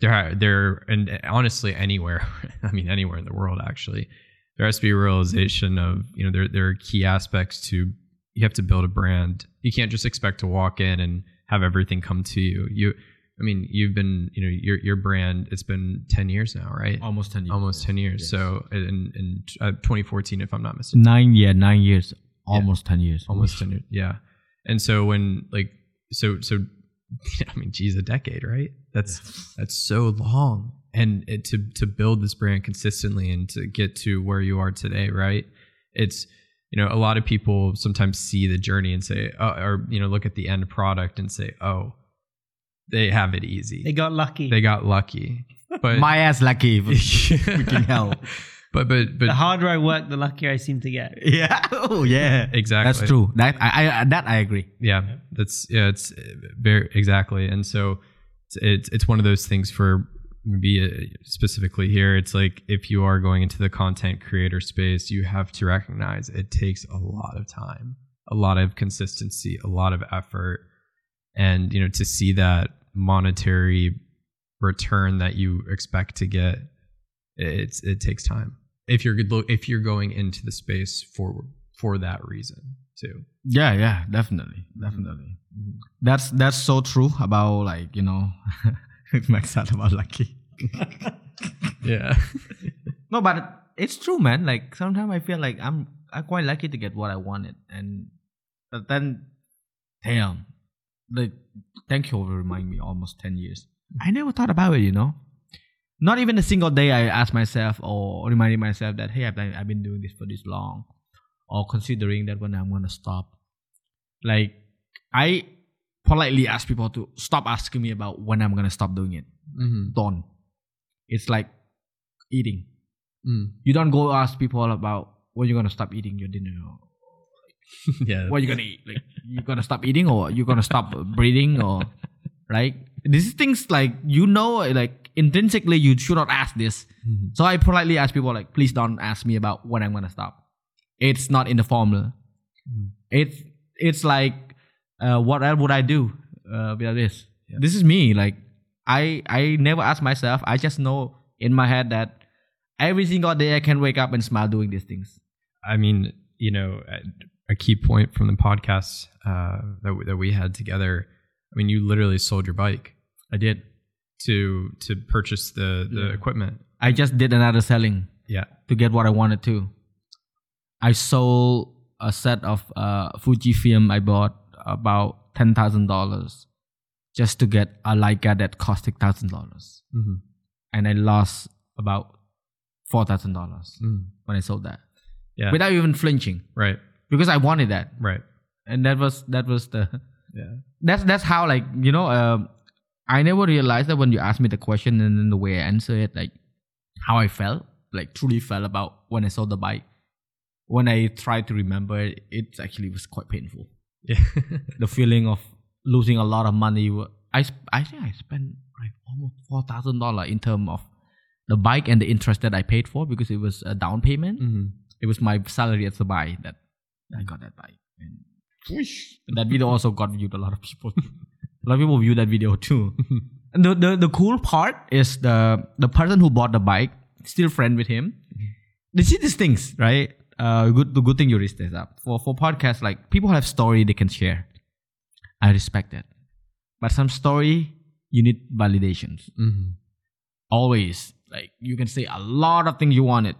there there and honestly anywhere, I mean anywhere in the world actually, there has to be a realization of you know there there are key aspects to you have to build a brand. You can't just expect to walk in and have everything come to you. You I mean, you've been, you know, your your brand. It's been ten years now, right? almost 10 years almost 10 years. Yes. so in, in uh, 2014 if i'm not mistaken. Nine yeah nine years. Almost 10 years. Almost 10 years yeah. And so when like so so i mean geez a decade right? That's that's so long. And it, to to build this brand consistently and to get to where you are today right? It's you know a lot of people sometimes see the journey and say oh, or you know look at the end product and say oh they have it easy. They got lucky. they got lucky. But my ass lucky freaking hell but but but the harder I work, the luckier I seem to get. yeah. Oh yeah. Exactly. that's true. That I, I that i agree. Yeah. That's yeah it's very exactly. And so it's, it's it's one of those things for maybe uh, specifically here, it's like if you are going into the content creator space, you have to recognize it takes a lot of time, a lot of consistency, a lot of effort, and you know to see that monetary return that you expect to get, it's it takes time. If you're good, if you're going into the space for for that reason too. Yeah, yeah, definitely, definitely. Mm-hmm. That's that's so true about like you know, Max said about lucky. Yeah. No, but it's true, man. Like sometimes I feel like I'm I'm quite lucky to get what I wanted, and but then, damn, like thank you for reminding me. Almost ten years. I never thought about it. You know, not even a single day I asked myself or reminding myself that hey, I've been, I've been doing this for this long, or considering that when I'm gonna stop. Like I politely ask people to stop asking me about when I'm gonna stop doing it. mm-hmm. Don't. It's like eating mm. you don't go ask people about when you're gonna stop eating your dinner or Yeah. what you gonna eat like you gonna stop eating or you gonna stop breathing or right these things like you know like intrinsically you should not ask this Mhm. so i politely ask people like please don't ask me about when i'm gonna stop it's not in the formula Mm. it's it's like uh, what else would i do uh, without this Yeah. this is me like i i never ask myself i just know in my head that every single day i can wake up and smile doing these things I mean, you know, a- key point from the podcast uh, that we, that we had together. I mean, you literally sold your bike i did to to purchase the the Yeah. equipment. I just did another selling Yeah. to get what I wanted to. I sold a set of uh, Fujifilm I bought about ten thousand dollars just to get a Leica that cost six thousand dollars, Mm-hmm. and I lost about four thousand dollars Mm. when I sold that Yeah. without even flinching right. Because I wanted that, Right. and that was that was the Yeah. that's that's how like you know um, I never realized that when you asked me the question and then the way I answer it like how I felt like truly felt about when I saw the bike when I tried to remember it it actually was quite painful Yeah. the feeling of losing a lot of money I sp- I think I spent like almost four thousand dollar in terms of the bike and the interest that I paid for because it was a down payment mm-hmm. it was my salary at a buy that I got that bike. And that video also got viewed a lot of people. a lot of people view that video too. and the, the the cool part is the the person who bought the bike still friend with him. They see these things, right? Uh, good the good thing you raised this up for for podcasts. Like people have story they can share. I respect that, but some story you need validations Mm-hmm. always like you can say a lot of things you wanted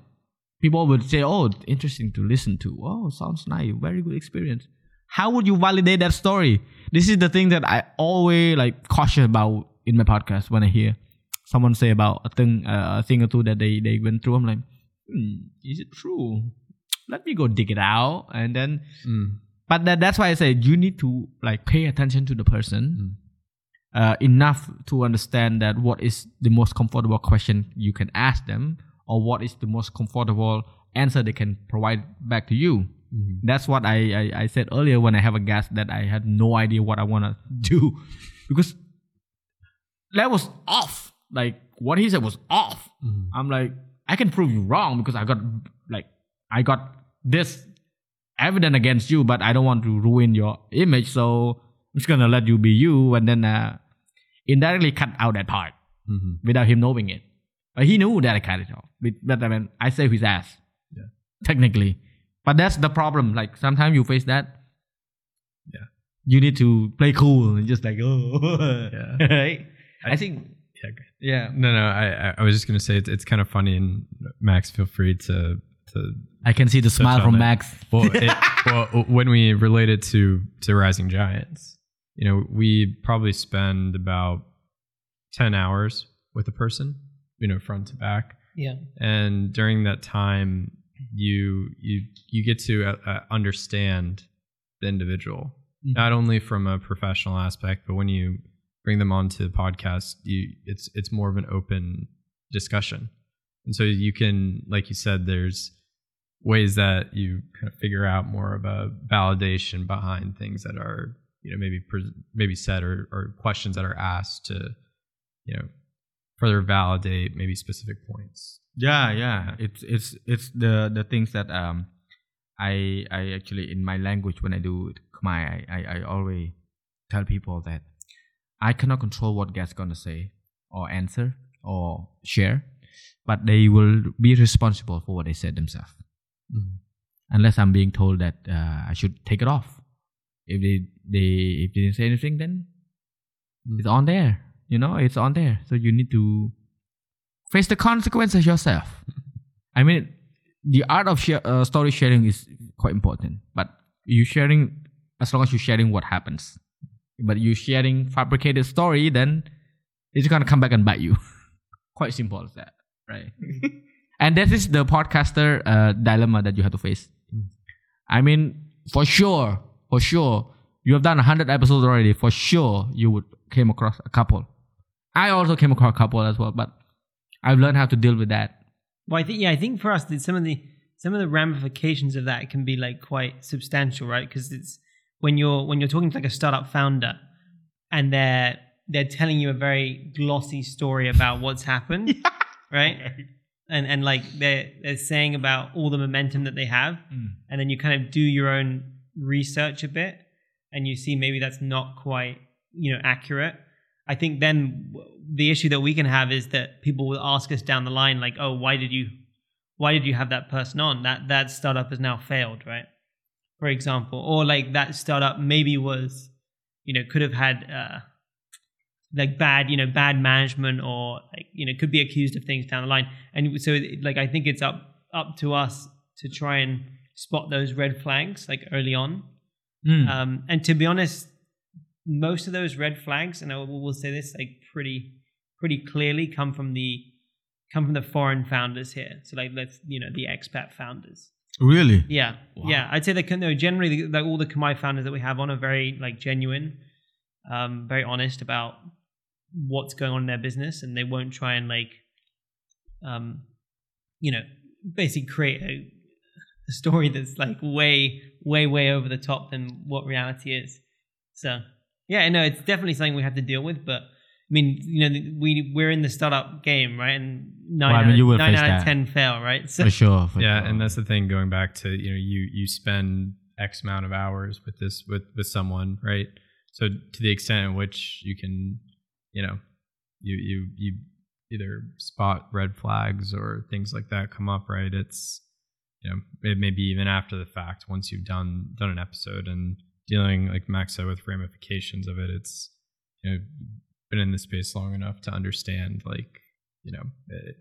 people would say oh interesting to listen to. Oh sounds nice. Very good experience. How would you validate that story? This is the thing that i always like cautious about in my podcast when i hear someone say about a thing uh, a thing or two that they they went through. I'm like hmm, is it true? Let me go dig it out. And then Mm. but that, that's why i say you need to like pay attention to the person uh, enough to understand that what is the most comfortable question you can ask them or what is the most comfortable answer they can provide back to you Mhm. that's what I, I, I said earlier when i have a guest that i had no idea what i want to do because that was off like what he said was off Mhm. i'm like i can prove you wrong because i got like i got this evidence against you but i don't want to ruin your image so i'm just gonna let you be you and then uh, indirectly cut out that part Mhm. without him knowing it but he knew that i cut it off but, but i mean i saved his ass Yeah. technically but that's the problem like sometimes you face that Yeah. you need to play cool and just like oh Yeah. right i think Yeah. okay. yeah No, no. I I- I was just gonna say it's, it's kind of funny, and Max, feel free to to i can see the smile from that. max well, it, well, when we relate it to to Rising Giants, you know, we probably spend about ten hours with a person, you know, front to back, Yeah. and during that time, you you you get to uh, uh, understand the individual, Mhm. not only from a professional aspect, but when you bring them onto the podcast, you it's it's more of an open discussion, and so you can, like you said, there's ways that you kind of figure out more of a validation behind things that are you know maybe maybe said or, or questions that are asked to you know further validate maybe specific points. Yeah, yeah. It's it's it's the the things that um I I actually in my language when I do Khmer, I, I, I always tell people that I cannot control what guests gonna say or answer or share, but they will be responsible for what they said themselves. Unless I'm being told that uh, I should take it off. If they they if they didn't say anything, then it's on there. You know, it's on there. So you need to face the consequences yourself. I mean, the art of share, uh, story sharing is quite important, but you sharing as long as you're sharing what happens. But you sharing fabricated story, then it's gonna come back and bite you. quite simple as that, right? and that is the podcaster uh, dilemma that you have to face. I mean, for sure, for sure, you have done hundred episodes already. For sure, you would came across a couple. I also came across a couple as well, but I've learned how to deal with that. Well, I think yeah, I think for us, some of the some of the ramifications of that can be like quite substantial, right? Because it's when you're when you're talking to like a startup founder, and they're they're telling you a very glossy story about what's happened, right? And and like they're they're saying about all the momentum that they have, hmm. and then you kind of do your own research a bit, and you see maybe that's not quite you know accurate. I think then the issue that we can have is that people will ask us down the line, like, "Oh, why did you, why did you have that person on? That that startup has now failed, right?" For example, or like that startup maybe was, you know, could have had uh, like bad, you know, bad management, or like you know, could be accused of things down the line. And so, like, I think it's up up to us to try and spot those red flags like early on. Mm. Um, and to be honest, most of those red flags, and I will, will say this like pretty, pretty clearly, come from the come from the foreign founders here. So like let's you know the expat founders. really? Yeah, Wow. yeah. I'd say that no, generally like all the Khmer founders that we have on are very like genuine, um, very honest about what's going on in their business, and they won't try and like, um, you know, basically create a, a story that's like way, way, way over the top than what reality is. So yeah, no, it's definitely something we have to deal with, but. I mean, you know, we we're in the startup game, right? And nine, Well, I mean, out, you will of, nine face out of that. ten fail, right? So For sure. For yeah sure. and that's the thing going back to you know you you spend x amount of hours with this with with someone right so to the extent in which you can you know you you you either spot red flags or things like that come up right it's you know it may be even after the fact once you've done done an episode and dealing like max said with ramifications of it it's you know been in the space long enough to understand like you know it,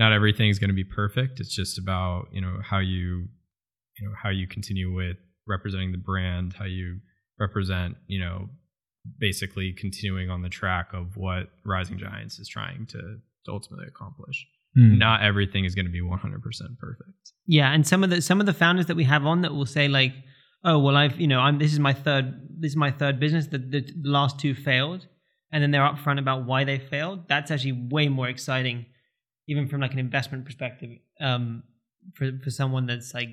not is going to be perfect. It's just about you know how you you know how you continue with representing the brand how you represent you know basically continuing on the track of what rising giants is trying to, to ultimately accomplish. Mm. not everything is going to be 100% perfect. Yeah, and some of the some of the founders that we have on that will say like, "Oh, well, I've you know, I'm this is my third this is my third business. The, the, the last two failed, and then they're upfront about why they failed. That's actually way more exciting, even from like an investment perspective, um, for for someone that's like,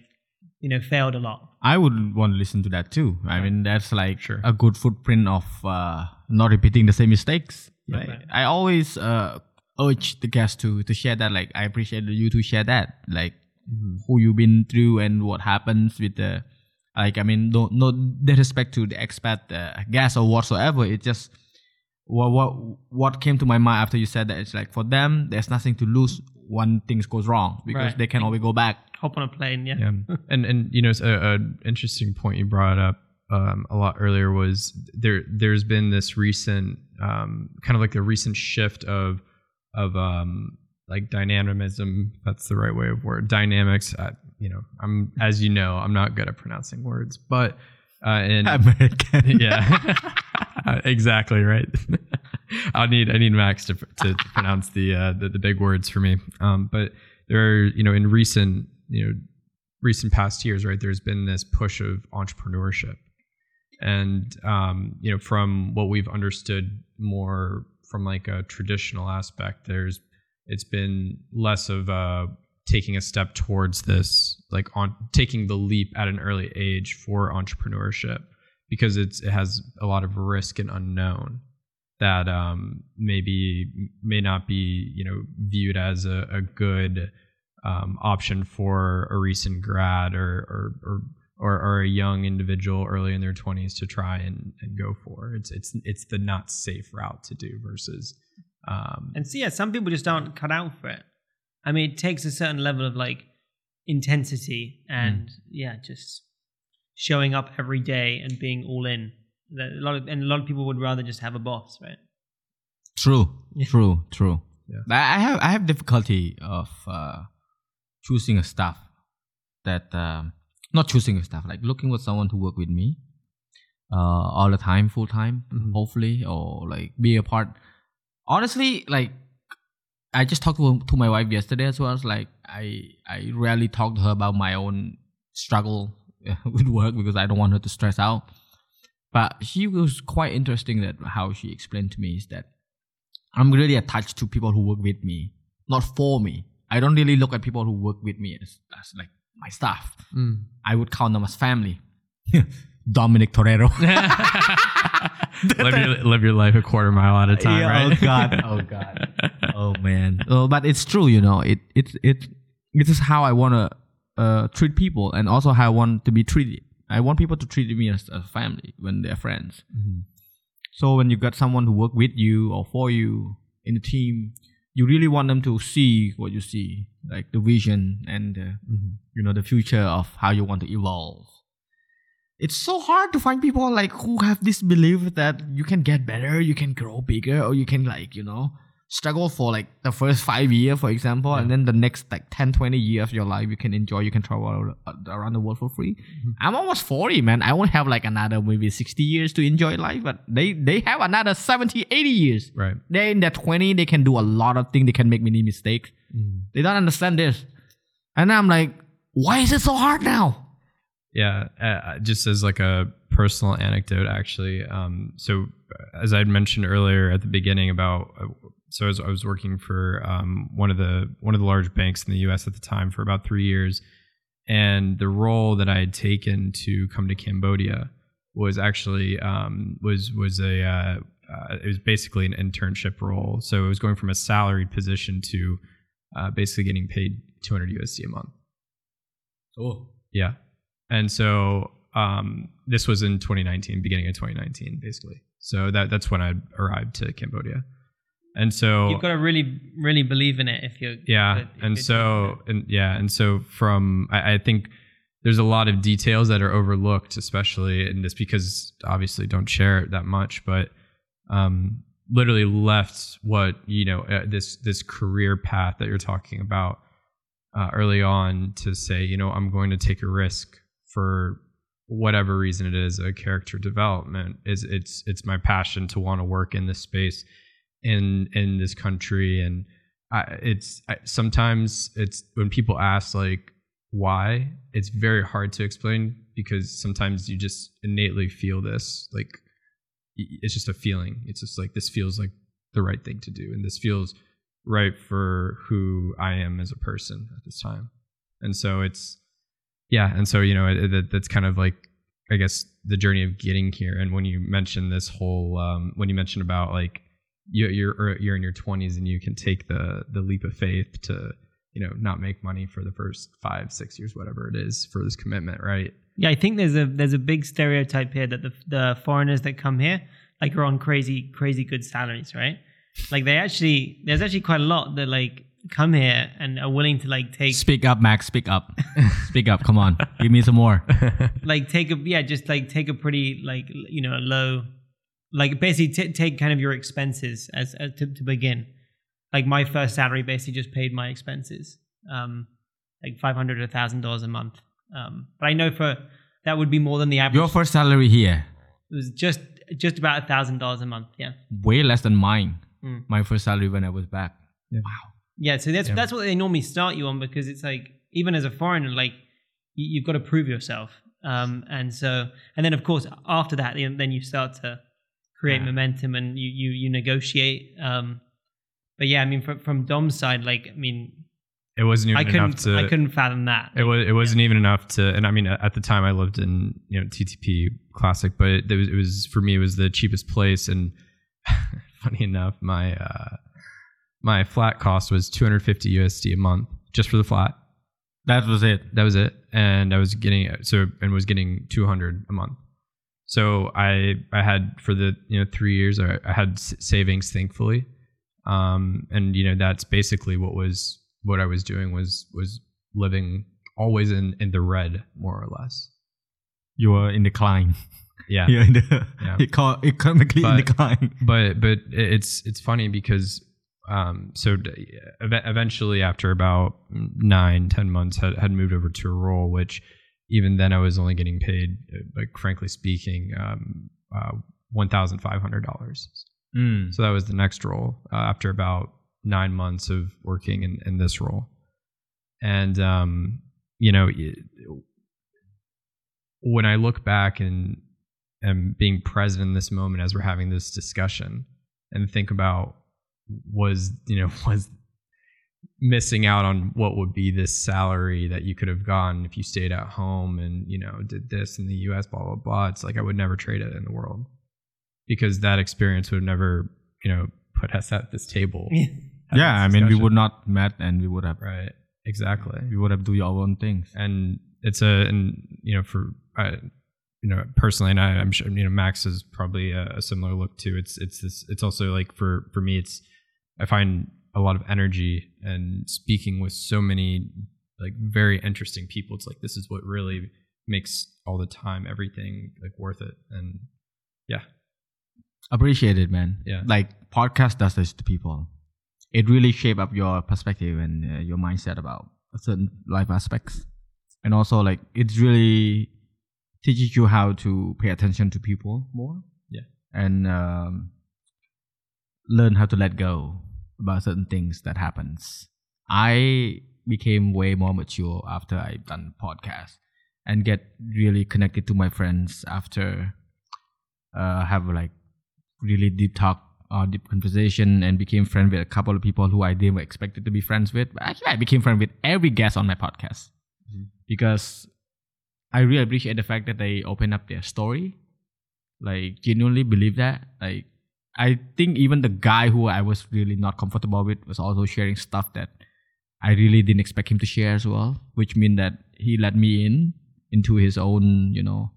you know, failed a lot. I would want to listen to that too. I mean, that's like Sure. a good footprint of uh, not repeating the same mistakes. Right? Right. I always uh, urge the guests to to share that. Like, I appreciate you to share that. Like, who you've been through and what happens with the. Like, I mean, no, no disrespect to the expat uh, guest or whatsoever. It's just what what what came to my mind after you said that. It's like for them, there's nothing to lose when things goes wrong because Right. they can always go back. Hop on a plane, yeah. yeah and and you know it's a, a interesting point you brought up um, a lot earlier was there there's been this recent um, kind of like the recent shift of of um, like dynamism that's the right way of word dynamics I, you know i'm as you know i'm not good at pronouncing words but uh and American. yeah. Exactly right. I need i need max to to pronounce the uh the, the big words for me. Um but there are you know in recent you know recent past years right there's been this push of entrepreneurship. And um you know from what we've understood more from like a traditional aspect there's it's been less of uh taking a step towards this like on taking the leap at an early age for entrepreneurship because it's it has a lot of risk and unknown that um, maybe may not be you know viewed as a, a good um, option for a recent grad or or, or or or a young individual early in their 20s to try and, and go for it's it's it's the not safe route to do versus um, And so yeah, some people just don't cut out for it. I mean, it takes a certain level of like intensity and yeah, just showing up every day and being all in. That a lot of and a lot of people would rather just have a boss, right? True, Yeah. true, true. Yeah. I I have I have difficulty of uh, choosing a staff that um, not choosing a staff like looking for someone to work with me uh, all the time, full time, Mhm. hopefully, or like be a part. Honestly, like I just talked to to my wife yesterday as well. It's like I I rarely talk to her about my own struggle with work because I don't want her to stress out. But she was quite interesting that how she explained to me is that I'm really attached to people who work with me, not for me. I don't really look at people who work with me as, as like my staff. mm. I would count them as family. Dominic Toretto. live your live your life a quarter mile at a time, Yeah, right? Oh god. Oh god. Oh man. Oh, but it's true, you know. It it it this is how I want to uh, treat people, and also how I want to be treated. I want people to treat me as a family when they're friends. Mhm. So when you got someone who work with you or for you in the team, you really want them to see what you see, like the vision and uh, Mhm. you know the future of how you want to evolve. It's so hard to find people like who have this belief that you can get better, you can grow bigger, or you can like you know struggle for like the first five years, for example, and then the next like 10, 20 years of your life you can enjoy, you can travel around the world for free. I'm almost 40, man. I won't have like another maybe 60 years to enjoy life, but they they have another 70, 80 years. Right. They're in their 20, they can do a lot of things, they can make many mistakes. Mhm. They don't understand this. And I'm like, why is it so hard now? Yeah, uh, just as like a personal anecdote, actually. Um, so, as I'd mentioned earlier at the beginning about, uh, so I was, I was working for um, one of the one of the large banks in the U.S. at the time for about three years, and the role that I had taken to come to Cambodia was actually um, was was a uh, uh, it was basically an internship role. So it was going from a salaried position to uh, basically getting paid 200 USD a month. Oh. Yeah. And so um, this was in 2019, beginning of 2019, basically. So that that's when I arrived to Cambodia. And so You've got to really, really believe in it if you're. yeah, if and so and yeah, and so from I, I think there's a lot of details that are overlooked, especially in this because obviously don't share it that much, but um, literally left what you know uh, this this career path that you're talking about uh, early on to say, you know, I'm going to take a risk for whatever reason it is, a character development is it's it's my passion to want to work in this space in in this country. And I, it's I, sometimes it's when people ask like why it's very hard to explain because sometimes you just innately feel this like it's just a feeling. It's just like this feels like the right thing to do. And this feels right for who I am as a person at this time. And so it's yeah and so you know it, it, that's kind of like I guess the journey of getting here. And when you mentioned this whole um, when you mentioned about like you, you're you're in your 20s and you can take the the leap of faith to you know not make money for the first five six years whatever it is for this commitment right Yeah, I think there's a there's a big stereotype here that the the foreigners that come here like are on crazy crazy good salaries, right? Like they actually there's actually quite a lot that like come here and are willing to like take Speak up, Max. Speak up. Speak up. Come on. Give me some more. like take a yeah just like take a pretty like you know a low like basically t- take kind of your expenses as, as to, to begin like my first salary basically just paid my expenses um like 500 a thousand dollars a month um but i know for that would be more than the average Your first salary here, it was just just about a thousand dollars a month yeah way less than mine. Mm. My first salary when I was back. Wow. Yeah so that's Yeah. that's what they normally start you on because it's like even as a foreigner like you, you've got to prove yourself um and so and then of course after that then then you start to create Yeah. momentum and you you you negotiate um but yeah i mean from from dom's side like i mean it wasn't even i enough to i couldn't fathom that it was it wasn't even enough to and i mean at the time i lived in you know ttp classic but it, was it was for me it was the cheapest place and funny enough, my uh, my flat cost was 250 USD a month just for the flat. That was it. That was it, and I was getting so and was getting 200 a month. So I I had for the you know three years I, I had s- savings thankfully, um, and you know that's basically what was what I was doing was was living always in in the red more or less. You were in decline. Yeah, You're in the Yeah. eco- economically in decline. but but it's it's funny because um so ev- eventually after about nine ten months had, had moved over to a role which even then i was only getting paid uh, like frankly speaking um uh, $1500 Mm. so that was the next role uh, after about nine months of working in, in this role and um you know it- when i look back and am being present in this moment as we're having this discussion and think about was you know was missing out on what would be this salary that you could have gotten if you stayed at home and you know did this in the US blah blah blah. It's like I would never trade it in the world because that experience would have never you know put us at this table. Yeah. had Yeah, I mean, we would not met and we would have right. Exactly. We would have do our own things. and it's a and you know for uh, you know personally and I, i'm sure you know max is probably a, a similar look too. It's it's this it's also like for for me it's i find a lot of energy and speaking with so many like very interesting people it's like this is what really makes all the time everything like worth it and yeah Appreciate it, man. Yeah. Like podcast does this to people. It really shape up your perspective and uh, your mindset about certain life aspects, and also like it really teaches you how to pay attention to people more. Yeah. And um, learn how to let go about certain things that happens. I became way more mature after I done podcast and get really connected to my friends after uh, have like really deep talk or deep conversation and became friends with a couple of people who I didn't expect to be friends with. But actually, I became friends with every guest on my podcast because I really appreciate the fact that they open up their story. Like genuinely believe that. Like I think even the guy who I was really not comfortable with was also sharing stuff that I really didn't expect him to share as well, which mean that he let me in into his own, you know,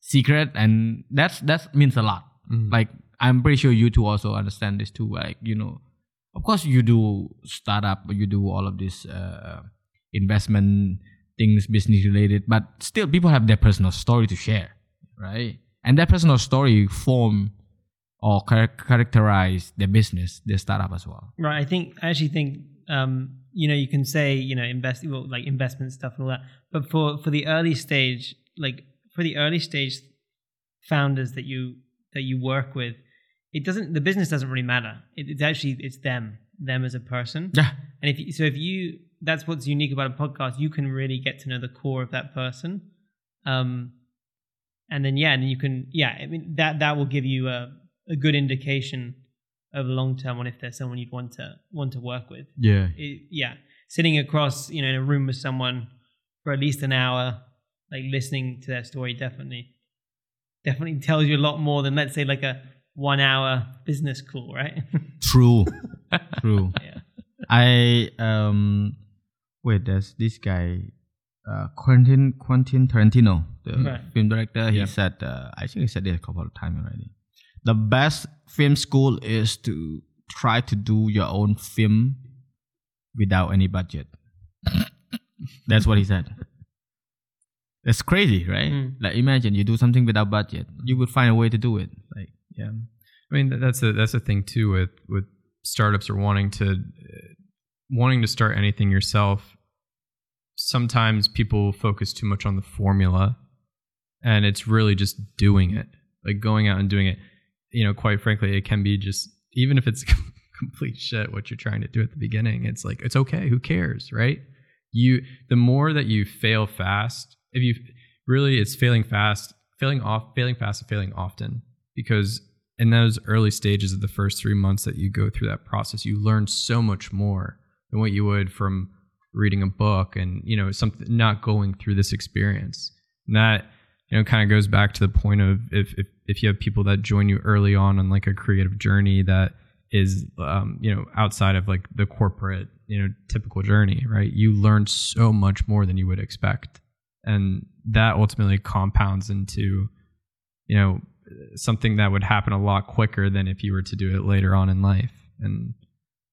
secret, and that's that means a lot. Mhm. Like I'm pretty sure you two also understand this too. Like you know, of course you do startup, you do all of this uh, investment things, business related, but still people have their personal story to share, right? And that personal story form or char- characterize their business, their startup as well. Right. I think I actually think um, you know you can say you know invest well, like investment stuff and all that, but for for the early stage, like for the early stage founders that you that you work with, it doesn't the business doesn't really matter. It, it's actually it's them them as a person. Yeah, And if you, so, if you that's what's unique about a podcast, you can really get to know the core of that person. Um, and then yeah, and you can yeah, I mean that that will give you a a good indication of the long term on if there's someone you'd want to want to work with. yeah, It, yeah, sitting across you know in a room with someone for at least an hour, like listening to their story, definitely definitely tells you a lot more than let's say like a one hour business call, right? true, true. yeah. I um wait, there's this guy, uh, Quentin Quentin Tarantino, the Right. film director. He Yeah. said, uh, I think he said it a couple of times already. The best film school is to try to do your own film without any budget. That's what he said. That's crazy, right? Mm. Like imagine you do something without budget, you would find a way to do it. Like Yeah, I mean that's a that's a thing too with with startups or wanting to uh, wanting to start anything yourself. Sometimes people focus too much on the formula, and it's really just doing it, like going out and doing it. You know, quite frankly, it can be just even if it's complete shit what you're trying to do at the beginning. It's like it's okay. Who cares, right? You the more that you fail fast, if you really it's failing fast, failing off, failing fast, and failing often because in those early stages of the first three months that you go through that process, you learn so much more than what you would from reading a book and you know something not going through this experience. And that you know kind of goes back to the point of if, if if you have people that join you early on on like a creative journey that is um, you know outside of like the corporate you know typical journey right? You learn so much more than you would expect. And that ultimately compounds into you know something that would happen a lot quicker than if you were to do it later on in life. And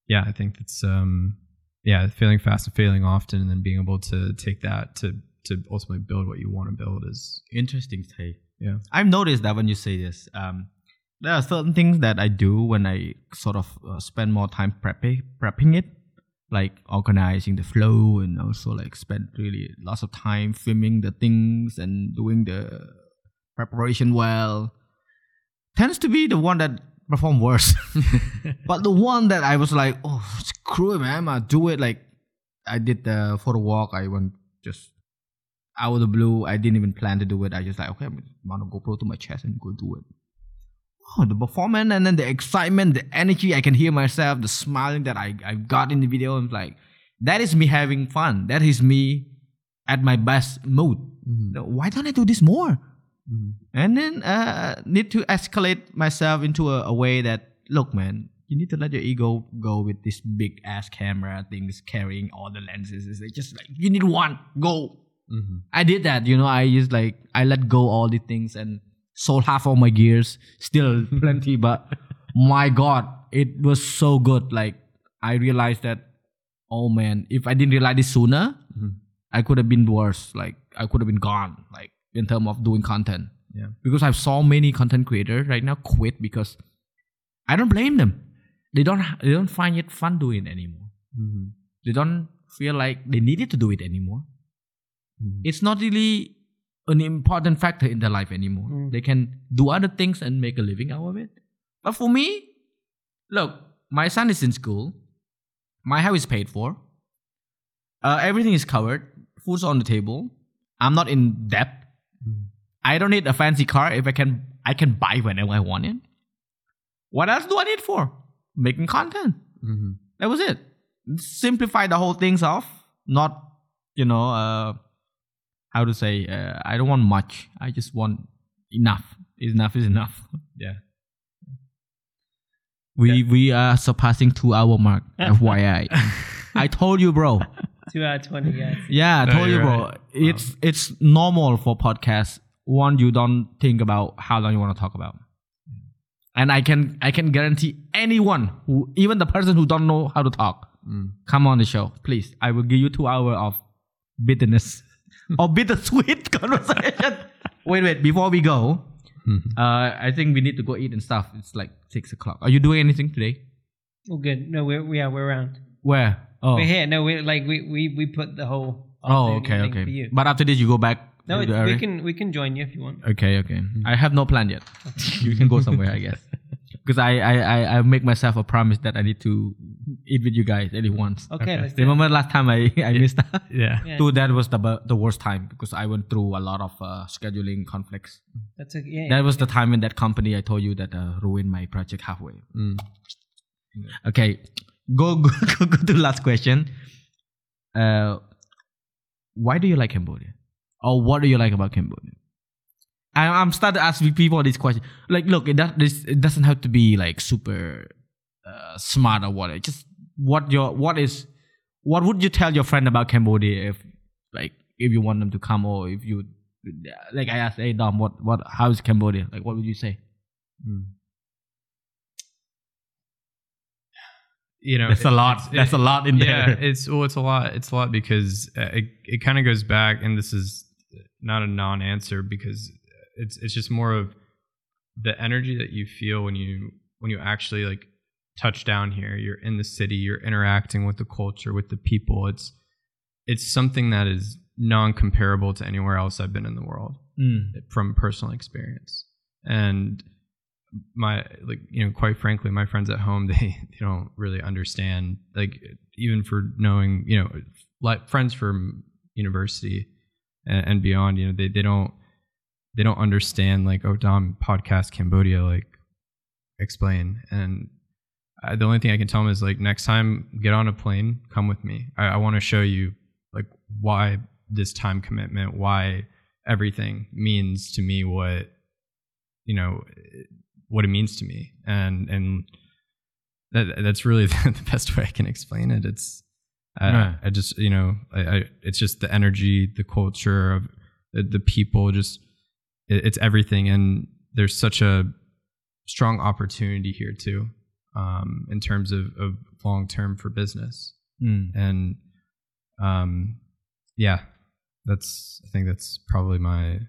yeah i think it's um yeah failing fast and failing often and then being able to take that to to ultimately build what you want to build is Interesting take. yeah I've noticed that when you say this, um, there are certain things that I do when I sort of uh, spend more time prepping prepping it, like organizing the flow and also like spend really lots of time filming the things and doing the preparation well. Tends to be the one that perform worse. but the one that I was like, oh, screw it, man, I do it. Like I did the photo walk. I went just out of the blue. I didn't even plan to do it. I just like, okay, I'm gonna GoPro to my chest and go do it. Oh, the performance and then the excitement, the energy. I can hear myself, the smiling that I, I got in the video. I'm like, that is me having fun. That is me at my best mood. Why don't I do this more? And then uh, need to escalate myself into a, a way that look, man, you need to let your ego go with this big ass camera things carrying all the lenses. It's just like you need one, go. Mm-hmm. I did that, you know. I just like I let go all the things and sold half of my gears, still plenty, but my god, it was so good. Like I realized that, oh man, if I didn't realize this sooner, mm-hmm. I could have been worse. Like I could have been gone. Like in terms of doing content. Yeah. Because I've saw many content creators right now quit because I don't blame them. They don't they don't find it fun doing it anymore. Mm-hmm. They don't feel like they needed to do it anymore. It's not really an important factor in their life anymore. They can do other things and make a living out of it. But for me, look, my son is in school. My house is paid for. Uh, everything is covered. Food's on the table. I'm not in debt. I don't need a fancy car if I can I can buy whenever I want it. What else do I need for? Making content. That was it. Simplify the whole things off. Not, you know, uh, how to say, uh, I don't want much. I just want enough. Enough is enough. yeah We we are surpassing two hour mark. FYI. I told you, bro. Two hour twenty, guys. Yeah, I No, told you, you're bro. right. It's it's normal for podcasts. One, you don't think about how long you want to talk about, and I can I can guarantee anyone who even the person who don't know how to talk, come on the show, please. I will give you two hours of bitterness or bittersweet conversation. wait, wait. Before we go, uh, I think we need to go eat and stuff. It's like six o'clock. Are you doing anything today? Oh, good. No, we're we are we're around. Where? Oh, We're here. No, we're like we we we put the whole. oh, okay, okay. For you. But after this, you go back. No, to we can we can join you if you want. Okay, okay. I have no plan yet. you can go somewhere, I guess. Because I, I, I, I make myself a promise that I need to eat with you guys at least once. Okay, let's. Remember last time I, I missed out? yeah Yeah. Dude, that was the the worst time because I went through a lot of uh, scheduling conflicts. That's a yeah. That was the time in that company I told you that uh, ruined my project halfway. Mm. Okay, go go, go, go to the last question. Uh, why do you like Cambodia? Or what do you like about Cambodia? I, I'm starting to ask people this question. Like, look, it, does, this, it doesn't have to be like super uh, smart or what. It Just what your what is what would you tell your friend about Cambodia if like if you want them to come or if you like I asked, hey Dom, what what how is Cambodia? Like, what would you say? you know That's a lot. it's- That's it- a lot in yeah there. it's well it's a lot it's a lot because uh, it, it kind of goes back and this is not a non-answer because it's it's just more of the energy that you feel when you when you actually like touch down here. You're in the city you're interacting with the culture with the people. It's it's something that is non-comparable to anywhere else i've been in the world Mm. from personal experience. And my like you know quite frankly my friends at home they they don't really understand like even for knowing you know like friends from university and, and beyond you know they, they don't they don't understand like oh dom podcast cambodia like explain. And I, the only thing i can tell them is like next time get on a plane come with me. I, I want to show you like why this time commitment why everything means to me what you know what it means to me. And and that that's really the best way I can explain it. It's I, Yeah. I just you know I, I it's just the energy the culture of the, the people just it's everything and there's such a strong opportunity here too um in terms of, of long term for business Mm. and um yeah that's i think that's probably my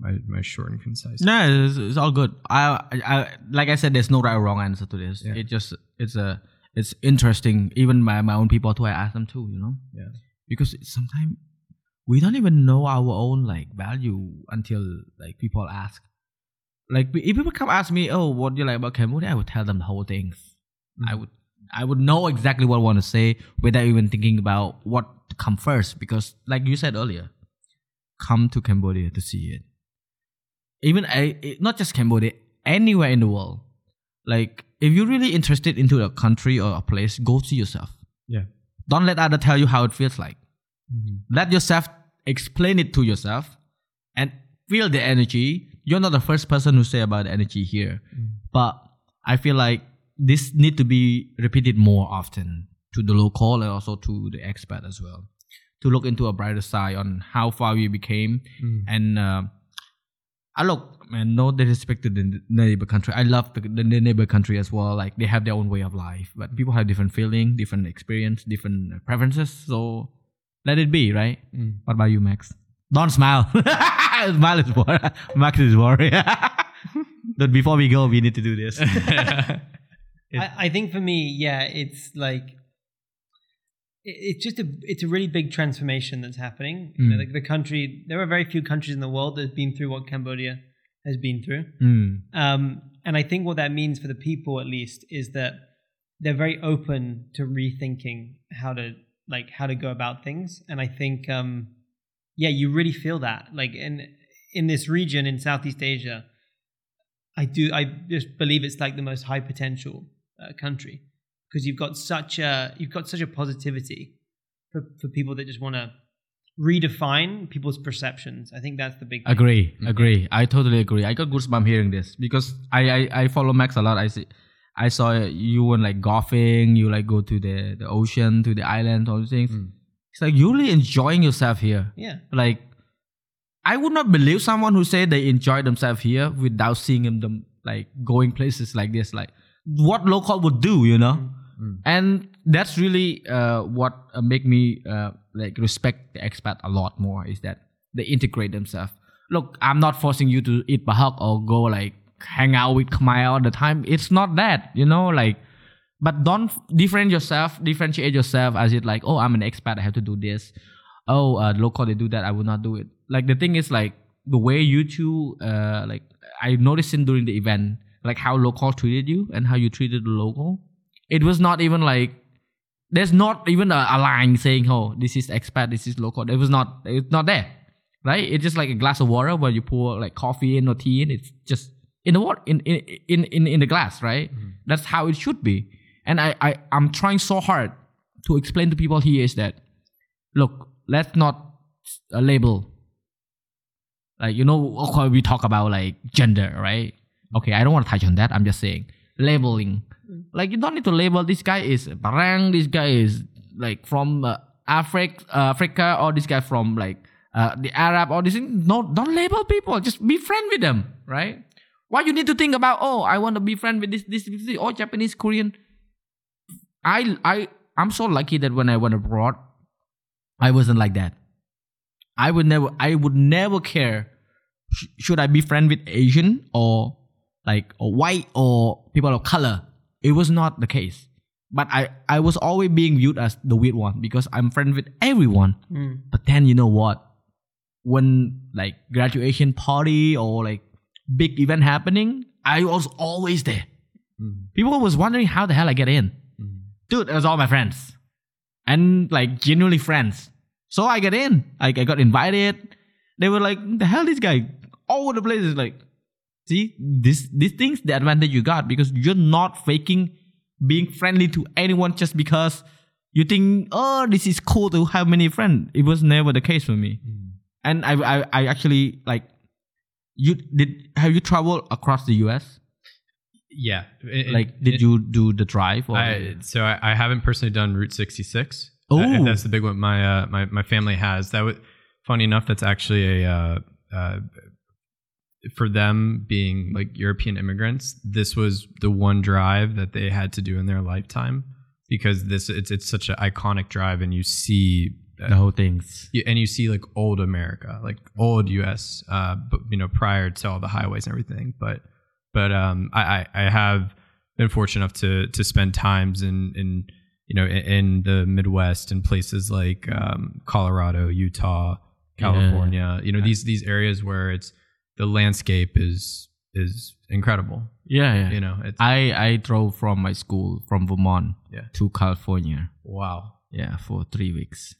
my my short and concise No, it's, it's all good. I, I, I, like I said, there's no right or wrong answer to this. Yeah. It just, it's a, it's interesting. Even my, my own people too, I ask them too, you know, yeah because sometimes we don't even know our own like value until like people ask. Like if people come ask me, oh, what do you like about Cambodia? I would tell them the whole things. I mm. would, I would know exactly what I want to say without even thinking about what to come first. Because like you said earlier, come to Cambodia to see it even I, it- not just Cambodia, anywhere in the world. Like if you're really interested into a country or a place, go see yourself. yeah Don't let other tell you how it feels like. Mm-hmm. Let yourself explain it to yourself and feel the energy. You're not the first person who say about energy here, but I feel like this need to be repeated more often to the local and also to the expat as well, to look into a brighter side on how far we became and. Uh, I look, man, no disrespect to the neighbor country. I love the, the neighbor country as well. Like they have their own way of life, but people have different feeling, different experience, different preferences. So let it be, right? What about you, Max? Don't smile. smile is boring. Max is worried. but before we go, we need to do this. I, I think for me, yeah, it's like it- it's just a it's a really big transformation that's happening. You know, Mm. like the country, there are very few countries in the world that have been through what Cambodia has been through. Mm. Um, and I think what that means for the people, at least, is that they're very open to rethinking how to like how to go about things. And I think, um, yeah, you really feel that, like in in this region in Southeast Asia. I do. I just believe it's like the most high potential uh, country because you've got such a you've got such a positivity for for people that just want to redefine people's perceptions. I think that's the big. Thing. Agree, agree. I totally agree. I got goosebumps hearing this because I, I, I follow Max a lot. I see, I saw you went like golfing. You like go to the, the ocean, to the island, all these things. It's like you're really enjoying yourself here. Yeah. Like, I would not believe someone who say they enjoy themselves here without seeing them, them like going places like this. Like what local would do, you know. And that's really uh, what uh, make me uh, like respect the expat a lot more is that they integrate themselves. Look, I'm not forcing you to eat prahok or go like hang out with Khmer all the time. It's not that, you know, like but don't differentiate yourself, differentiate yourself as it like, oh, I'm an expat, I have to do this. Oh, uh, local they do that, I will not do it. Like the thing is like the way you two, uh, like I noticed in during the event, like how local treated you and how you treated the local. It was not even like there's not even a, a line saying, oh, this is expat, this is local. It was not, it's not there, right? It's just like a glass of water where you pour like coffee in or tea in. It's just in the water, in in in in, in the glass, right? That's how it should be. And I, I I'm trying so hard to explain to people here is that, look, let's not uh, label. Like you know, okay, we talk about like gender, right? Okay, I don't want to touch on that. I'm just saying labeling. Like you don't need to label this guy is Barang, this guy is like from uh, Africa, uh, Africa, or this guy from like uh, the Arab or this. thing. No, don't label people. Just be friend with them, right? Why you need to think about? Oh, I want to be friend with this, this, this, this or Japanese, Korean. I, I, I'm so lucky that when I went abroad, I wasn't like that. I would never, I would never care. Sh- should I be friend with Asian or like or white or people of color? It was not the case. But I, I was always being viewed as the weird one because I'm friend with everyone. Mm. But then you know what? When like graduation party or like big event happening, I was always there. Mm-hmm. People was wondering how the hell I get in. Mm-hmm. Dude, it was all my friends. And like genuinely friends. So I get in. Like I got invited. They were like, the hell this guy all over the place is like, see, this these things the advantage you got because you're not faking being friendly to anyone just because you think, oh, this is cool to have many friends. It was never the case for me. Mm-hmm. and I I, I actually like you did have you traveled across the US Yeah. It- like it- did it- you do the drive or I, so I, I haven't personally done Route 66. Oh. Uh, that's the big one my uh, my my family has. That was funny enough. That's actually a uh, uh, for them being like European immigrants. This was the one drive that they had to do in their lifetime because this it's it's such an iconic drive, and you see. The whole things you- and you see like old America, like old U.S. Uh, but you know prior to all the highways and everything. But but um, I I, I have been fortunate enough to to spend times in in you know in, in the Midwest and places like um, Colorado, Utah, California. You know these these areas where it's the landscape is is incredible. yeah yeah You know it's I I drove from my school from Vermont Yeah. to California wow yeah for three weeks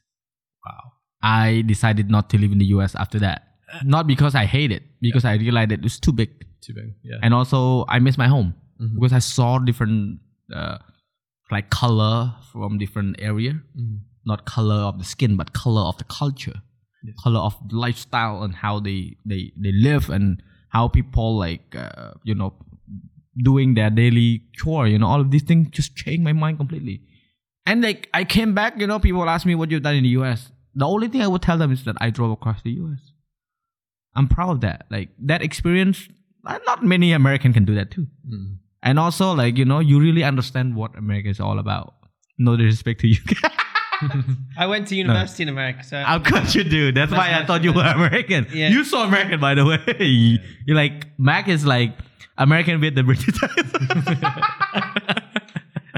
wow I decided not to live in the US after that. Not because I hate it because I realized that it's too big. Too big yeah. And also I miss my home Mhm. because I saw different uh, like color from different area. Mhm. not color of the skin but color of the culture. Yeah. color of lifestyle and how they they they live and how people like uh, you know doing their daily chore you know all of these things just changed my mind completely. And like i came back you know people ask me what you've done in the us the only thing i would tell them is that i drove across the us i'm proud of that like that experience uh, not many american can do that too Mhm. and also like you know you really understand what america is all about no disrespect to you I went to university in America, so Of course you do. That's why I thought you were American. Yeah. You so American, by the way. You're like Max is like American with the British.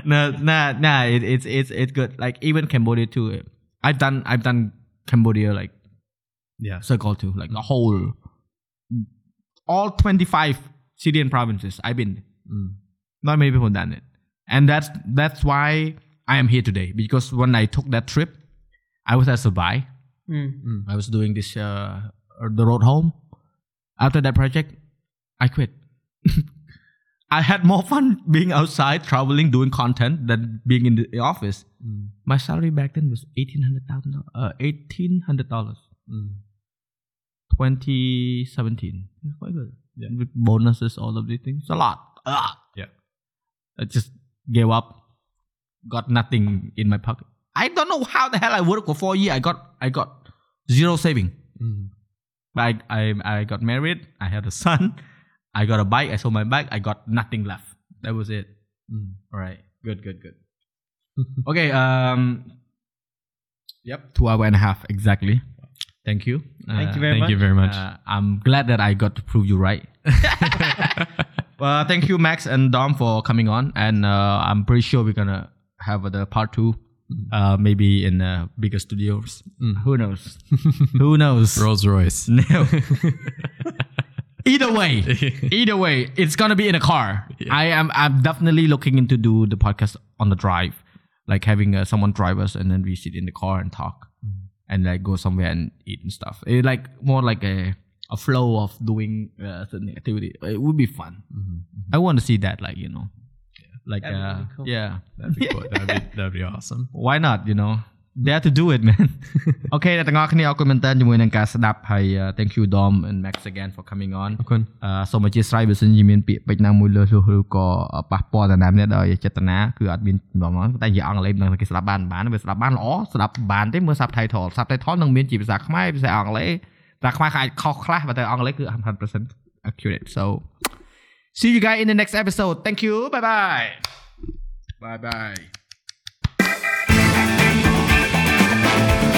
no, nah, nah. It, it's it's it's good. Like even Cambodia too. I've done I've done Cambodia like yeah circle too, like the whole, all twenty five Syrian provinces. I've been. Mm. Not many people done it, and that's that's why I am here today. Because when I took that trip, I was at Dubai. Mm. I was doing this uh, the road home. After that project, I quit. I had more fun being outside, traveling, doing content than being in the office. Mm. My salary back then was eighteen hundred thousand dollars. Uh, eighteen hundred dollars. Mm. Twenty seventeen. It's quite good. Yeah. With bonuses, all of these things. It's a lot. Ah. Yeah. I just gave up. Got nothing in my pocket. I don't know how the hell I worked for four years. I got I got zero saving. Mm. I, I I got married. I had a son. I got a bike. I sold my bike. I got nothing left. That was it. Mm. All right. Good. Good. Good. okay. Um. Yep. Two hour and a half exactly. Thank you. Thank Uh, you very Thank much. you very much. uh, I'm glad that I got to prove you right. well, thank you, Max and Dom, for coming on, and uh, I'm pretty sure we're gonna have the part two, uh, maybe in uh, bigger studios. Who knows? Who knows? Rolls Royce. No. Either way, either way, it's gonna be in a car. I am. I'm definitely looking into do the podcast on the drive, like having uh, someone drive us, and then we sit in the car and talk, and like go somewhere and eat and stuff. It like more like a a flow of doing uh, certain activity. It would be fun. I want to see that, like you know, like That'd uh, really cool. yeah. That'd be cool. That'd be, that'd be awesome. Why not you know Dare to do it man អូខេអ្នកទាំងអស់គ្នាអរគុណមែនតើជាមួយនឹងការស្ដាប់ហើយ uh, thank you Dom and Max again for coming on អរគុណអឺសូមអធិស្ឋានបើសិនជាមានពាក្យពេចន៍ណាមួយលើសលុះឬក៏ប៉ះពាល់ដល់ណាម្នាក់ដោយចេតនាគឺអត់មានបំណងតែនិយាយអង់គ្លេសមិនដឹងថាគេស្ដាប់បានមិនបានវាស្ដាប់បានល្អស្ដាប់បានទេមើល subtitle subtitle នឹងមានជាភាសាខ្មែរភាសាអង់គ្លេសភាសាខ្មែរអាចខុសខ្លះប៉ុន្តែអង់គ្លេសគឺ100% accurate so see you guys in the next episode thank you bye bye bye bye Thank you